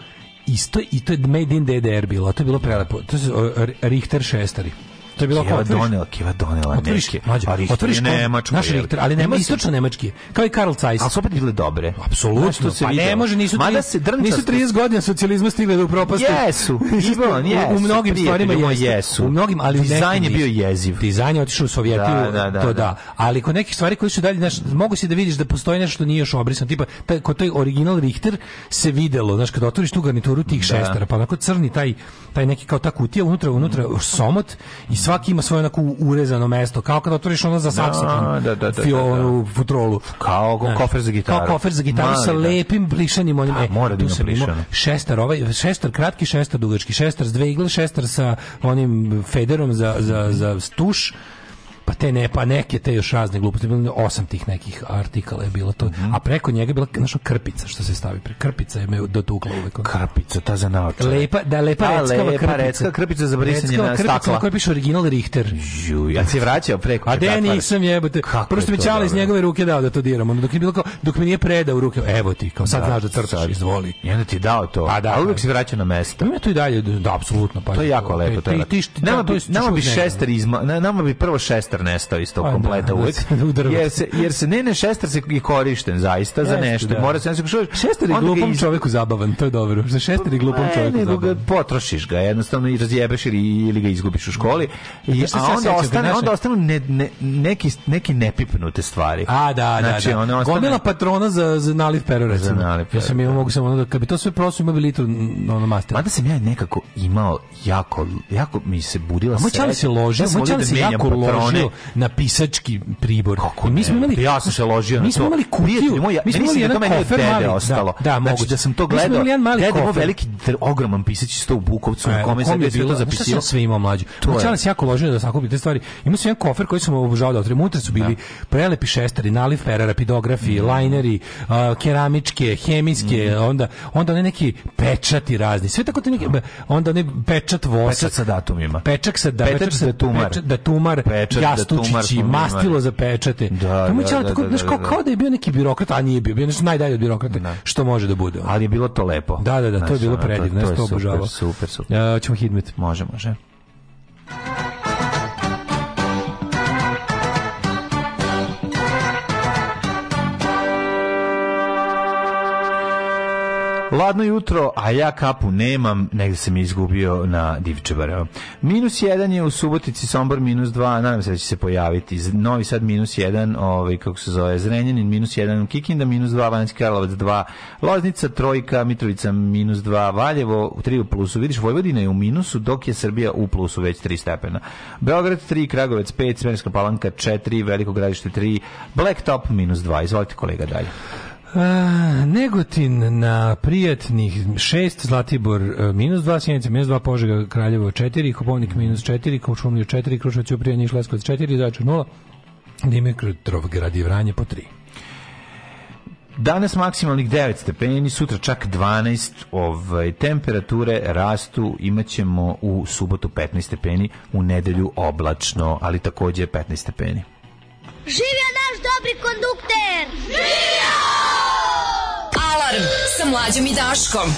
isto, i to je Made in DDR bilo, a to je bilo prelepo. To su uh, Richter šestari. To je bilo kao donela, Kijeva donela otvoriš, nemački. Otvoriš, otvoriš nemački. Naš Richter, ali nema istočno nemački. Kao i Karl Zeiss. Ali su opet bile dobre. Apsolutno. se pa ne može, nisu, Mada se nisu 30 godina socijalizma stigle da upropasti. Jesu. Ivan, jesu. U mnogim stvarima jesu. U mnogim, ali Dizajn je bio jeziv. Dizajn je otišao u Sovjetiju, da, da, da to da. da. Ali kod nekih stvari koji su dalje, znaš, mogu si da vidiš da postoji nešto što nije još obrisano. Tipa, taj, kod taj original Richter se videlo, znaš, kad otvoriš tu garnituru tih da. šestera, pa onako crni taj, taj neki kao ta kutija, unutra, unutra somot i svaki ima svoje onako urezano mesto, kao kada otvoriš ono za da, saksofon, da, da, da, da fioru, da. futrolu. Kao kofer za gitaru. Kao kofer za gitaru sa lepim plišanim onim. E, mora da ima Šestar, ovaj, šestar kratki, šestar dugački, šestar s dve igle, šestar sa onim federom za, za, za stuš, pa te ne, pa neke te još razne gluposti, bilo osam tih nekih artikala je bilo to, mm -hmm. a preko njega je bila naša krpica što se stavi pre. Krpica je me dotukla uvek. Krpica, ta za naočare. Lepa, da lepa ta reckava lepa krpica. Recka, krpica za brisanje na stakla. Krpica piše original Richter. Ju, a si je vraćao preko. A de nisam jebote. Prosto mi čale iz njegove ruke dao da to diram. ono, dok je bilo kao, dok mi nije predao u ruke, evo ti, kao sad da, znaš da crtaš, izvoli. I onda ti dao to. A da, ali uvek da. si vraćao na mesto. Ima to i dalje, da, apsolutno. Pa, to je jako lepo. E, ti, ti, nama bi šester da. izma, nama bi prvo šester Šester nestao iz tog pa da, kompleta da uvek. Jer se, jer se Nene Šester se je korišten zaista Jeste, za nešto. Da. Mora se nešto što Šester je glupom iz... čoveku zabavan, to je dobro. Za Šester je glupom e, čoveku zabavan. Ga potrošiš ga, jednostavno i razjebeš ili, ga izgubiš u školi. E, I, a onda ostane, ostane, onda ostanu ne, ne, neki, neki nepipnute stvari. A, da, da, Znači, da. Ona ostane... Gomila patrona za, za naliv pero, recimo. Za naliv pero. Ja sam imao, mogu sam ono da, kad bi to sve prosto imao bi litru ono master. Mada sam ja nekako imao jako, jako mi se budila sreća. Moćali se lože, moćali se jako lože ložio na pisački pribor. Kako mi smo imali, ja sam se ložio na to. Mi smo imali kutiju. Moj, ja, mi smo imali jedan kofer mali. Ostalo. Da, da, znači, da sam to gledao. Mi smo imali jedan mali kofer. veliki, ogroman pisaći sto u Bukovcu, na e, kome se bilo to zapisio. Šta sve imao mlađi? Učala se jako ložio da sakupi te stvari. Imao sam jedan kofer koji sam obožavao da otrem. Unutra su bili da. prelepi šestari, nalif pera, rapidografi, da. lineri, keramičke, hemijske, da. onda onda ne neki pečati razni. Sve tako te neki onda ne pečat vosak. Pečat sa datumima. Pečak sa da, pečak sa datumar. Pečat, datumar. Pečat jastučići, da mastilo za pečate. Da, Tamo da, čala, tako, da, da, da, kao, kao da je bio neki birokrat, a nije bio, bio nešto najdalje od birokrata, da. što može da bude. Ali je bilo to lepo. Da, da, da, to je bilo predivno, to, to, je obožavao. Super, super, super. Uh, ćemo hidmet. Može, može. Ladno jutro, a ja kapu nemam, negdje sam je izgubio na Divčevaru. Minus jedan je u Subotici, Sombor minus dva, nadam se da će se pojaviti. Novi Sad minus jedan, ovaj, kako se zove, Zrenjanin minus jedan, Kikinda minus dva, Vanjski Karlovac dva, Loznica trojka, Mitrovica minus dva, Valjevo u tri u plusu, vidiš, Vojvodina je u minusu, dok je Srbija u plusu već tri stepena. Beograd 3, Kragovec 5, Smerska palanka 4, Veliko gradište 3, Blacktop minus 2. Izvolite kolega dalje. Uh, Negotin na prijatnih 6, Zlatibor e, minus 2, Sjenica minus 2, Požega Kraljevo 4, Kopovnik minus 4, Kočumlju 4, Krušovac Uprija, Niš Leskovac 4, Zajčar 0, Dimitrov grad i Vranje po 3. Danas maksimalnih 9 stepeni, sutra čak 12, ovaj, temperature rastu, imaćemo u subotu 15 stepeni, u nedelju oblačno, ali takođe 15 stepeni. Živio naš dobri kondukter! Živio! alarm sa mlađom i Daškom.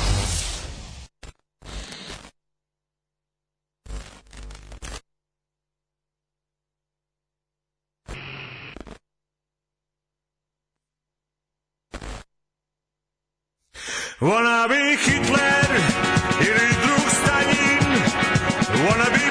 Wanna be Hitler ili drug Stalin Wanna be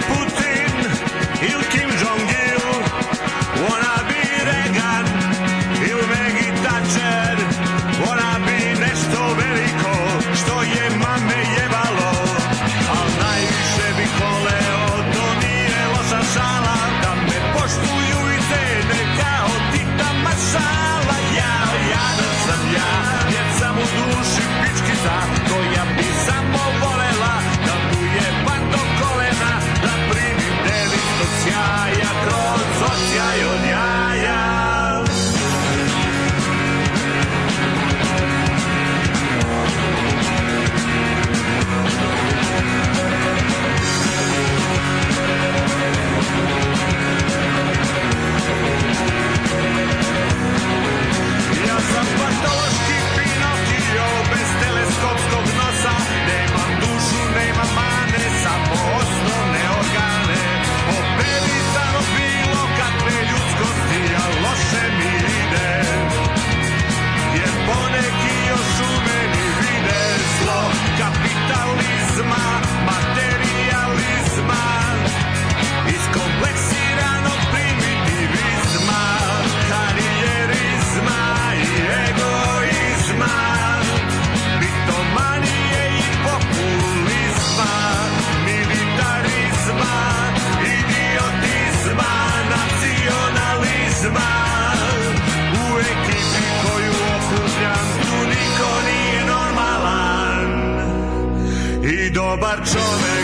dobar čovek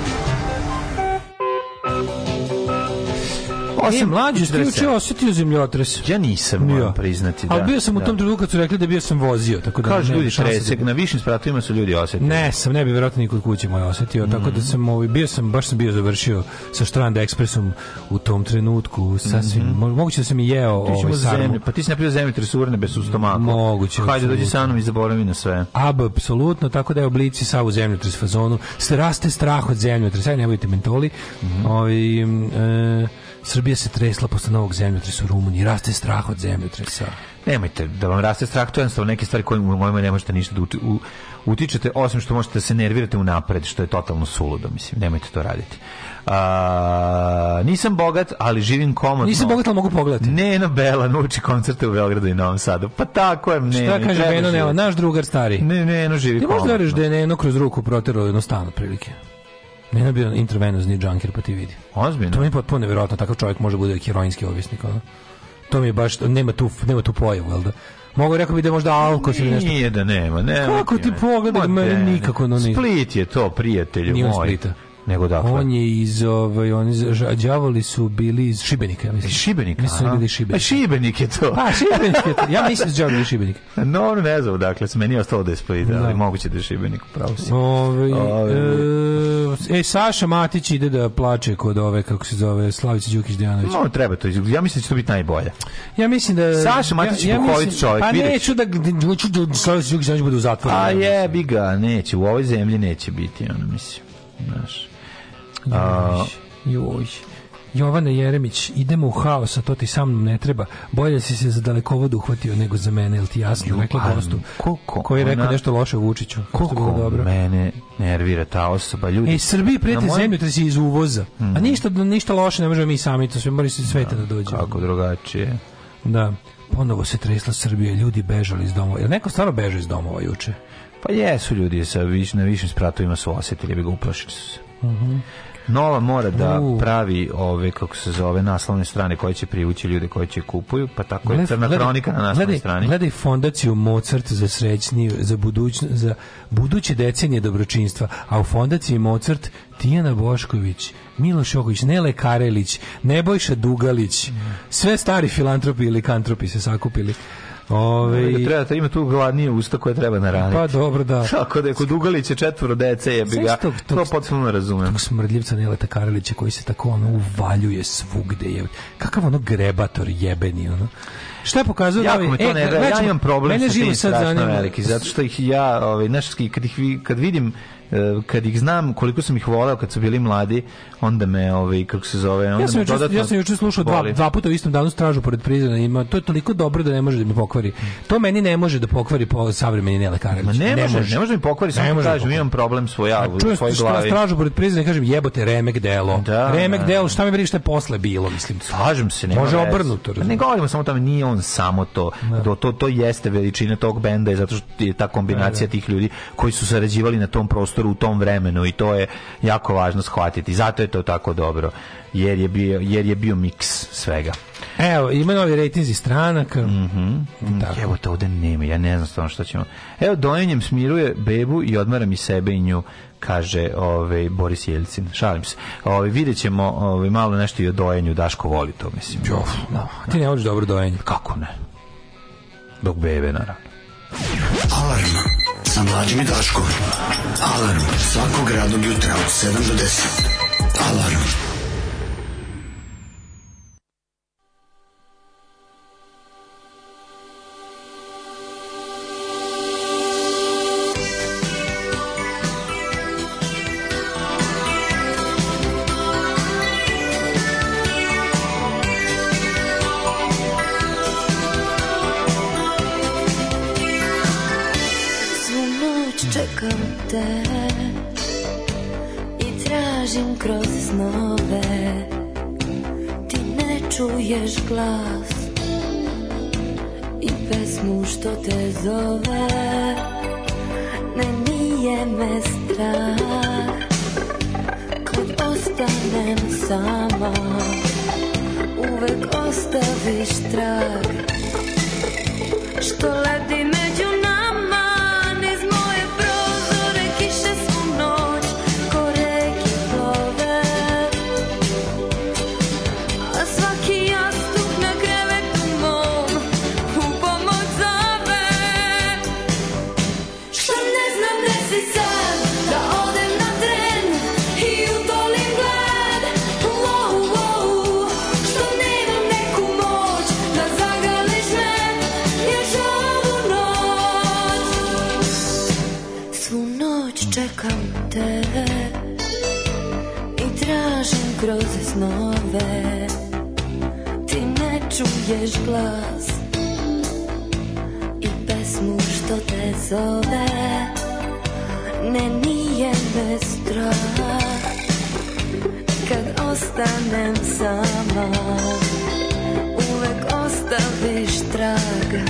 osam mlađi što juče osetio zemljotres. Ja nisam, moram ja. priznati, da. Al bio sam da. u tom trenutku kad su rekli da bio sam vozio, tako da Kažu ljudi da tresek da... na višim spratovima su ljudi osetili. Ne, sam ne bi verovatno nikod kući moj osetio, mm. tako da mhm. sam ovaj bio sam baš sam bio završio sa Štranda ekspresom u tom trenutku, sasvim mm -hmm. moguće da sam i jeo ovaj sarmu. Pa ti si napio zemljotres urne bez u stomaku. Moguće. Hajde dođi sa mnom i zaboravi na sve. Ab, apsolutno, tako da je oblici sa u zemljotres fazonu. Raste strah od zemljotresa, ne budite mentoli. Mm -hmm. Ovi, e, Srbija se tresla posle novog zemljotresa u Rumuniji, raste strah od zemljotresa. Nemojte da vam raste strah, to je jednostavno neke stvari kojim, kojima ne možete ništa da utičete, osim što možete da se nervirate u napred, što je totalno suludo, mislim, nemojte to raditi. A, nisam bogat, ali živim komodno. Nisam bogat, ali mogu pogledati. Nena Bela nuči koncerte u Beogradu i Novom Sadu. Pa tako je, ne. Šta kaže Neno, naš drugar stari? Ne, ne, Neno živi Ti komodno. Ti možda da je Neno kroz ruku proterao jednostavno prilike. Meni bi bio intravenozni džanker, pa ti vidi. Ozbiljno? To mi je potpuno neverovatno takav čovjek može da bude heroinski ovisnik. Ono. To mi je baš, nema tu, nema tu pojavu, jel da? Mogu rekao bi da je možda alko ili nešto. Nije da nema, nema. Kako ti pogledaj, meni nikako no nije. Split je to, prijatelju moj. Nije Splita nego dakle. On je iz ovaj oni đavoli su bili iz Šibenika, ja mislim. Šibenik, Mislim da bili Šibenika. Pa Šibenik je to. Pa Šibenik je to. Ja mislim da je Šibenik. No, ne znam, dakle, se meni je ostalo da je Split, da. ali moguće da je Šibenik, pravo si. Ovaj e, e, Saša Matić ide da plače kod ove kako se zove Slavica Đukić Dejanović. No, treba to. Ja mislim da će to biti najbolje. Ja mislim da Saša Matić ja, ja mislim, čovjek, pa vidiš. neću da neću da Slavice Đukić Dejanović bude u zatvoru. A je, biga, neće, u ovoj zemlji neće biti, ona mislim. Znaš. A, joj. Jovane Jeremić, idemo u haos, a to ti sa mnom ne treba. Bolje si se za dalekovod uhvatio nego za mene, jel ti jasno? Rekla gostu, ko, koji je rekao ona, nešto loše o Vučiću. Koliko dobro. mene nervira ta osoba, ljudi. E, Srbiji preti moj... zemlju, tresi iz uvoza. Mm. A mhm. ništa, ništa loše ne možemo mi sami, to sve mori se da, sveta da dođe. Kako drugačije. Da. Ponovo se tresla Srbija, ljudi bežali iz domova. Jel neko stvarno beže iz domova juče? Pa jesu ljudi sa viš, na višim spratovima su osjetili, bi ga uplašili su se. Mm -hmm. Nova mora da uh. pravi ove kako se zove naslovne strane koje će privući ljude koji će kupuju, pa tako gledaj, je crna gledaj, kronika na naslovnoj gledaj, strani. Gledaj fondaciju Mozart za srećni za budućno za buduće decenije dobročinstva, a u fondaciji Mozart Tijana Bošković, Miloš Joković, Nele Karelić, Nebojša Dugalić, sve stari filantropi ili kantropi se sakupili. Ove, ovaj- ovaj, da treba, da ima tu gladnije usta koje treba naraniti. Pa dobro, da. Tako da je kod Ugalića četvoro dece je bi ga, tog, tog, to potpuno razumem. Tog smrdljivca Neleta Karalića koji se tako ono uvaljuje svugde. Je. Kakav ono grebator jebeni, ono. Šta je pokazuje da ovaj, to e, ne, e, ja imam problem sa tim strašno veliki, zato što ih ja, ovaj, znaš, kad, ih, kad vidim E, kad ih znam koliko sam ih voleo kad su bili mladi, onda me ovaj kako se zove, onda ja sam juče ja sam juče slušao dva dva puta u istom danu stražu pored prizora, ima to je toliko dobro da ne može da me pokvari. To meni ne može da pokvari po savremeni ne lekar. ne, ne može, može, ne može mi pokvari, samo da kažem imam problem svoj ja, u svojoj glavi. stražu pored prizora, kažem jebote remek delo. Da, da. remek delo, šta mi briga šta je posle bilo, mislim. Slažem se, pa ne. Može obrnuto. Ne govorimo samo tamo tome, nije on samo to. Da. To to to jeste veličina tog benda je zato što je ta kombinacija tih ljudi koji su sarađivali na tom prostoru sektoru u tom vremenu i to je jako važno shvatiti. Zato je to tako dobro, jer je bio, jer je bio miks svega. Evo, ima novi rejtinzi stranaka. Mhm. Mm -hmm. Tako. Evo, to ovde nema, ja ne znam stvarno što ćemo. Evo, dojenjem smiruje bebu i odmara mi sebe i nju kaže ovaj Boris Jeljcin. Šalim se. Ovaj videćemo ovaj malo nešto i o dojenju Daško voli to mislim. Jo, no, ti ne voliš dobro dojenje. Kako ne? Dok bebe naravno. Alarm sa mlađim i Daškom. Alarm svakog radnog jutra od 7 do 10. Alarm. sama Uvek ostaviš traga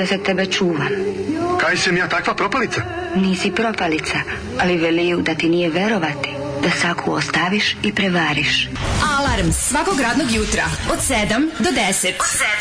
da se tebe čuvam. Kaj sem ja takva propalica? Nisi propalica, ali veliju da ti nije verovati. Da saku ostaviš i prevariš. Alarm svakog radnog jutra od 7 do 10. Od 7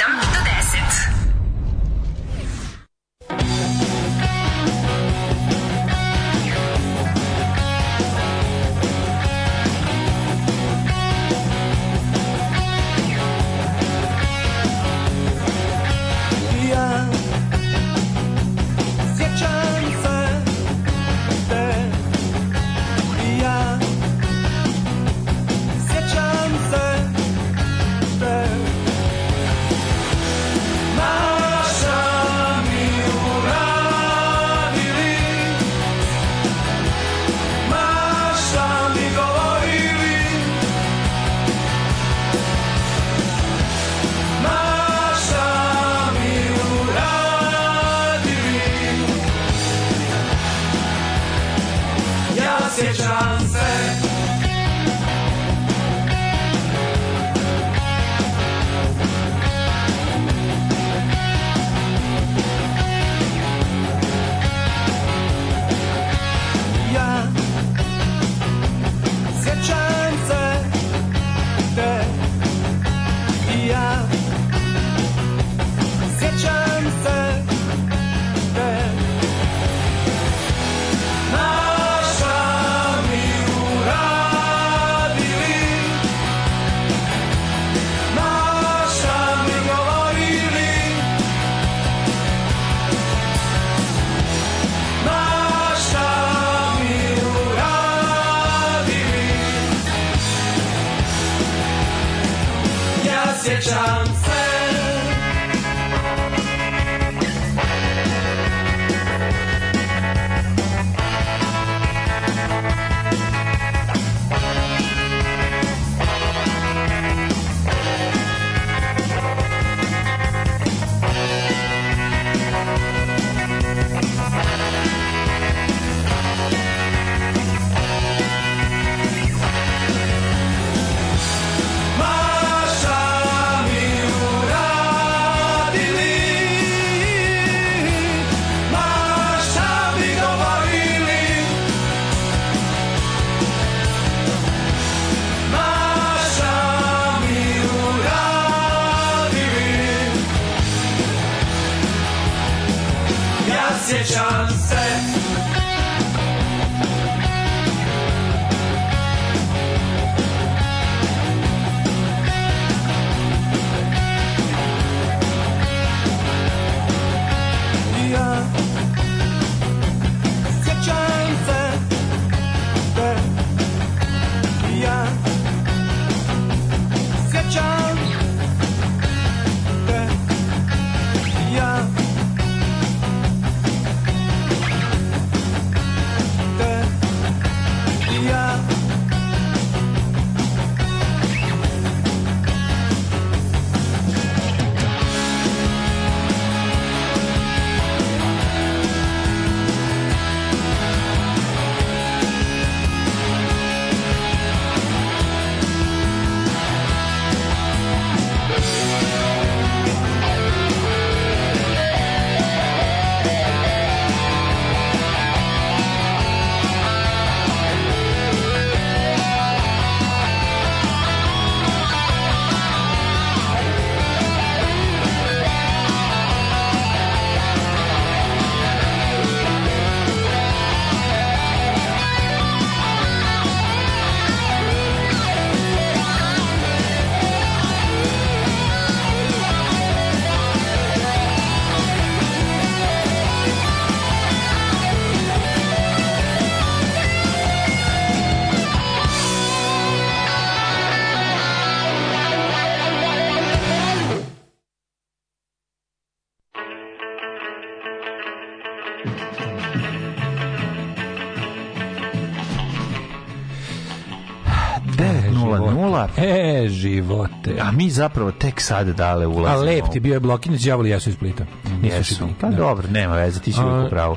E, živote. A mi zapravo tek sad dale ulazimo. A lep ti bio je blokinec, djavoli jesu iz Splita. Jesu. Pa da. dobro, nema veze, ti si uvijek u pravu.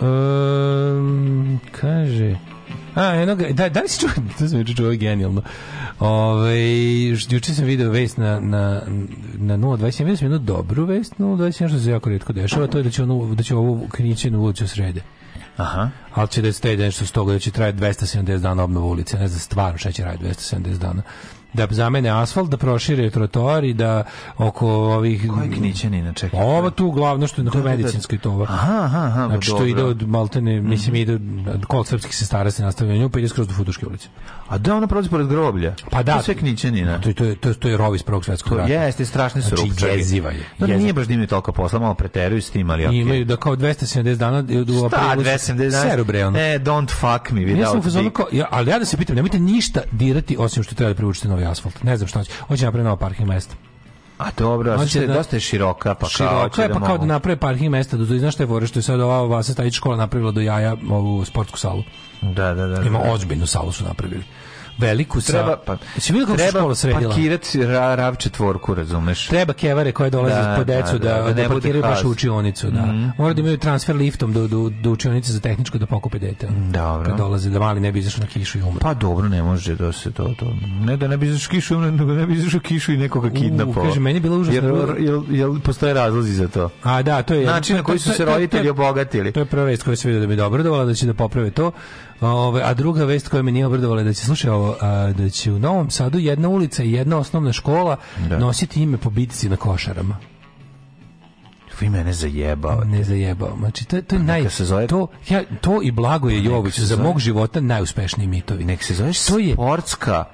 Um, kaže... A, jednog, da, da li si čuo, to sam juče čuo genijalno. Ove, juče sam video vest na, na, na 0.27, vidio da sam jednu dobru vest na 0.27, što se jako redko dešava, to je da će, ono, da će ovu knjićenu ulicu srede. Aha. Ali će da je stajde da nešto s toga, da će trajati 270 dana obnova ulice, ne znam stvarno šta će raditi 270 dana da zamene asfalt, da prošire trotoar i da oko ovih... Koji knićeni, čekaj? Ovo tu glavno što je na da, da, da. medicinskoj tova. Aha, aha, aha, znači, što ide od Maltene, mm. mislim, ide od kol srpskih sestara se nastavlja nju, pa ide skroz do Fuduške ulice. A da, ona prolazi pored groblja. Pa da. To sve knićenina. To, to, to, to je rov iz prvog svetskog rata. Jeste, strašni su znači, jeziva je. Da, da, jeziva. nije baš da imaju toliko posla, malo preteruju s tim, ali... Okay. Imaju da kao 270 dana... Do Šta, 270 dana? Seru bre, ono. Ne, don't fuck me. Ja sam, ali ja da se pitam, nemojte ništa dirati osim što treba da privučite nove novi asfalt. Ne znam šta hoće. Hoće da napraviti novo parking mesto. A dobro, a znači da, dosta je široka, pa široka, kao široka, pa da kao da naprave parking mesta, da znaš šta je fora što je sad ova Vasa Stajić škola napravila do jaja ovu sportsku salu. Da, da, da. da. Ima da. ozbiljnu salu su napravili veliku sa... Treba, pa, si vidio treba sredila? parkirati ra, rav četvorku, razumeš? Treba kevare koje dolaze da, po decu da, da, da, da, da ne parkiraju baš u učionicu. Da. Mm. Mora da imaju transfer liftom do, do, do učionice za tehničko da pokupe dete. Dobro. Kad dolaze da mali ne bi izašao na kišu i umro. Pa dobro, ne može da se to... to ne da ne bi izašao kišu, nego ne bi izašao kišu i nekoga kidnapo. Kaže, meni je bilo užasno... Jer, jel, jel, postoje razlozi za to? A da, to je... Način na koji su se roditelji obogatili. To je prva vest koju sam vidio da mi dobro dovala, da će da poprave to. Pa, ove, a druga vest koja me nije obrdovala je da će, slušaj ovo, a, da će u Novom Sadu jedna ulica i jedna osnovna škola da. nositi ime po bitci na košarama. Vi mene zajebao. Ne zajebao. Znači, to, to je naj... Se zove... to, ja, to i blago Blagoje Jović za mog života najuspešniji mitovi. Nek se zove to je... sportska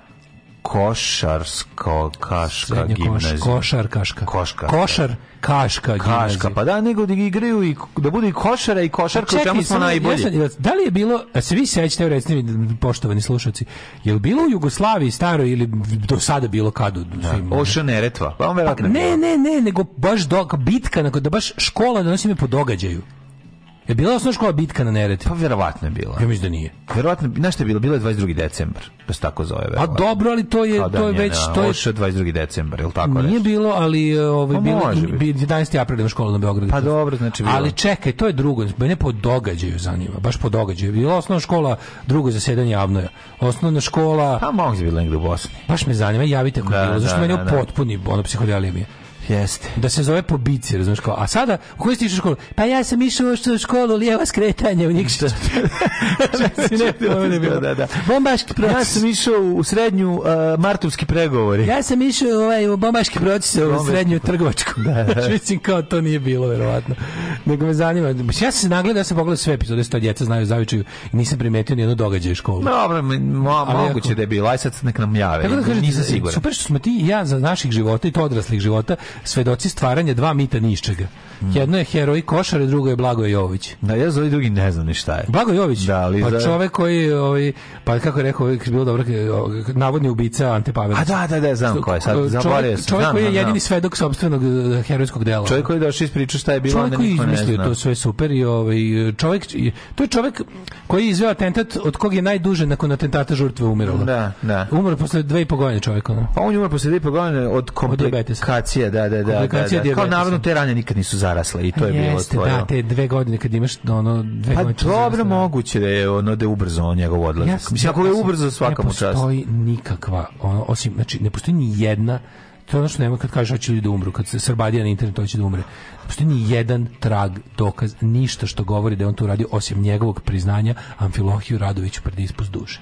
košarsko kaška gimnazija. Koš, košar kaška. Koška. Košar da. kaška gimnazija. Kaška, pa da, nego da igraju i da bude i košara i košarka, pa čemu smo najbolji. Jesam, da li je bilo, a se vi sećate, recite mi, poštovani slušalci, je li bilo u Jugoslaviji staro ili do sada bilo kad u da. svim? Oša Neretva. Pa, pa, ne, ne, ne, nego baš do, bitka, da baš škola da nosi ime po događaju. Je bila osnovna škola bitka na Neretvi? Pa verovatno je bila. Ja mislim da nije. Verovatno, znaš što je bilo? Bilo je 22. decembar, da se tako zove. Verovatno. A dobro, ali to je, da, to je već... Ne, da, to je 22. decembar, ili tako Nije reći? bilo, ali e, ovaj, pa bilo, može 11. aprila na školu na Beogradu. Pa dobro, znači bilo. Ali čekaj, to je drugo, ne po događaju zanima, baš po događaju. Bila osnovna škola, drugo zasedanje javno Osnovna škola... Pa mogu se bilo negdje u Bosni. Baš me zanima, javite ako da, bilo, zašto da, meni da, da, potpuni ono, psihodelija mi je. Jeste. Da se zove po bici, razumiješ kao. A sada, u kojoj si išao školu? Pa ja sam išao u školu lijeva skretanja u Nikšića. da, da, da. Bombaški proces. Ja sam išao u srednju uh, martovski pregovori. Ja sam išao ovaj, u bombaški proces u srednju trgovačku. Da, da. Znači, mislim kao to nije bilo, verovatno. Nego me zanima. Ja sam se nagledao, ja sam pogledao sve epizode, sto djeca znaju zavičaju i nisam primetio ni jedno događaje u školi. Dobro, mo, mo, moguće ako... da je bilo, aj sad nek nam jave. Tako da kažete, nisam siguran. Super što smo ti ja za naših života i to odraslih života svedoci stvaranja dva mita ni Mm. Jedno je heroj Košare, drugo je Blago Jović. Da, ja za drugi ne znam ni šta je. Blago Jović, da, ali pa za... čovek koji, ovaj, pa kako je rekao, je bilo dobro, navodni ubica Ante Pavelić. A da, da, da, znam ko je, sad zaboravio sam. Čovek koji je jedini svedok sopstvenog e, herojskog dela. Čovek koji je došao ispričao šta je bilo, čovjek onda niko ne zna. to sve super i ovaj, čovek, to je čovek koji je izveo atentat od kog je najduže nakon atentata žrtve umiralo. Da, da. Umro posle dve i po godine čovjek. Ono. Pa on je umro posle dve i po godine od komplikacije, od da, da, da, da, da, da. Kao naravno te ranje nikad nisu zarasle i to je bilo tvoje. Jeste, Da, te dve godine kad imaš da, ono dve pa, dobro moguće da je ono da je ubrzo njegov odlazak. Mislim ako je ubrzo svaka mu čast. Ne postoji nikakva ono, osim znači ne postoji ni jedna to je ono što nema kad kažeš hoće ljudi da umru, kad se Srbadija na internetu hoće da umre. Postoji ni jedan trag, dokaz, ništa što govori da je on to uradio, osim njegovog priznanja Amfilohiju Radoviću pred ispust duše.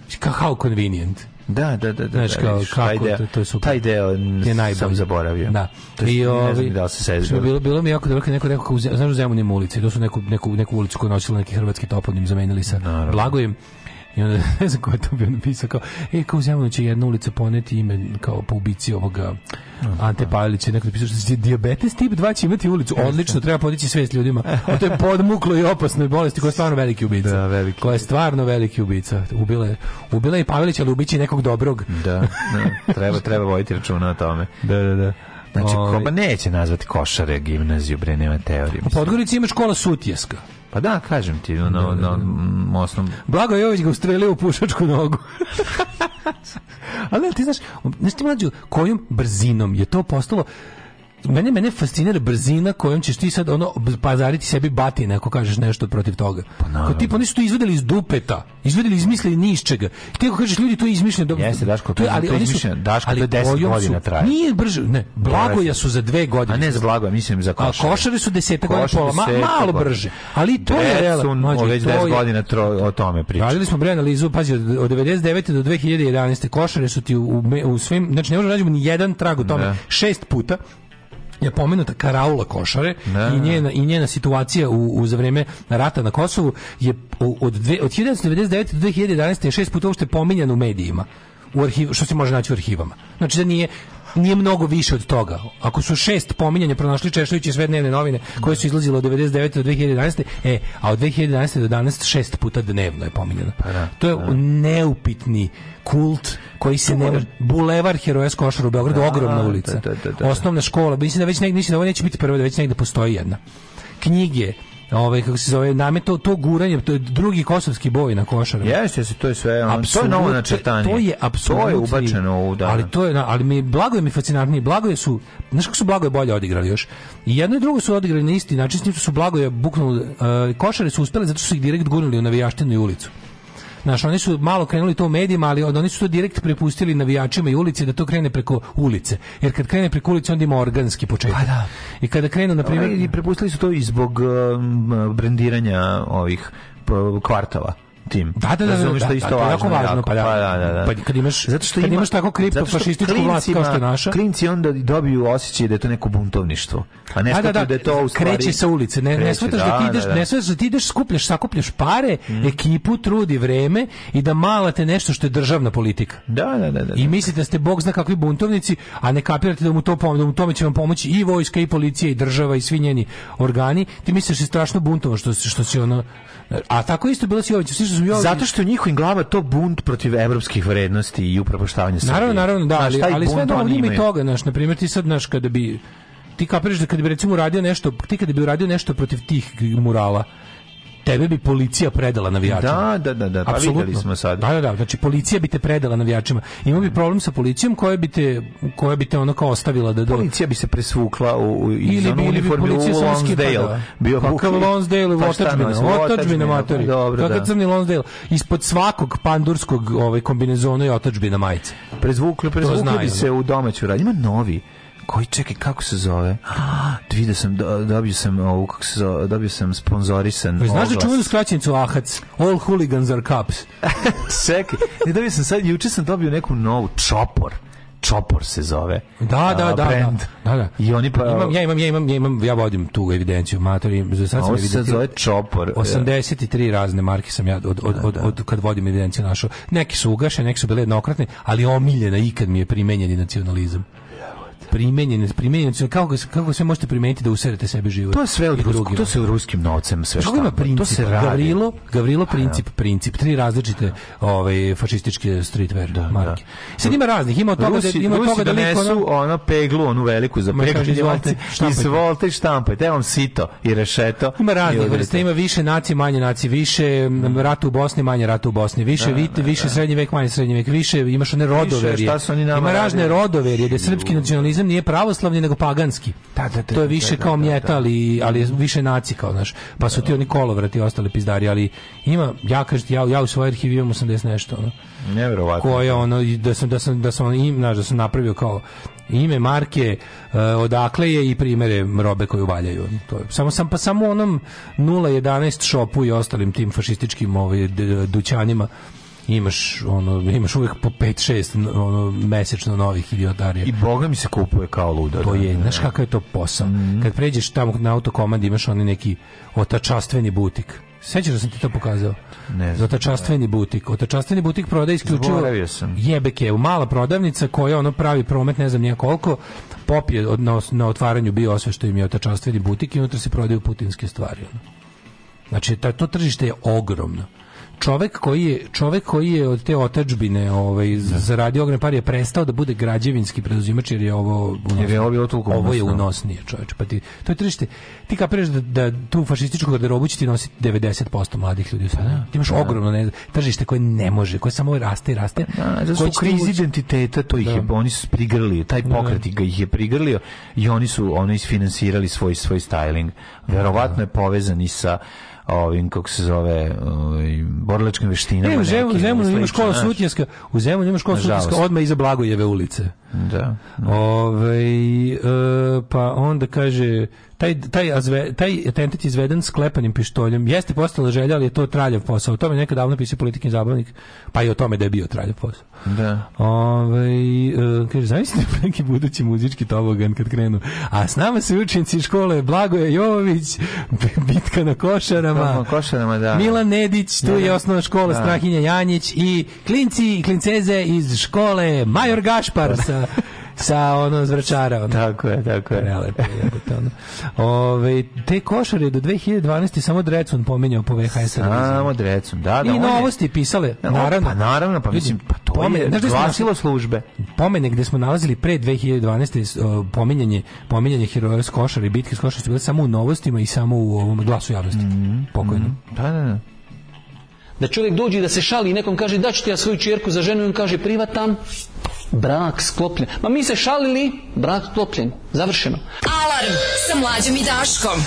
Znači, Kao how convenient. Da, da, da, znači, da. Kao, kako, taj deo, to, to je super. Taj deo je najbolji. sam zaboravio. Da. To I ovi, ne znam da li se sežu. Bilo, bilo mi jako da neko, neko, neko znaš u Zemunim ulici, to su neku, neku, neku ulicu koju nosila neki hrvatski toponim zamenili sa Naravno. Blagojim I onda, ne znam ko je to bio napisao, kao, e, kao u Zemunu će jedna ulica poneti ime, kao po ubici ovoga Ante Pajlića, neko napisao što će diabetes tip 2 će imati ulicu, odlično, treba podići svijest ljudima, a to je podmuklo i opasnoj bolesti koja je stvarno veliki ubica. Da, veliki. Koja je stvarno veliki ubica. Ubila je, ubila je Pavelića, ali ubići nekog dobrog. Da, da treba, treba voditi računa o tome. Da, da, da. Znači, ovaj. Koba neće nazvati košare gimnaziju, bre, nema teorije. U Podgorici ima škola Sutjeska. Pa da, kažem ti, ono, no, no, no, osnov... Blago Jović ga ustrelio u pušačku nogu. Ali ti znaš, znaš ti mlađu, kojom brzinom je to postalo mene mene fascinira brzina kojom ćeš ti sad ono pazariti sebi batine ako kažeš nešto protiv toga. Pa Kao tipa oni to izvedeli iz dupeta, izvedeli izmislili ni iz čega. Ti ako kažeš ljudi to je izmišljeno. Jeste Daško, to je, ali to je izmišljeno. Daško ali to je 10 godina traje. Nije brže, ne. Blagoja su za dve godine. A ne za blagoja, mislim za košare. A košare su 10 godina pola, ma, malo brže. Ali to Drecu, je realno. Već 10 godina tro, o tome pričamo. Radili smo bre analizu, pazi, od 99 do 2011 košare su ti u, u, u svim, znači ne možemo da nađemo ni jedan trag o tome. Ne. Da. Šest puta je pomenuta karaula košare ne. Da, i da. njena i njena situacija u, u za vrijeme rata na Kosovu je od dve, od 1999 do 2011 je šest puta uopšte pominjan u medijima u arhivu, što se može naći u arhivama. Znači da nije nije mnogo više od toga. Ako su šest pominjanja pronašli češljujući sve dnevne novine koje su izlazile od 99. do 2011. E, a od 2011. do danas šest puta dnevno je pominjeno. Pa da, to je da. neupitni kult koji se ne bulevar heroja košar u Beogradu da, ogromna ulica. Osnovna škola, mislim da već negde, mislim da ovo neće biti prva, da već negde postoji jedna. Knjige, ovaj kako se zove name to to guranje to je drugi kosovski boj na košarama jeste se to je sve on, Absolut, to je načetanje to je apsolutno to je ubačeno u da ali to je ali mi blago je mi fascinantnije blago je su znaš kako su blago je bolje odigrali još i jedno i drugo su odigrali na isti način s njim su blago je buknulo uh, košare su uspeli zato što su ih direkt gurnuli u navijaštinu ulicu Znaš, oni su malo krenuli to u medijima, ali oni su to direkt prepustili navijačima i ulici da to krene preko ulice. Jer kad krene preko ulice, onda ima organski početak. Pa da. I kada krenu, na primjer... I prepustili su to i zbog um, brendiranja ovih kvartova tim. Da, da, da, da, da, isto da, važno, važno, pa, da, da, da. Pa kad imaš, zato što kad ima, imaš tako kriptofašističku vlast kao što je naša, klinci onda dobiju osjećaj da je to neko buntovništvo. A ne da, da, da je to u stvari kreće sa ulice, ne kreće, ne shvataš da, da ti ideš, da, da. ne shvataš da ti ideš skupljaš, sakupljaš pare, mm. ekipu, trudi, vreme i da mala te nešto što je državna politika. Da, da, da, da. I mislite da ste bog zna kakvi buntovnici, a ne kapirate da mu to pomoći, da mu tome će vam pomoći i vojska i policija i država i svi njeni organi. Ti misliš je strašno buntovo što što se ono a tako isto bilo si ović, sam ja... Zato što njihovim glava to bunt protiv evropskih vrednosti i upropaštavanje Srbije. Naravno, naravno, da, ali, ali sve dobro ima i toga, znaš, na primjer ti sad, znaš, kada bi ti kapiraš da kada bi recimo uradio nešto, ti kada bi uradio nešto protiv tih murala, tebe bi policija predala navijačima. Da, da, da, da. Pa videli smo sad. Da, da, da, znači policija bi te predala navijačima. Imao bi problem sa policijom koja bi te koja bi te ono kao ostavila da do... Policija bi se presvukla u, u ili bi, ili bi u pa da. Lonsdale. Da. Bio pa kao Lonsdale, pa otačbina, otačbina matori. Dobro, da. crni Lonsdale. Ispod svakog pandurskog ovaj kombinezona je otačbina majice. Prezvukli, prezvukli bi se da. u domaću radnju. Ima novi koji čeki kako se zove ah, vidio sam do, dobio sam ovu kako se zove dobio sam sponzorisan pa znaš da čujem skraćenicu AHAC All Hooligans are Cups čekaj ne dobio sam sad juče sam dobio neku novu čopor Čopor se zove. Da, da, da, da, brand. da. Da, da. I oni pa imam, ja imam ja imam ja imam ja vodim tu evidenciju matori za sad sam se zove Čopor. 83 e. razne marke sam ja od od da, od, da. od kad vodim evidenciju našo. Neki su ugašeni, neki su bile jednokratni, ali omiljena ikad mi je primenjeni nacionalizam primenjen, primenjen, znači, kako, kako sve možete primeniti da userete sebe život. To je sve od drugog, to se u ruskim novcem sve znači, što. princip, to se radi. Gavrilo, Gavrilo princip, da. princip, tri različite da. ovaj fašističke streetwear da, da. marke. Da. Sad ima raznih, ima od toga Rusi, da ima od toga da donesu ono, ono peglu, onu veliku za pregažnjavce, izvolite štampajte, evo vam sito i rešeto. Ima raznih vrsta, ima više nacije, manje nacije, više rata u Bosni, manje rata u Bosni, više da, vit, više srednji vek, manje srednji vek, više imaš one rodoverije, Ima ražne rodoverije, jer srpski nacionalizam terorizam nije pravoslavni nego paganski. Da, da, da, to je da, više da, kao da, mjeta, ali, ali je više naci kao, znaš. Pa su ti oni kolovrati i ostali pizdari, ali ima, ja kažete, ja, ja u svojoj arhivi imam 80 nešto, ono. Nevjerovatno. Koje ono, da sam, da sam, da sam, im, znaš, da sam napravio kao ime marke e, odakle je i primere robe koju valjaju to je samo sam pa samo onom 011 shopu i ostalim tim fašističkim ovaj dućanima imaš ono imaš uvek po 5 6 ono mesečno novih idiotarija. I boga mi se kupuje kao luda. To da, je, da, znaš da. kakav je to posao. Mm -hmm. Kad pređeš tamo na autokomand imaš onaj neki otačastveni butik. Sećaš da sam ti to pokazao? Ne znam. Otačastveni butik. Otačastveni butik prodaje isključivo sam. jebeke. Mala prodavnica koja ono pravi promet, ne znam nije koliko. Pop je od, na, na otvaranju bio osvešto im je otačastveni butik i unutra se prodaju putinske stvari. Ono. Znači, ta, to tržište je ogromno čovek koji je čovek koji je od te otadžbine ovaj da. zaradio ogromne pare je prestao da bude građevinski preduzimač jer je ovo unosno. jer je ovo bilo toliko ovo je unosnije čoveče pa ti to je tržište ti ka da, da tu fašističku garderobu će ti nositi 90% mladih ljudi sada pa da, ti imaš pa da. ogromno ne, tržište koje ne može koje samo raste i raste pa da, zato su krizi identiteta to ih da. je oni su prigrlili taj da. pokret da. ih je prigrlio i oni su oni isfinansirali svoj svoj styling verovatno je povezan i sa ovim kako se zove ovim, ovaj, borilačkim veštinama. Ne, u Zemunu Zemun ima škola naš. Sutjeska, u Zemunu ima škola Nažalost. Sutjeska odma iza Blagojeve ulice. Da. da. Ove, ovaj, e, pa onda kaže taj, taj, azve, taj atentat izveden sklepanim pištoljem. Jeste postala želja, ali je to traljav posao. O tome nekad davno pisao politikin zabavnik, pa i o tome da je bio traljav posao. Da. Ove, ovaj, e, eh, kaže, zamislite neki budući muzički tobogan kad krenu. A s nama se učenci škole Blagoje Jović, bitka na košarama, na košarama da. Milan Nedić, tu da. je da. osnovna škola da. Strahinja Janjić i klinci i klinceze iz škole Major Gašpar sa sa ono zvrčara. Ono. Tako je, tako je. Prelepo, je. ono. Ove, te košare do 2012. samo Drecun pominjao po VHS. Samo Drecun, da, da. I novosti je, pisale, pa naravno. Pa naravno, pa mislim, pa to pomene, je glasilo službe. Pomene gde smo nalazili pre 2012. pominjanje, pominjanje heroja s košara bitke s košara su bile samo u novostima i samo u ovom glasu javnosti. Mm -hmm. Pokojno. Mm -hmm. Da, da, da. Da čovjek dođe da se šali i nekom kaže da ću ti ja svoju čerku za ženu i on kaže privatam, brak sklopljen. Ma mi se šalili, brak sklopljen. Završeno. Alarm sa mlađom i daškom.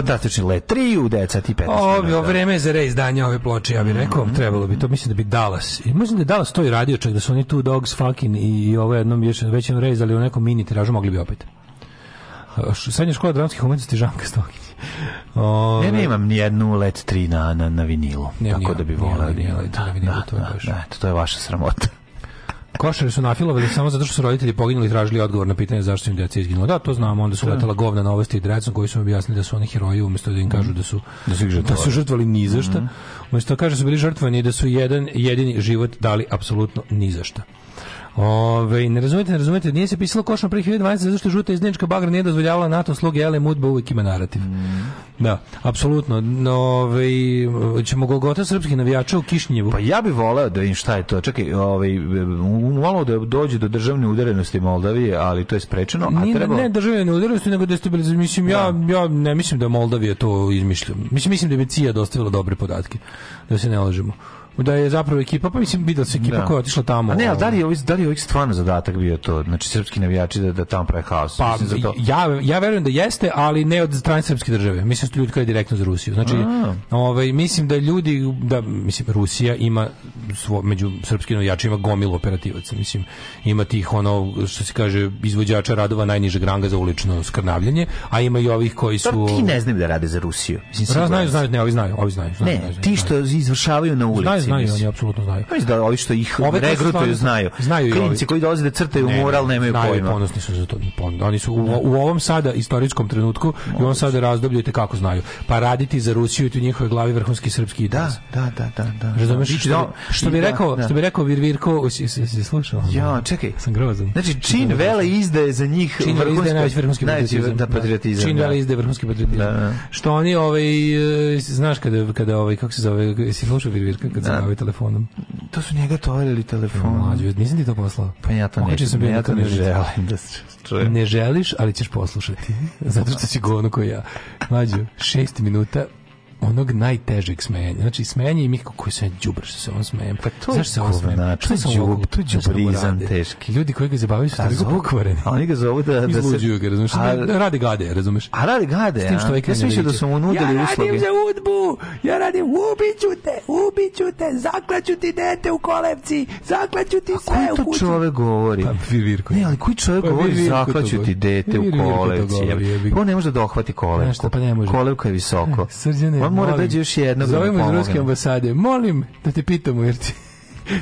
fantastični let. Tri u deca ti 15 Ovo, ovo da. vreme je za reizdanje ove ploče, ja bih mhm. rekao. Mm -hmm. Trebalo bi to, mislim da bi Dallas. I mislim da je Dallas to i radio čak, da su oni tu Dogs fucking i, i ovo jednom još većem reizdali u nekom mini tiražu, mogli bi opet. Srednja škola dramskih umetnosti Žanka Stokić. O, ja nemam ni jednu let 3 na, na, na vinilu. Nemam tako da bi volao. Nemam, nemam, nemam, nemam, nemam, nemam, nemam, nemam, nemam, nemam, nemam, Košare su nafilovali samo zato što su roditelji poginuli i tražili odgovor na pitanje zašto im djeca izginula. Da, to znamo, onda su da. letala govna novosti i drecom koji su mi objasnili da su oni heroji umjesto da im kažu da su da su, da su žrtvali ni za šta. Mm -hmm. Umjesto da kažu da su bili žrtvani da su jedan jedini život dali apsolutno ni za šta. Ove, ne razumete, ne razumete, nije se pisalo košno pre 2012 zato što žuta izdenička bagra nije dozvoljavala NATO sluge, ele mudba uvijek ima narativ. Mm. Da, apsolutno. No, ove, ćemo golgota srpskih navijača u Kišnjevu. Pa ja bih voleo da im šta je to. Čekaj, ove, malo da dođe do državne udarenosti Moldavije, ali to je sprečeno, a Ni, treba... Ne državne udarenosti, nego destabilizacije. Mislim, da. ja, ja ne mislim da Moldavija to izmišlja. Mislim, mislim da bi CIA dostavila dobre podatke, da se ne lažemo da je zapravo ekipa, pa mislim videla se ekipa da. koja je otišla tamo. A ne, ali da li je ovaj- da li je ovih stvarno zadatak bio to, znači srpski navijači da da tamo prave haos. Pa mislim, za to. ja ja verujem da jeste, ali ne od strane srpske države. Mislim da ljudi koji direktno za Rusiju. Znači, A. ovaj mislim da ljudi da mislim Rusija ima svo, među srpskim navijačima gomilu operativaca, mislim ima tih ono što se kaže izvođača radova najnižeg ranga za ulično skrnavljenje, a ima i ovih koji su to ti ne znam da rade za Rusiju. Mislim, Ra, znaju, znaju, ne, ovi znaju, ovi znaju. znaju ne, znaju, ti što izvršavaju na ulici. Znaju Ne znaju, mislim. oni apsolutno znaju. Pa da ovi što ih Ove regrutuju znaju. Znaju i Klinci koji dolaze da crtaju ne, mural nemaju znaju, pojma. Ponosni su za to. Oni su u, u ovom sada istorijskom trenutku Moguće. i on sada razdoblju te kako znaju. Pa raditi za Rusiju i tu njihovoj glavi vrhunski srpski da, ideas. Da, da, da, da. Razumeš što, da, da-, da, što bi rekao, da, da. što bi rekao Virvirko, si, si, si slušao? Ja, čekaj. Sam grozan. Znači čin vele izde za njih čin vrhunski, izdaje najveći vrhunski patriotizam. Da, patriotizam. Čin vele izdaje vrhunski patriotizam. Što oni ovaj eh, znaš kada kada ovaj kako se zove, si slušao Vir Virka se bavi da. telefonom. To su njega tovarili telefon. Mlađe, nisam ti to poslao. Pa ja to neću, da sam ne, ja to ne želim da se čujem. Ne želiš, ali ćeš poslušati. Zato što si govno koji ja. Mlađe, šest minuta onog najtežeg smejanja. Znači smejanje i mi kako se đubr što se on smeje. Pa to Zašto se on smeje? Što se on to đubrizam teški. Ljudi koji ga zabavljaju su pa tako pokvareni. oni ga zovu da da se ga, razumeš? A, radi gade, razumeš? A radi gade. S tim što ja mislim da su mu nudili usluge. Ja radim za udbu. Ja radim ubiću te, ubiću te, zaklaću ti dete u kolevci, zaklaću ti sve u kući. A koji to čovek govori? Pa Virko. Ne, ali koji čovek pa, govori zaklaću ti dete u kolevci? On ne može da dohvati kolevku. Pa Kolevka je visoko. Srđane, Samo mora dođe još jedno. Da Zovemo iz Ruske ambasade. Molim da te pitamo jer ti,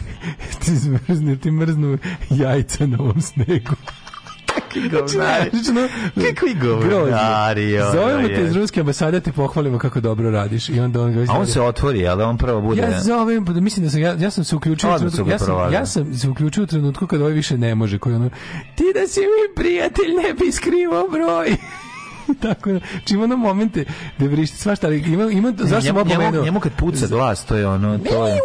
ti, zmrzne, ti mrznu jajca na ovom snegu. Kakvi znači, govnari. Kakvi govnari. Zovemo te da iz ruske ambasade, te pohvalimo kako dobro radiš. I onda on ga A on se otvori, ali on prvo bude... Ja zovem, pa da mislim da sam, ja, ja sam se uključio... Odmah su ja, sam, ja sam se uključio u trenutku kada ovaj više ne može. Koji ono, ti da si mi prijatelj, ne bi skrivao broj. tako da, ima na momente da vrišti svašta, ali ima, ima, zašto ja, opomenuo? Njemu kad puca glas, to je ono, to je... Da.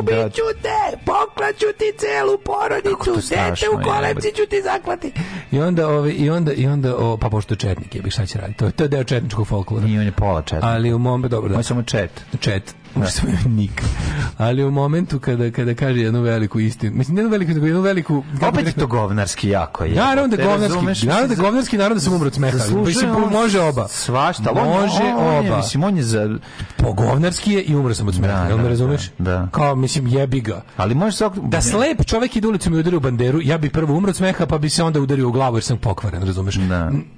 Ubiću te, poklaću ti celu porodicu, dete u kolebci ću ti zaklati. I onda, ove, i onda, i onda, o, pa pošto je četnik, je bih šta će raditi, to, je, to je deo četničkog folklora. Nije, on je pola četnik. Ali u mom, dobro, da. On je samo čet. Čet, što je nik. Ali u momentu kada kada kaže jednu veliku istinu, mislim ne jednu veliku, nego jednu veliku, opet je to govnarski jako je. Naravno da govnarski, naravno da govnarski, naravno da sam umro od smeha. Mislim može oba. Svašta, može oba. Mislim on je za po govnarski je i umro sam od smeha. Da, jel me da, razumeš? Da, da. Kao mislim jebi ga. Ali može da slep čovek ide ulicom i udari u banderu, ja bi prvo umro od smeha, pa bi se onda udario u glavu jer sam pokvaren, razumeš?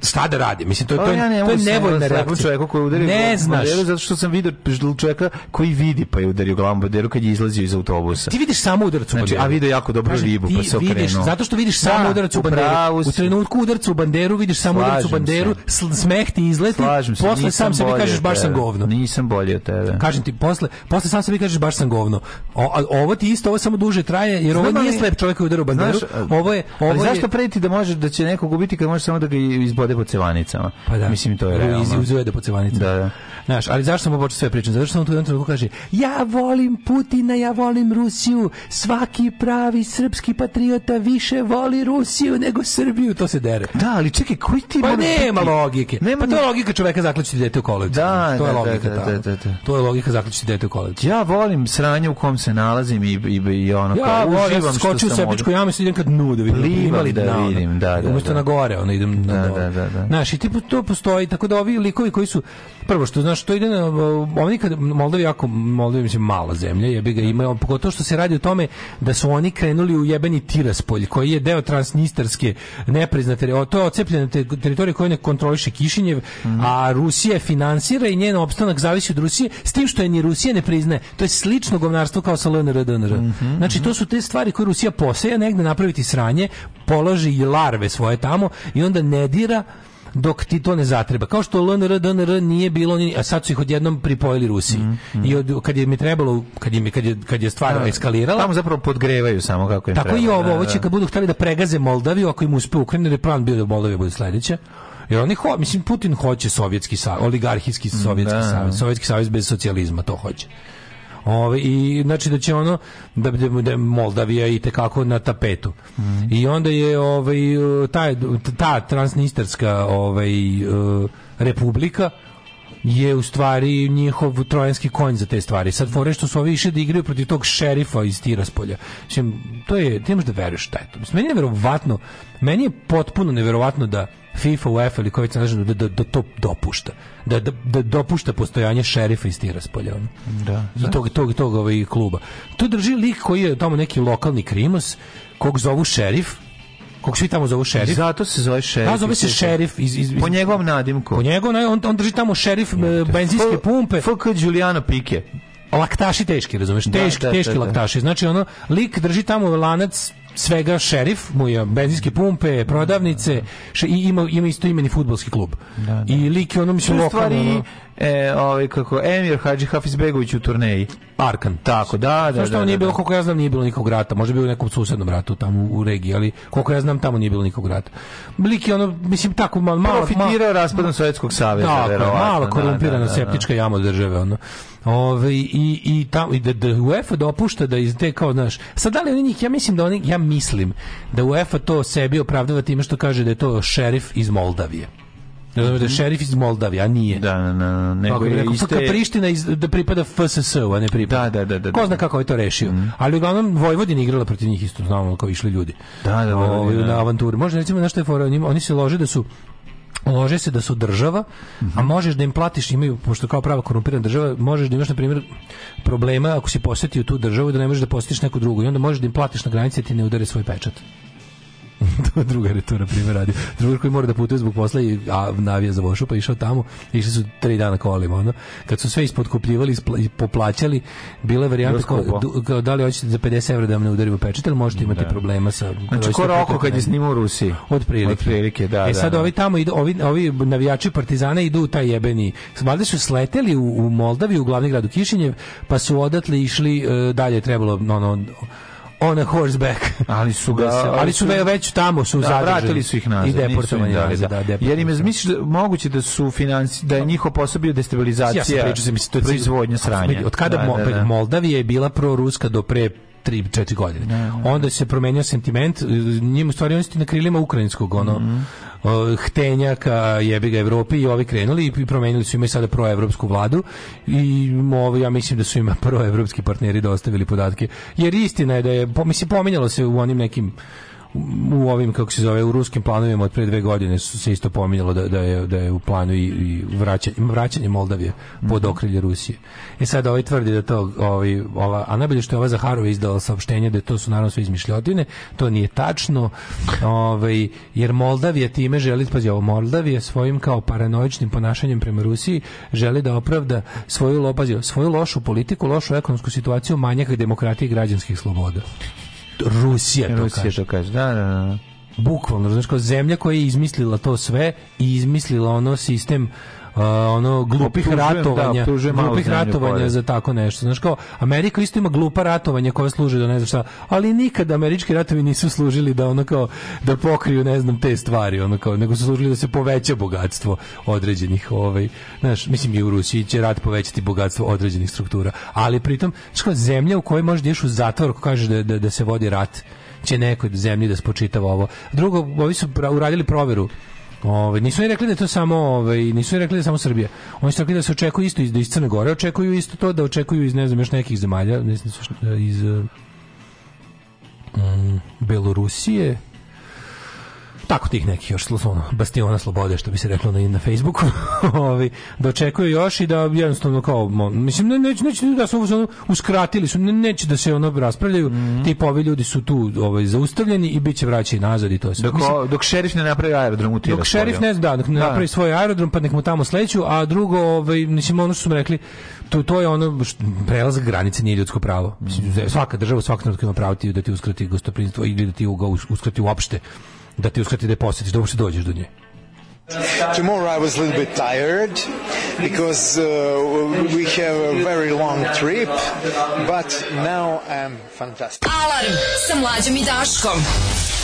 Šta da radi? Mislim to je to pa to, je nevoljna reakcija. Čovjek koji udari ne znaš. zato što sam video čovjeka koji koji vidi pa je udario glavom broderu kad je izlazio iz autobusa. Ti vidiš samo udarac u znači, banderu. a video jako dobro Kažem, ribu pa se okrenuo. Vidiš, zato što vidiš samo da, udarac u banderu. U trenutku udarca u banderu vidiš samo udarac u banderu, smeh ti izleti, Slažem se, posle sam sebi kažeš baš sam govno. Nisam bolje od tebe. Kažem ti posle, posle sam sebi kažeš baš sam govno. O, ovo ti isto, ovo samo duže traje jer ovo nije slep čovjek udara u banderu. Ovo je ovo ali zašto prediti da možeš da će nekog ubiti kad možeš samo da ga izbode po cevanicama? Pa da. Mislim to je realno. Izuzuje da po cevanicama. Da, da. Znaš, ali zašto sam počeo sve pričam? Zato što sam tu jedan trenutku kaže ja volim Putina, ja volim Rusiju, svaki pravi srpski patriota više voli Rusiju nego Srbiju, to se dere. Da, ali čekaj, koji ti... Pa nema logike. Pa nema pa to je logika čoveka zaključiti dete u kolevci. Da, to je da, logika da, da, da, da, To je logika zaključiti dete u kolevci. Ja volim sranje u kom se nalazim i, i, i ono ja, kao uživam ja, što sam... Ja skoču sepičku jamu i idem kad dnu da vidim. Plivam da dna, vidim, da, da. Umesto da. na gore, ono idem na gore. Da, da, da, da. Znaš, i ti to postoji, tako da ovi likovi koji su... Prvo što, znaš, to ide na... Oni kad Moldavi jako Moldavija mislim mala zemlja, jebi ga ima pogotovo što se radi o tome da su oni krenuli u jebeni Tiraspolj koji je deo transnistarske nepriznate o to je ocepljena teritorija koju ne kontroliše Kišinjev, mm. a Rusija finansira i njen opstanak zavisi od Rusije, s tim što je ni Rusija ne priznaje. To je slično govnarstvo kao sa LNR DNR. Mm -hmm, znači to mhm. su te stvari koje Rusija poseja negde napraviti sranje, položi i larve svoje tamo i onda ne dira dok ti to ne zatreba. Kao što LNR, DNR nije bilo, a sad su ih odjednom pripojili Rusiji. Mm, mm. I od, kad je mi trebalo, kad je, kad je, kad je stvarno da, eskalirala... Tamo zapravo podgrevaju samo kako im Tako treba. i ovo, da, ovo da, će da. kad budu htjeli da pregaze Moldaviju, ako im uspe Ukrajina, je plan bio da Moldavija bude sledeća. Jer oni ho, mislim Putin hoće sovjetski sa oligarhijski mm, sovjetski savez, sovjetski savez bez socijalizma to hoće. Ove, i znači da će ono da da, da Moldavija i tekako na tapetu. Mm. I onda je ovaj taj ta Transnistrska ovaj e, republika je u stvari njihov trojanski konj za te stvari. Sad fore što su ovi išli da igraju protiv tog šerifa iz Tiraspolja. Mislim, to je, ti ne možeš da veruješ taj to. Mislim, meni je neverovatno, meni je potpuno neverovatno da FIFA, UEFA ili koji se da, da, da to dopušta. Da, da, da dopušta postojanje šerifa iz Tiraspolja. Ono. Da, I da. tog, tog, tog ovaj kluba. To drži lik koji je tamo neki lokalni krimos, kog zovu šerif, kog svi tamo zovu šerif. I zato se zove da, šerif. Da, zove se šerif. Iz, iz, iz, po njegovom nadimku. Po njegovom, on, on drži tamo šerif ja, e, benzinske F, pumpe. FK Giuliano Pike. Laktaši teški, razumeš? Da, teški, da, da, teški laktaši. Znači, ono, lik drži tamo lanac svega šerif, mu je benzinske pumpe, prodavnice, še, i ima, ima isto imeni futbolski klub. Da, da. I lik je ono, mislim, lokalno e, ovaj, kako, Emir Hadži Hafiz Begović u turneji. Arkan. Tako, da, da. da, da, nije da, bilo, da. koliko ja znam, nije bilo nikog rata. Možda bilo u nekom susednom ratu tamo u regiji, ali koliko ja znam, tamo nije bilo nikog rata. Blik je ono, mislim, tako malo... malo Profitirao raspadom Sovjetskog savjeza, tako, verovatno. malo da, korumpirana da, da, septička jama od države, ono. Ove, i, i, tam, i da, da UEFA dopušta da iz te kao, znaš, sad da li oni njih, ja mislim da oni, ja mislim da UEFA to sebi opravdava time što kaže da je to šerif iz Moldavije. Da znam, da je šerif iz Moldavije, a nije. Da, da, da, nego je rekao, iste... Pa Priština iz, da pripada FSS-u, a ne pripada. Da, da, da, da, da. Ko zna kako je to rešio. Mm. Ali uglavnom Vojvodina igrala protiv njih isto, znamo kako išli ljudi. Da, da, da. O, da, da. Na avanturi. Možda recimo nešto je fora njima, oni se lože da su lože se da su država, a mhm. možeš da im platiš, imaju, pošto kao prava korumpirana država, možeš da imaš, na primjer, problema ako si posetio tu državu da ne možeš da posetiš neku drugu i onda možeš da im platiš na granici da ti ne udare svoj pečat. to druga retura primjer radi. Drugar koji mora da putuje zbog posla i a, navija za vošu, pa išao tamo, išli su tri dana kolima, ono. Kad su sve ispodkupljivali i poplaćali, bila je varijanta kao, da li hoćete za 50 evra da vam ne udari u pečet, ali možete imati da. problema sa... Znači, ko roko da kad je snimao u Rusiji. Od prilike. Od prilike, da, E da, sad da, ovi tamo, idu, ovi, ovi navijači partizana idu u taj jebeni... Valjda su sleteli u, u Moldaviju, u glavni grad u Kišinjev, pa su odatle išli, e, dalje trebalo, ono, on a horseback. Da, ali su ga, ali su ga već tamo su da, zadržali. vratili su ih nazad. I deportovali da, nazad, da, da Jer im misliš da moguće da su financi, da je njihov posao destabilizacija. Ja sam pričao se mi proizvodnja sranja. Od kada da, da, da. Moldavija je bila pro ruska do pre 3-4 godine. Ne, ne. Onda se promenio sentiment, njima u stvari oni su na krilima ukrajinskog ono mm -hmm. uh, htenja ka jebi ga Evropi i ovi krenuli i promenili su imaju sada proevropsku vladu i ovo, ja mislim da su ima proevropski partneri dostavili da podatke. Jer istina je da je, mislim, pominjalo se u onim nekim u ovim kako se zove u ruskim planovima od pre dve godine su se isto pominjalo da, da je da je u planu i, i vraćanje, vraćanje Moldavije pod mhm. okrilje Rusije. E sad ovaj tvrdi da to ovaj ova a najbolje što je ova Zaharova izdala saopštenje da to su naravno sve izmišljotine, to nije tačno. Ovaj jer Moldavija time želi pazi je Moldavija svojim kao paranoičnim ponašanjem prema Rusiji želi da opravda svoju lopazio, svoju lošu politiku, lošu ekonomsku situaciju, manjak demokratije i građanskih sloboda. Rusija, Rusija to kaže. To kaže. Da, da, da. Bukvalno, znači kao zemlja koja je izmislila to sve i izmislila ono sistem uh, ono glupih optužujem, da, ratovanja, da, glupih ratovanja za tako nešto. Znaš kao Amerika isto ima glupa ratovanja koja služe da ne znam šta, ali nikada američki ratovi nisu služili da ono kao da pokriju ne znam te stvari, ono kao nego su služili da se poveća bogatstvo određenih, ovaj, znaš, mislim i u Rusiji će rat povećati bogatstvo određenih struktura, ali pritom što zemlja u kojoj možeš da u zatvor ako kažeš da, da, da se vodi rat će nekoj zemlji da spočitava ovo. Drugo, ovi su pra, uradili proveru Ove, nisu ni rekli da je to samo, ove, nisu ni rekli da je samo Srbija. Oni su rekli da se očekuje isto iz, da iz Crne Gore, očekuju isto to, da očekuju iz, ne znam, još nekih zemalja, ne znam, iz... Mm, Belorusije, tako tih nekih još ono, bastiona slobode što bi se reklo na, na Facebooku ovi da očekuju još i da jednostavno kao mislim ne, neće, neće da su ono, uskratili su ne, neće da se ono raspravljaju mm -hmm. ti povi ljudi su tu ovaj zaustavljeni i biće vraćeni nazad i to je dok, mislim, dok šerif ne napravi aerodrom u dok šerif ne da dok ne da. napravi svoj aerodrom pa nek mu tamo sleću a drugo ovaj mislim ono što smo rekli to, to je ono prelazak granice nije ljudsko pravo mislim, mhm. svaka država svaka trenutno ima pravo ti da ti uskrati gostoprimstvo ili da ti ga uskrati uopšte da ti uskrati da je posjetiš, da uopšte dođeš do nje. Tomorrow I was a little bit tired because uh, we have a very long trip, but now I'm fantastic. Alarm sa mlađom i Daškom.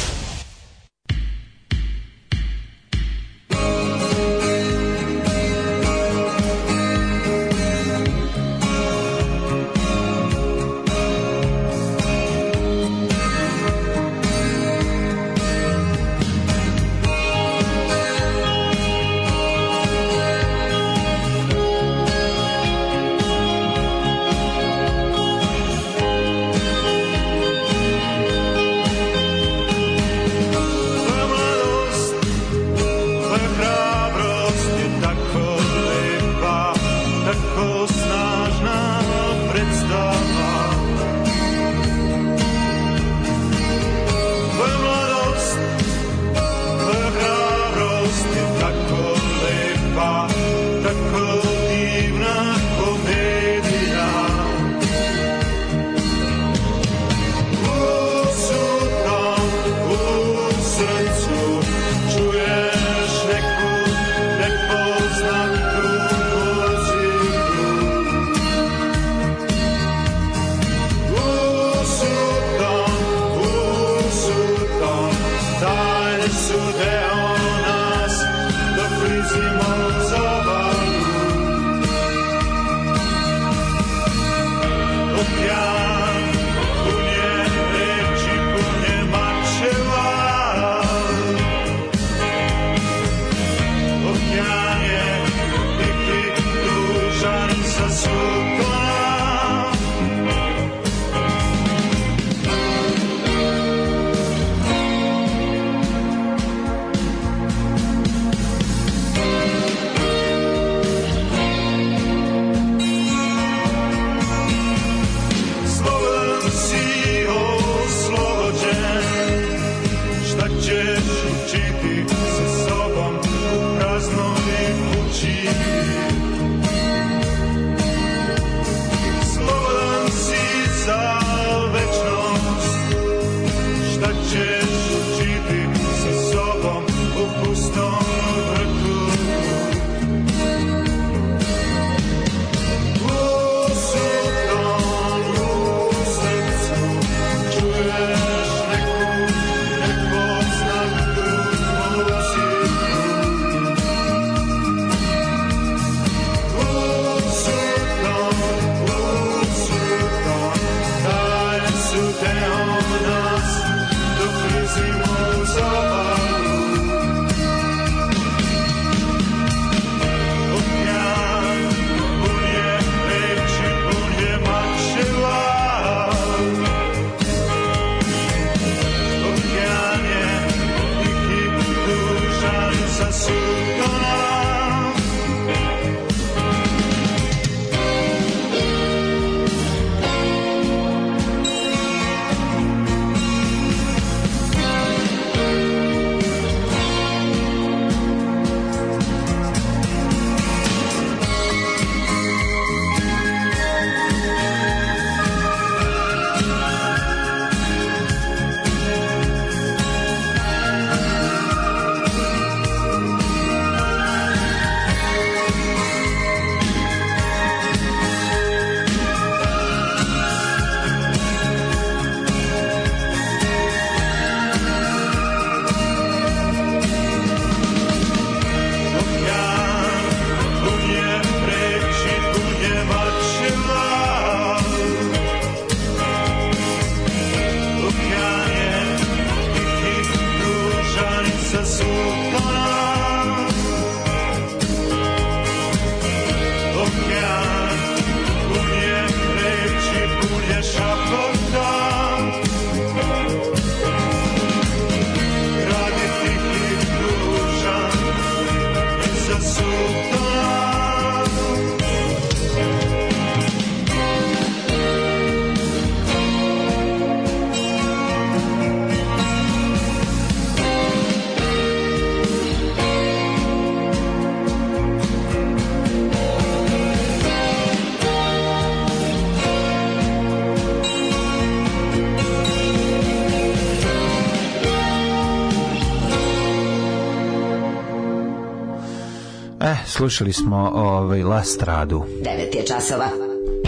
slušali smo ovaj, Last Stradu. 9 je časova.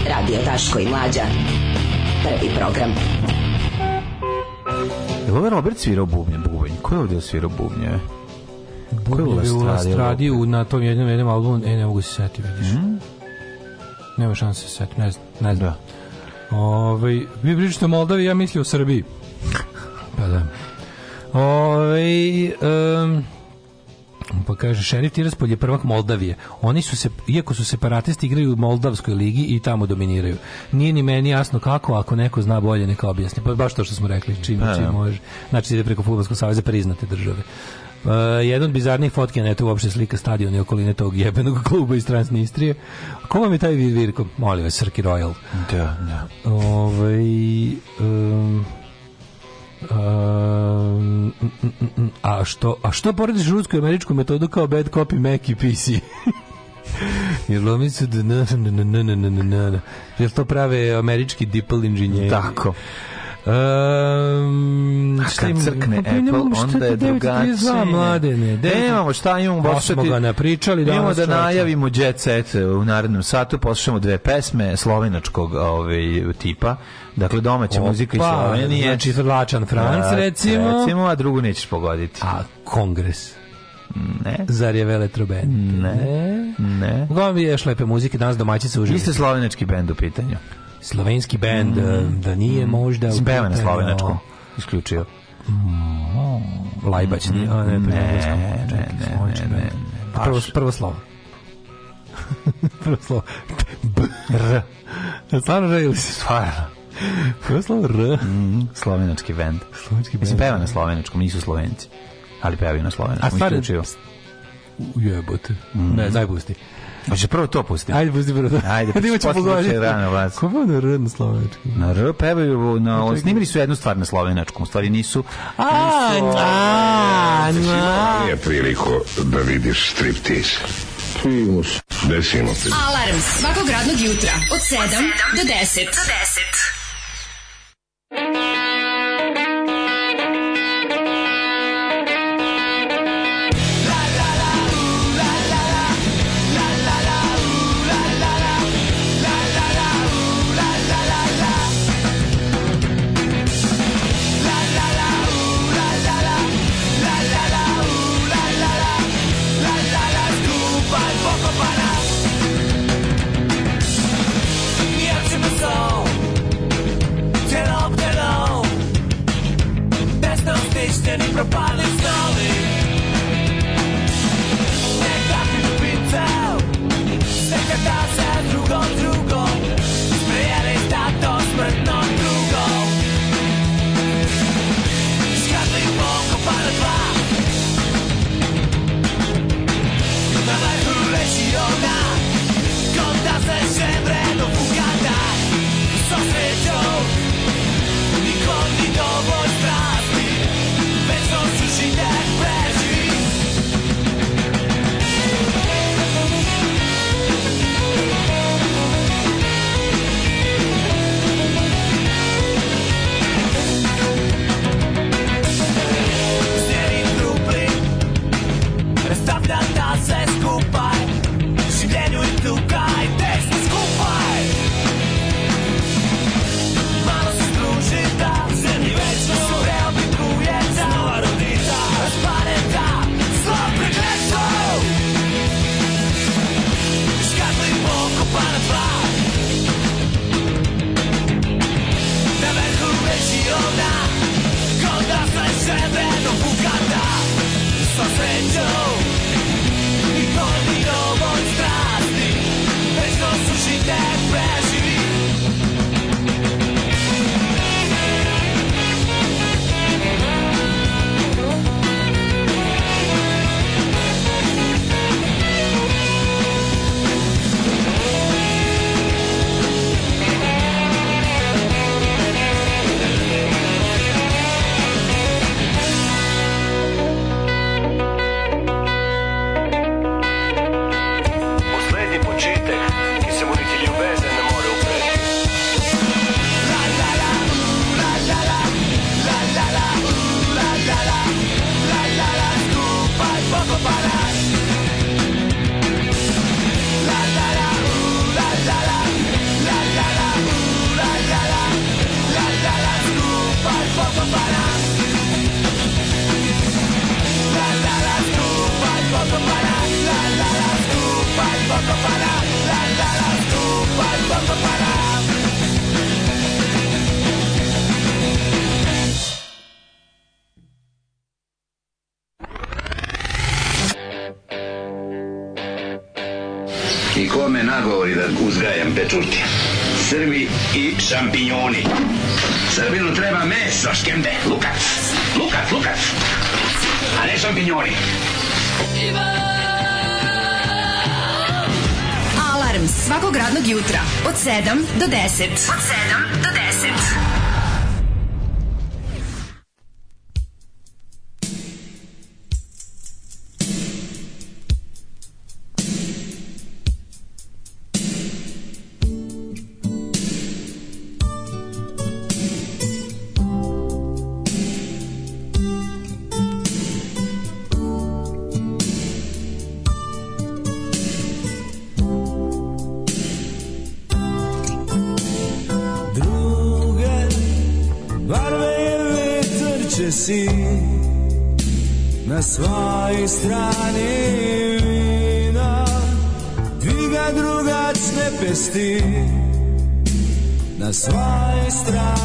Radio Taško i Mlađa. Prvi program. Je li ovaj Robert svirao bubnje, bubanj? Ko je ovdje da svirao bubnje? Bubnje je u La Stradiju na tom jednom, jednom albumu. E, ne mogu se setiti, vidiš. Mm? Nema šanse se setiti, ne znam. Ne znam. Da. Ove, ovaj, vi pričate o Moldavi, ja mislim o Srbiji. kaže šerif Tiraspolj je prvak Moldavije. Oni su se, iako su separatisti, igraju u Moldavskoj ligi i tamo dominiraju. Nije ni meni jasno kako, ako neko zna bolje, neka objasni. Pa baš to što smo rekli, čini A, čim pa, da. može. Znači, ide preko fudbalskog saveza priznate države. Uh, jedan od bizarnih fotki je to uopšte slika stadiona i okoline tog jebenog kluba iz Transnistrije. Ko vam je taj Vir Virko? Molim vas, Srki Royal. Da, da. Ove, ovaj, um, a što, a što porediš rusku i američku metodu kao bad copy Mac i PC? Jer lomi su da na, na, na, na, na, na, na. Jer to prave američki DeepL inženjeri. Tako. Um, a kad crkne pa Apple, imamo, onda je drugačije. mladene. Nemamo šta, imamo baš što ga napričali danas. Imamo da najavimo Jet Set u narednom satu, poslušamo dve pesme slovenačkog ovaj, tipa Dakle, domaća Opa, muzika iz Slovenije. Znači, Lačan Franc, da, recimo. Recimo, a drugu nećeš pogoditi. A Kongres. Ne. Zar je Vele Ne. Ne. Uglavnom je šlepe muzike, danas domaćice uživi. Isto slovenački bend u pitanju. Slovenski bend, mm. Eh, da nije mm. možda... Speva na slovenačkom, isključio. Mm. Lajbać, mm. a ne, pa ne, ne, ne, ne, pa ne, Prvo, prvo slovo. prvo slovo. R. Stvarno želi se? Stvarno. Kako slovo R? Mm, slovenački band. Slovenački band. Mislim, peva da. na slovenačkom, nisu slovenci. Ali pevaju na slovenačkom. A stvarno? Jebote. Mm. Ne, daj pusti. Hoće prvo to pusti. Ajde, pusti prvo to. Ajde, pusti. Ajde, pusti rano vas. Ko je na R na slovenačkom? Na R pevaju, na, snimili su jednu stvar na slovenačkom, u stvari nisu... A, a, a, Nije priliku da vidiš striptease. Primus. Desimo se. Alarm svakog radnog jutra od 7 do 10. Do 10. Thank you. drugoj strani vina Dvi ga pesti Na svojoj strani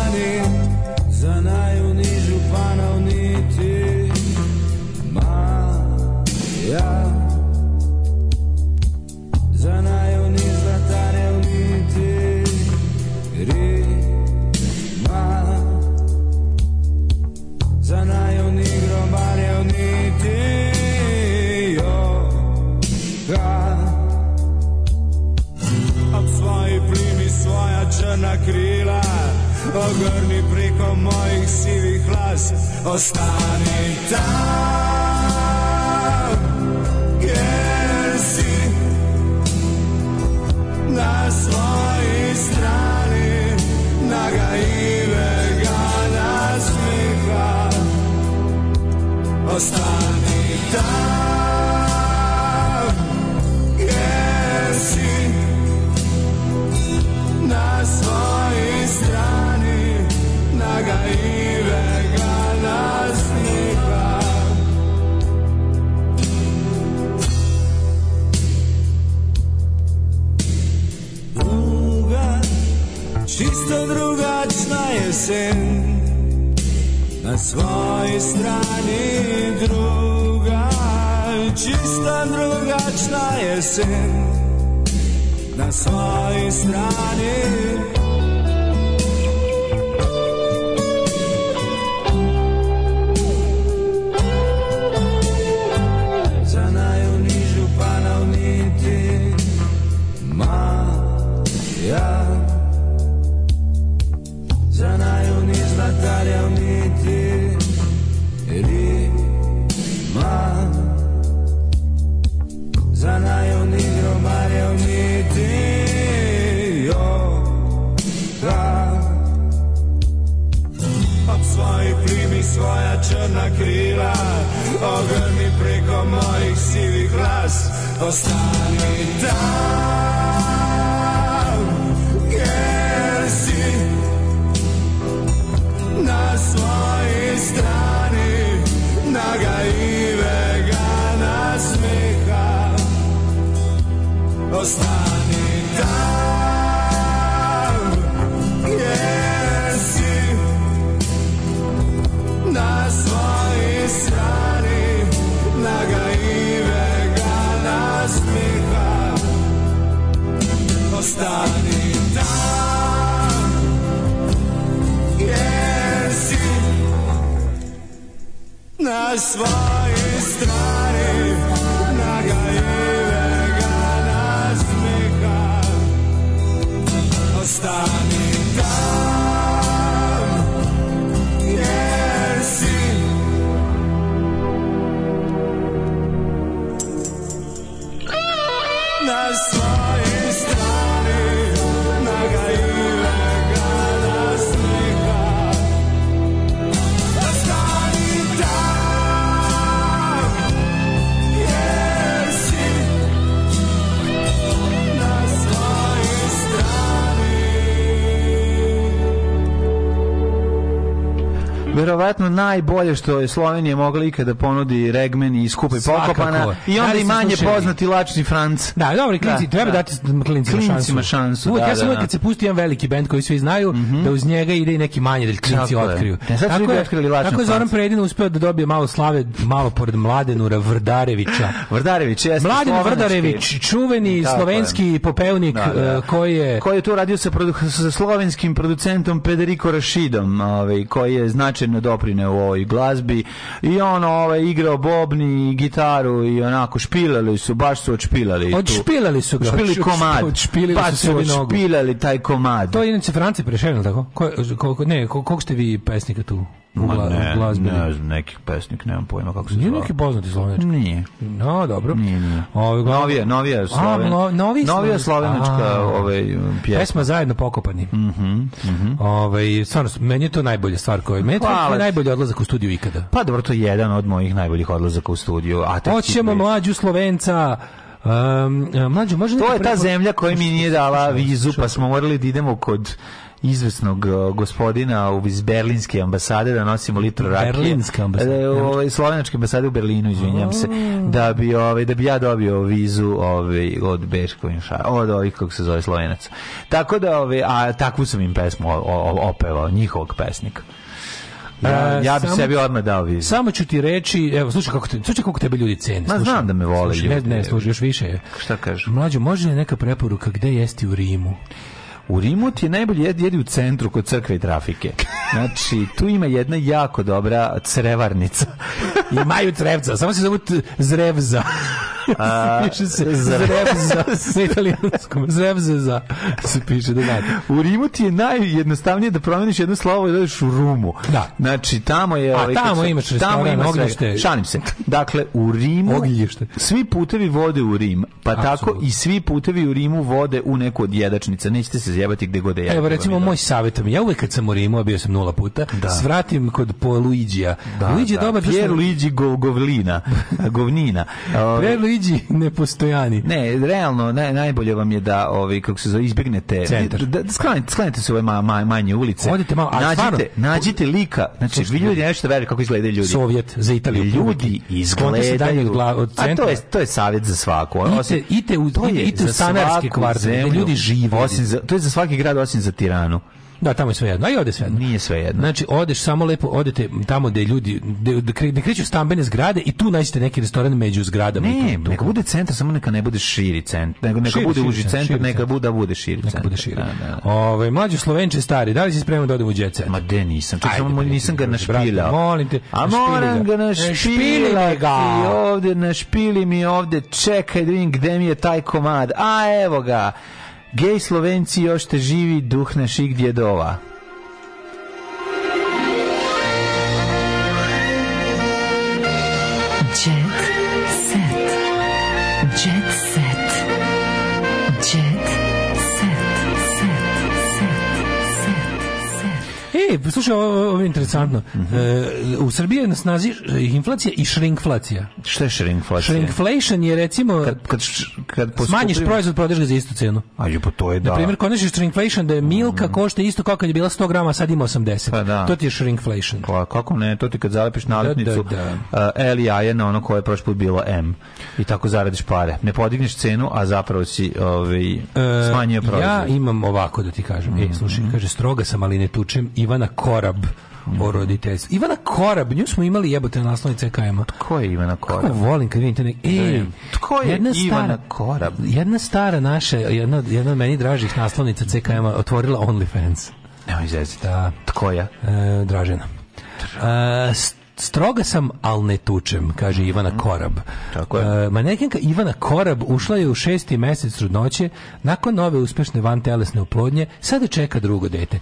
najbolje što je Slovenija mogla ikada da ponudi regmen i skupa i pokopana i onda i manje slušali. poznati lačni Franc. Da, dobro, da, klinci, da, treba da. dati klincima šansu. Na šansu Uvijek, da, ja sam da, da, kad se pusti jedan veliki bend koji svi znaju, mm -hmm. da uz njega ide i neki manji da klinci tako otkriju. Je. tako, je, otkrili lačni tako je Zoran Predin uspeo da dobije malo slave, malo pored Mladenura Vrdarevića. Vrdarević, jeste. Mladen Vrdarević, čuveni slovenski popevnik eh, koji je... Koji je to radio sa, sa slovenskim producentom Federico Rašidom, ovaj, koji je značajno doprineo u ovoj glazbi i on ovaj, igrao bobni i gitaru i onako špilali su, baš su odšpilali. Odšpilali su ga. Odšpili komad. Odšpilili pa su odšpilali taj komad. To je inače Franci prešeno, tako? Ko, ko, ne, kog ko ste vi pesnika tu? Ma ne, glazbeni. ne znam, nekih pesnik, nemam pojma kako se zove. Nije neki poznati slovenački? Nije. No, dobro. Nije, nije. Ove, ovaj, glav... Novija, novija sloven... A, novi novija slovenačka a, ove, ovaj, pjesma. Pesma zajedno pokopani. Mhm. Mm mm -hmm. Ove, ovaj, stvarno, meni je to najbolja stvar koja meni je. Hvala. najbolji odlazak u studiju ikada. Pa dobro, to je jedan od mojih najboljih odlazaka u studiju. A Hoćemo mlađu Slovenca. Um, mlađu, može To je ta preko... zemlja koja mi nije dala vizu, pa smo morali da idemo kod izvesnog e, gospodina iz berlinske ambasade da nosimo litru rakije. Berlinska ambasada. E, ovaj slovenačke ambasade u Berlinu, izvinjavam se, mm. da bi ovaj da bi ja dobio vizu ovaj od Beškovinša, od ovih kako se zove Slovenac. Tako da ovaj a takvu sam im pesmu opevao njihovog pesnika. Ja, e, ja bi sebi odmah dao vizu. Samo ću ti reći, evo, slušaj kako, te, slušaj kako tebe ljudi cene. Ma znam da me vole slušaj, ljudi. Ne, ne, slušaj, još više. Šta kažu? Mlađo, može li neka preporuka gde jesti u Rimu? U Rimu ti je najbolje jedi, jedi u centru kod crkve i trafike. Znači, tu ima jedna jako dobra crevarnica. Imaju trevca, samo se zovu zrevza. A, piše se zrevza na italijanskom. Zrevza se piše, da znate. Da. U Rimu ti je najjednostavnije da promeniš jedno slovo i dođeš da u Rumu. Da. Znači, tamo je... A, ovaj, tamo imaš tamo ima ognjište. Šalim se. Dakle, u Rimu... Ognjište. Svi putevi vode u Rim, pa tako i svi putevi u Rimu vode u neku od jedačnica. Nećete se jebati gde god da je. Evo recimo moj da. savjet, ja uvek kad sam u Rimu, bio sam nula puta, da. svratim kod po Luigija. Da, Luigi je da. dobar, Pier Luigi gov, govlina, govnina. Pier Luigi nepostojani. Ne, realno naj, najbolje vam je da ovaj kako se zove izbegnete centar. Da, da sklanite, sklanite se ove ma, ma, manje ulice. Odite malo, nađite, stvarno, nađite lika. Znači, vi ljudi nešto verite kako izgledaju ljudi. Sovjet za Italiju. Ljudi izgledaju. Od centra. A to je to je savjet za svaku. Osim, ite, ite u to ite u stanarski kvart, ljudi žive. Osim za, to je za svaki grad osim za Tiranu. Da, tamo je sve jedno. A i ovde sve jedno. Nije sve jedno. Znači, odeš samo lepo, odete tamo gde ljudi, gde, kreću stambene zgrade i tu nađete neki restoran među zgradama. Ne, tu, neka bude centar, samo neka ne bude širi centar. Neka, neka širi, bude uži centar, širi neka bude, da bude širi neka Bude širi. Da, da. Ove, mlađi Slovenče stari, da li si spreman da odem u djece? Ma de nisam, čak sam, nisam, pa nisam ga našpilao. molim te. A moram ga e, našpila ga. I ovde našpili mi ovde, čekaj da vidim gde mi je taj komad. A evo ga. Gej Slovenci još te živi duh naših djedova. E, slušaj, ovo, je interesantno. Mm -hmm. e, u Srbiji je na snazi e, inflacija i shrinkflacija. Šta je shrinkflacija? Shrinkflation je recimo kad, kad, kad smanjiš proizvod, prodaš ga za istu cenu. A pa ju, to je da. Na primjer, kod nas shrinkflation da je milka mm. košta isto kao kad je bila 100 grama, sad ima 80. Pa da. To ti je shrinkflation. Pa, kako ne, to ti kad zalepiš da, da, nalepnicu da, da, da. L i A je na ono koje je prošli put bilo M. I tako zaradiš pare. Ne podigneš cenu, a zapravo si ovaj, e, smanjio proizvod. ja imam ovako da ti kažem. Mm -hmm. Ej, slušaj, kaže, stroga sam, ali ne tučem. Ivan Ivana Korab o roditeljstvu. Ivana Korab, nju smo imali jebote na naslovni CKM-a. Tko je Ivana Korab? Kako volim kad vidim te nek... Da Ej, tko je jedna stara, Korab? Jedna stara naša, jedna, jedna od meni dražih naslovnica CKM-a otvorila OnlyFans. Nemoj zeziti. Da. Tko je? E, Dražena. Uh, Stroga sam, al ne tučem, kaže Ivana mhm. Korab. Tako je. Uh, manekenka Ivana Korab ušla je u šesti mesec trudnoće, nakon nove uspješne vantelesne oplodnje, sada čeka drugo dete.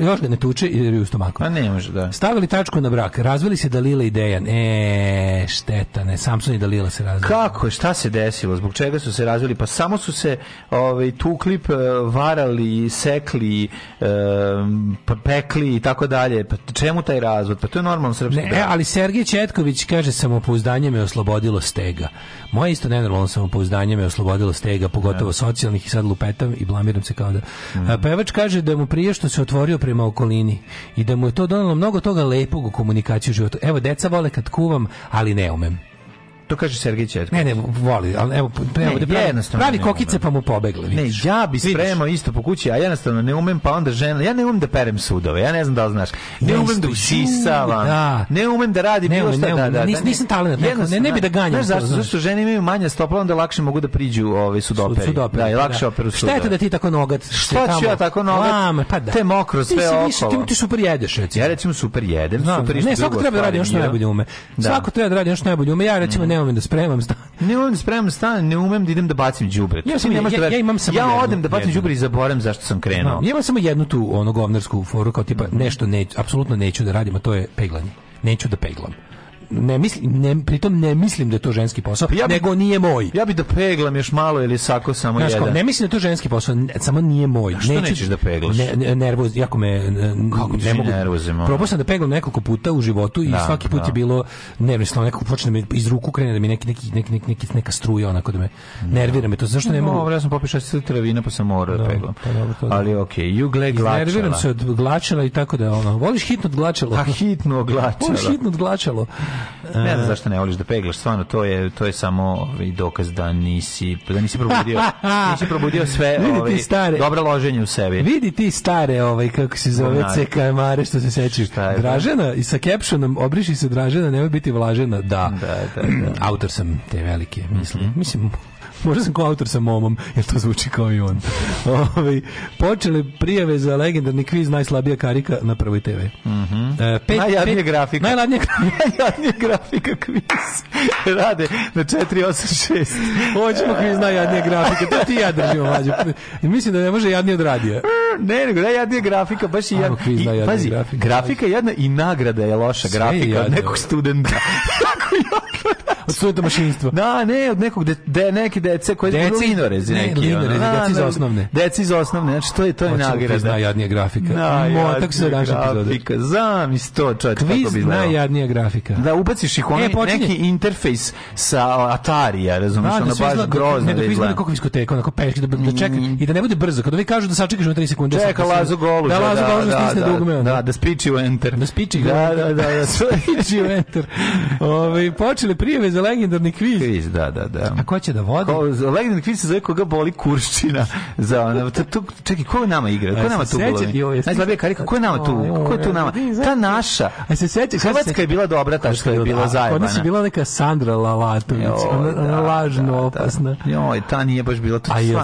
Još ga ne tuče jer je u stomaku. A pa ne može, da. Stavili tačku na brak, razvili se Dalila i Dejan. E, šteta, ne, Samson i Dalila se razvili. Kako, šta se desilo, zbog čega su se razvili? Pa samo su se ovaj, tukli, varali, sekli, e, pekli i tako dalje. Pa čemu taj razvod? Pa to je normalno srpski ne, brak. E, ali Sergej Četković kaže samopouzdanje me oslobodilo stega. Moje isto nenormalno samopouzdanje me oslobodilo stega, pogotovo da. socijalnih i sad lupetam i blamiram se kao da. A, mhm. pevač kaže da mu prije što se otvorio prema okolini i da mu je to donelo mnogo toga lepog u komunikaciju u životu. Evo, deca vole kad kuvam, ali ne umem. To kaže Sergej Četković. Ne, ne, voli, ali evo, ne, ne, da pravi, jednostavno pravi kokice pa mu pobegle. Ne, ja bi spremao isto po kući, a jednostavno ne umem, pa onda žena, ja ne umem da perem sudove, ja ne znam da li znaš. Ne, ne umem da usisavam, da. ne umem da radim bilo šta. Ne, da, da, da, nis, nisam talent, ne, ne bi da ganjam. Znaš zašto, zašto žene imaju manje stopla, onda lakše mogu da priđu ovaj, sudoperi. sudoperi da, i da. lakše operu sudove. Šta je to da ti tako nogat? Šta ću ja tako nogat? pa da. Te mokro sve okolo. Ti, ti super jedeš, recimo. Ja recimo super jedem, super Ne, svako treba da radi ono što najbolje ume. Da. Svako treba da radi ono što najbolje ume. Ja recimo mhm ne umem da spremam stan. Ne umem da spremam stan, ne umem da idem da bacim đubret. Ja, sam, ja, ja, da- ja, imam samo ja jednu, odem da bacim đubret i zaboravim zašto sam krenuo. Znam, da, ja imam samo jednu tu ono govnarsku foru kao tipa mm -hmm. nešto ne, apsolutno neću da radim, a to je peglanje. Neću da peglam ne mislim, ne, pritom ne mislim da je to ženski posao, ja bi, nego nije moj. Ja bih da peglam još malo ili sako samo Znaš, jedan. Ne mislim da je to ženski posao, ne, samo nije moj. što Neću, nećeš da peglaš? Ne, ne, nervoz, jako me... Kako ne mogu, nervozimo? Probao sam da peglam nekoliko puta u životu i da, svaki put da. je bilo nervosno, nekako počne da me iz ruku krene da mi neki, neki, neki, neki, neki neka struja onako da me da. nervira me to. Zašto ne mogu? ja sam popišao litra vina pa sam morao da, da peglam. Pa, dobro, to, da. Ali okej, okay, gle glačala. Nerviram se od glačala i tako da ono, voliš hitno od glačala? A hitno glačala. Voliš hitno od glačalo. Ne znam zašto ne voliš da peglaš, stvarno to je to je samo i ovaj, dokaz da nisi da nisi probudio, nisi probudio sve, ovaj stare, dobro loženje u sebi. Vidi ti stare, ovaj kako se zove cekamare što se sećaš. Dražena i sa captionom obriši se Dražena, nema biti vlažena, da. Da, da, da. Autor sam te velike, mhm. mislim. Mm -hmm. Mislim Možda sam ko autor sa momom, jer to zvuči kao i on. Ove, ovaj, počele prijave za legendarni kviz najslabija karika na prvoj TV. Mm -hmm. e, pet, najjadnija pet, grafika. Najladnija, najjadnija grafika kviz. Rade na 486. Hoćemo kviz najjadnija grafika. To ti ja držimo, mlađe. Mislim da ne može jadnije od radija. Ne, nego najjadnija grafika, baš je jadna. I, pazi, grafika, grafika jadna i nagrada je loša grafika je od nekog studenta. Jako Od studenta mašinstva. Da, ne, od nekog de, de neke dece koje deci linorezi neki. Ne, linorezi, da, deci iz da, da. osnovne. Deci iz osnovne, znači to je to je nagrada. Najjadnija grafika. Da, tako se danas epizode. Zamis isto, čovjek, kako bi znao. najjadnija grafika. Da ubaciš ih onaj e, neki interfejs sa Atarija, razumiješ, ona baš grozno da izgleda. Ne, kako diskoteka, onako peški da da čeka mm. i da ne bude brzo. Kad oni kažu da sačekaš na 3 sekunde. Čeka Lazo Golu. Da, Lazo Goluža stisne dugme. Da, da spiči u enter. Da spiči. Da, da, da, da, spiči u enter. Ovaj počele prijave za legendarni kviz. Kviz, da, da, da. A ko će da vodi? Ko, legendarni kviz se zove koga boli kurščina. Za ona, tu, čekaj, ko nama igra? Ko nama tu boli? Najslabija karika, ko je nama tu? Ko je tu nama? Ta naša. A se sećaš, Hrvatska je bila dobra, ta što je bila zajebana. Ona se bila neka Sandra Lalatović, ona da, lažno da, da. opasna. Joj, ta nije baš bila tu. A je,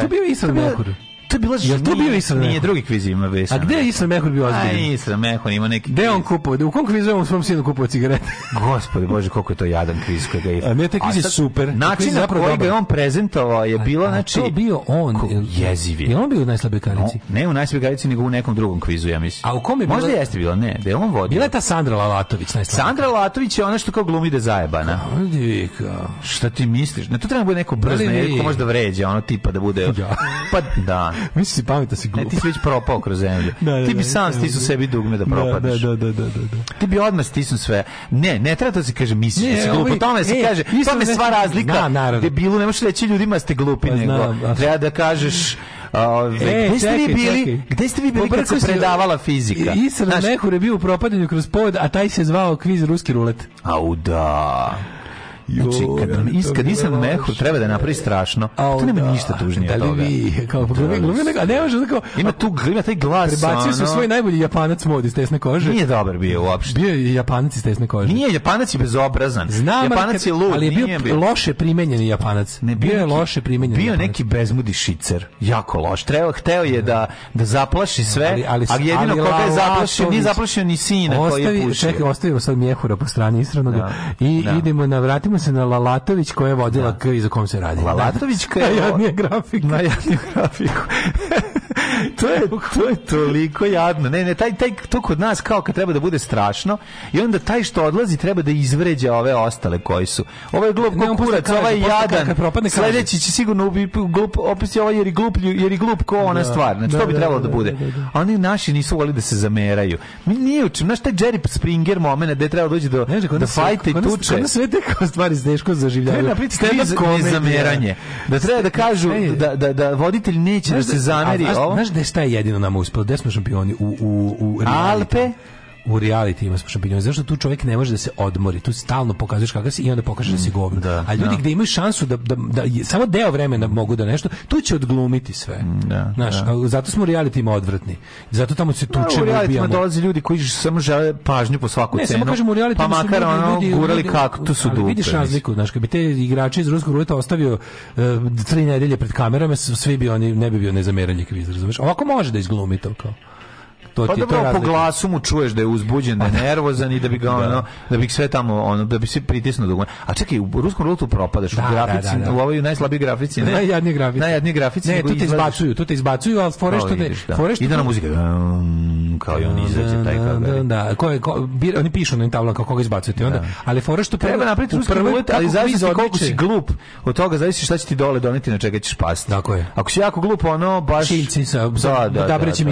to bio Isra Mehur to je bila žmija. Jel to bio Isra Mehon? Nije drugi kviz ima Isra A gde je Isra Mehon bio ozbiljen? A Isra Mehon ima neki Gde on kupovao? U kom kvizu je on svom sinu kupovao cigarete? Gospodi Bože, koliko je to jadan kviz koji ga je... A ne, taj kviz je super. Način na koji ga je on prezentovao je bilo, znači... To bio on. Jeziv je. on bio u najslabijoj karici? ne u najslabijoj karici, nego u nekom drugom kvizu, ja mislim. A u kom je bilo? Možda jeste bilo, ne. Da je on vodio. Bila je ta Sandra Lalatović najslabija. Sandra Lalatović je ona što kao glumi da zajebana. Šta ti misliš? Ne, to treba da bude neko brzno, neko da možda vređa, ono tipa da bude... Pa da, Misli si pametan si glup. Ne, ti si već propao kroz zemlju. da, da, ti bi sam stisao sebi dugme da propadneš. Da, da, da, da, da, Ti bi odmah stisnu sve. Ne, ne treba to se kaže misliš da si glup. O tome se kaže, tome me sva razlika. Debilu, ne možeš reći ljudima ste glupi, nego treba da kažeš Ove, gde ste vi bili? Gde ste vi bili kad se predavala fizika? Isra Mehur je bio u propadanju kroz povod, a taj se zvao kviz Ruski rulet. Au da. Znači, kad, on, is, kad nisam mehur, treba da napravi strašno. A, tu nema da, ništa tužnije Da li vi, kao, glumi, glumi, a ne može, kao, ima tu, ima taj glas. Prebacio se svoj najbolji japanac mod iz tesne kože. Nije dobar bio uopšte. Bio je japanac iz tesne kože. Nije, japanac je bezobrazan. Znam, japanac kad, je lud. Ali je bio, bio loše primenjeni japanac. Ne, bio, bio je loše primenjeni Bio japanac. neki bezmudi šicer. Jako loš. Treba, hteo je da, da zaplaši sve, ali, ali, ali jedino ali, koga je zaplašio, nije zaplašio ni sina koji je pušio. Čekaj, ostavimo sad mjehura po strani istranog da. i da. idemo na, vratimo Slikamo se na Lalatović koja je vodila da. K za kom se radi. Lalatović da. koja je... Najjadnija grafika. Najjadnija grafika. to, je, to je toliko jadno. Ne, ne, taj, taj, to kod nas kao kad treba da bude strašno i onda taj što odlazi treba da izvređa ove ostale koji su. Ovaj glup ne, kurac, ovaj jadan, propadne, sledeći će sigurno ubi, glup, opet je ovaj jer je glup, jer je glup ko ona da, stvar. Znači, da, to bi da, trebalo da, da bude. A da, da, oni naši nisu volili da se zameraju. Mi nije učim. Znaš, taj Jerry Springer moment gde treba dođe do, ne, da fajta i tuče. Kod nas sve te kao stvari teško zaživljavaju. Treba napriti zameranje. Da treba da kažu da, da, da voditelj neće da se zameri. Ovo Znaš gde je jedino nama uspelo? Gde smo šampioni? U, u, u Alpe, u reality realitima smo šampioni. Zašto da tu čovjek ne može da se odmori? Tu stalno pokazuješ kakav si i onda pokažeš da si govno. Da, A ljudi da. gdje imaju šansu da, da, da, samo deo vremena mogu da nešto, tu će odglumiti sve. Mm, da, Znaš, da. zato smo u realitima odvratni. Zato tamo se tuče da, u realitima dolaze ljudi koji samo žele pažnju po svaku ne, cenu. Samo kažemo, u pa makar ljudi, ono ljudi, gurali kaktu su dupe. Vidiš razliku, znaš, kad bi te igrače iz ruskog ruleta ostavio uh, tri nedelje pred kamerama, svi bi oni ne bi bio nezameran kviz, razumeš? Ovako može da izglumi to kao. To pa ti dobro, po glasu mu čuješ da je uzbuđen, da je pa nervozan i da bi ga da. ono, da bi sve tamo ono, da bi se pritisnuo dugme. A čekaj, u ruskom rutu propadaš, da, u da, grafici, da, da, u ovoj najslabiji grafici, ne? Najjadnije grafici. Najjadnije grafici. Ne, tu te izbacuju, tu te izbacuju, al fore što te, da. fore što ide na muzika. Kao i on izađe taj kao. Da, da, ko je, ko, bir, oni pišu na im kako ga izbaciti onda. Ali fore što treba napraviti ruski rulet, ali zavisi koliko si glup. Od toga zavisi šta će ti dole doneti na čega ćeš pasti. Tako je. Ako si jako glup, ono baš Šilci sa da, da, da, da, da, da,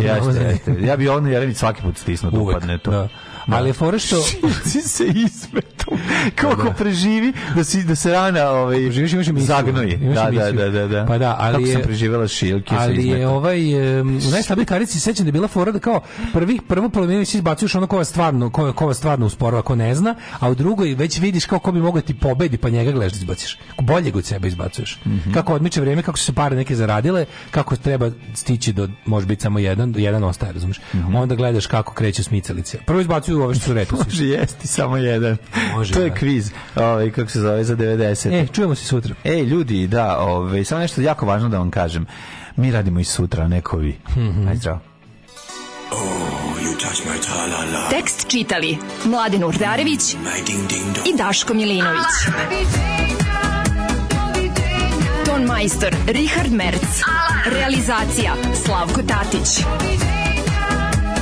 da, da, da, da, jeste. Ja bi ono Jeremić svaki put stisnuo da upadne to. Da. Da. Ali je fora što... Šilci se ismetom. Kako da, da. preživi da, si, da se rana ovaj, živiš imaš emisiju. zagnoji. Imaš da, da, da, da. Pa da, ali Kako je, sam preživjela šilke ali sa izmetom. je ovaj, um, u najslabiji karici sećam da je bila fora da kao prvi, prvo polovinu si izbacuješ ono koja stvarno, koja, koja stvarno usporava, ko ne zna, a u drugoj već vidiš kako ko bi mogao ti pobedi, pa njega gledaš izbaciš. Bolje ga od sebe izbacuješ. Mm -hmm. Kako odmiče vreme, kako su se pare neke zaradile, kako treba stići do, može biti samo jedan, jedan ostaje, razumeš Mm -hmm. Onda gledaš kako kreće smicalice. Prvo izbacuju jedu ove što su rekli. Može jesti samo jedan. Može, to je da. kviz, ovaj, kako se zove, za 90. E, čujemo se sutra. E, ljudi, da, ovaj, samo nešto jako važno da vam kažem. Mi radimo i sutra, neko vi. Mm -hmm. Aj, zdravo. Oh, you touch my -la -la. Tekst čitali Mladin Urdarević mm, i Daško Milinović. Ton majstor Richard Merc. Realizacija Slavko Tatić.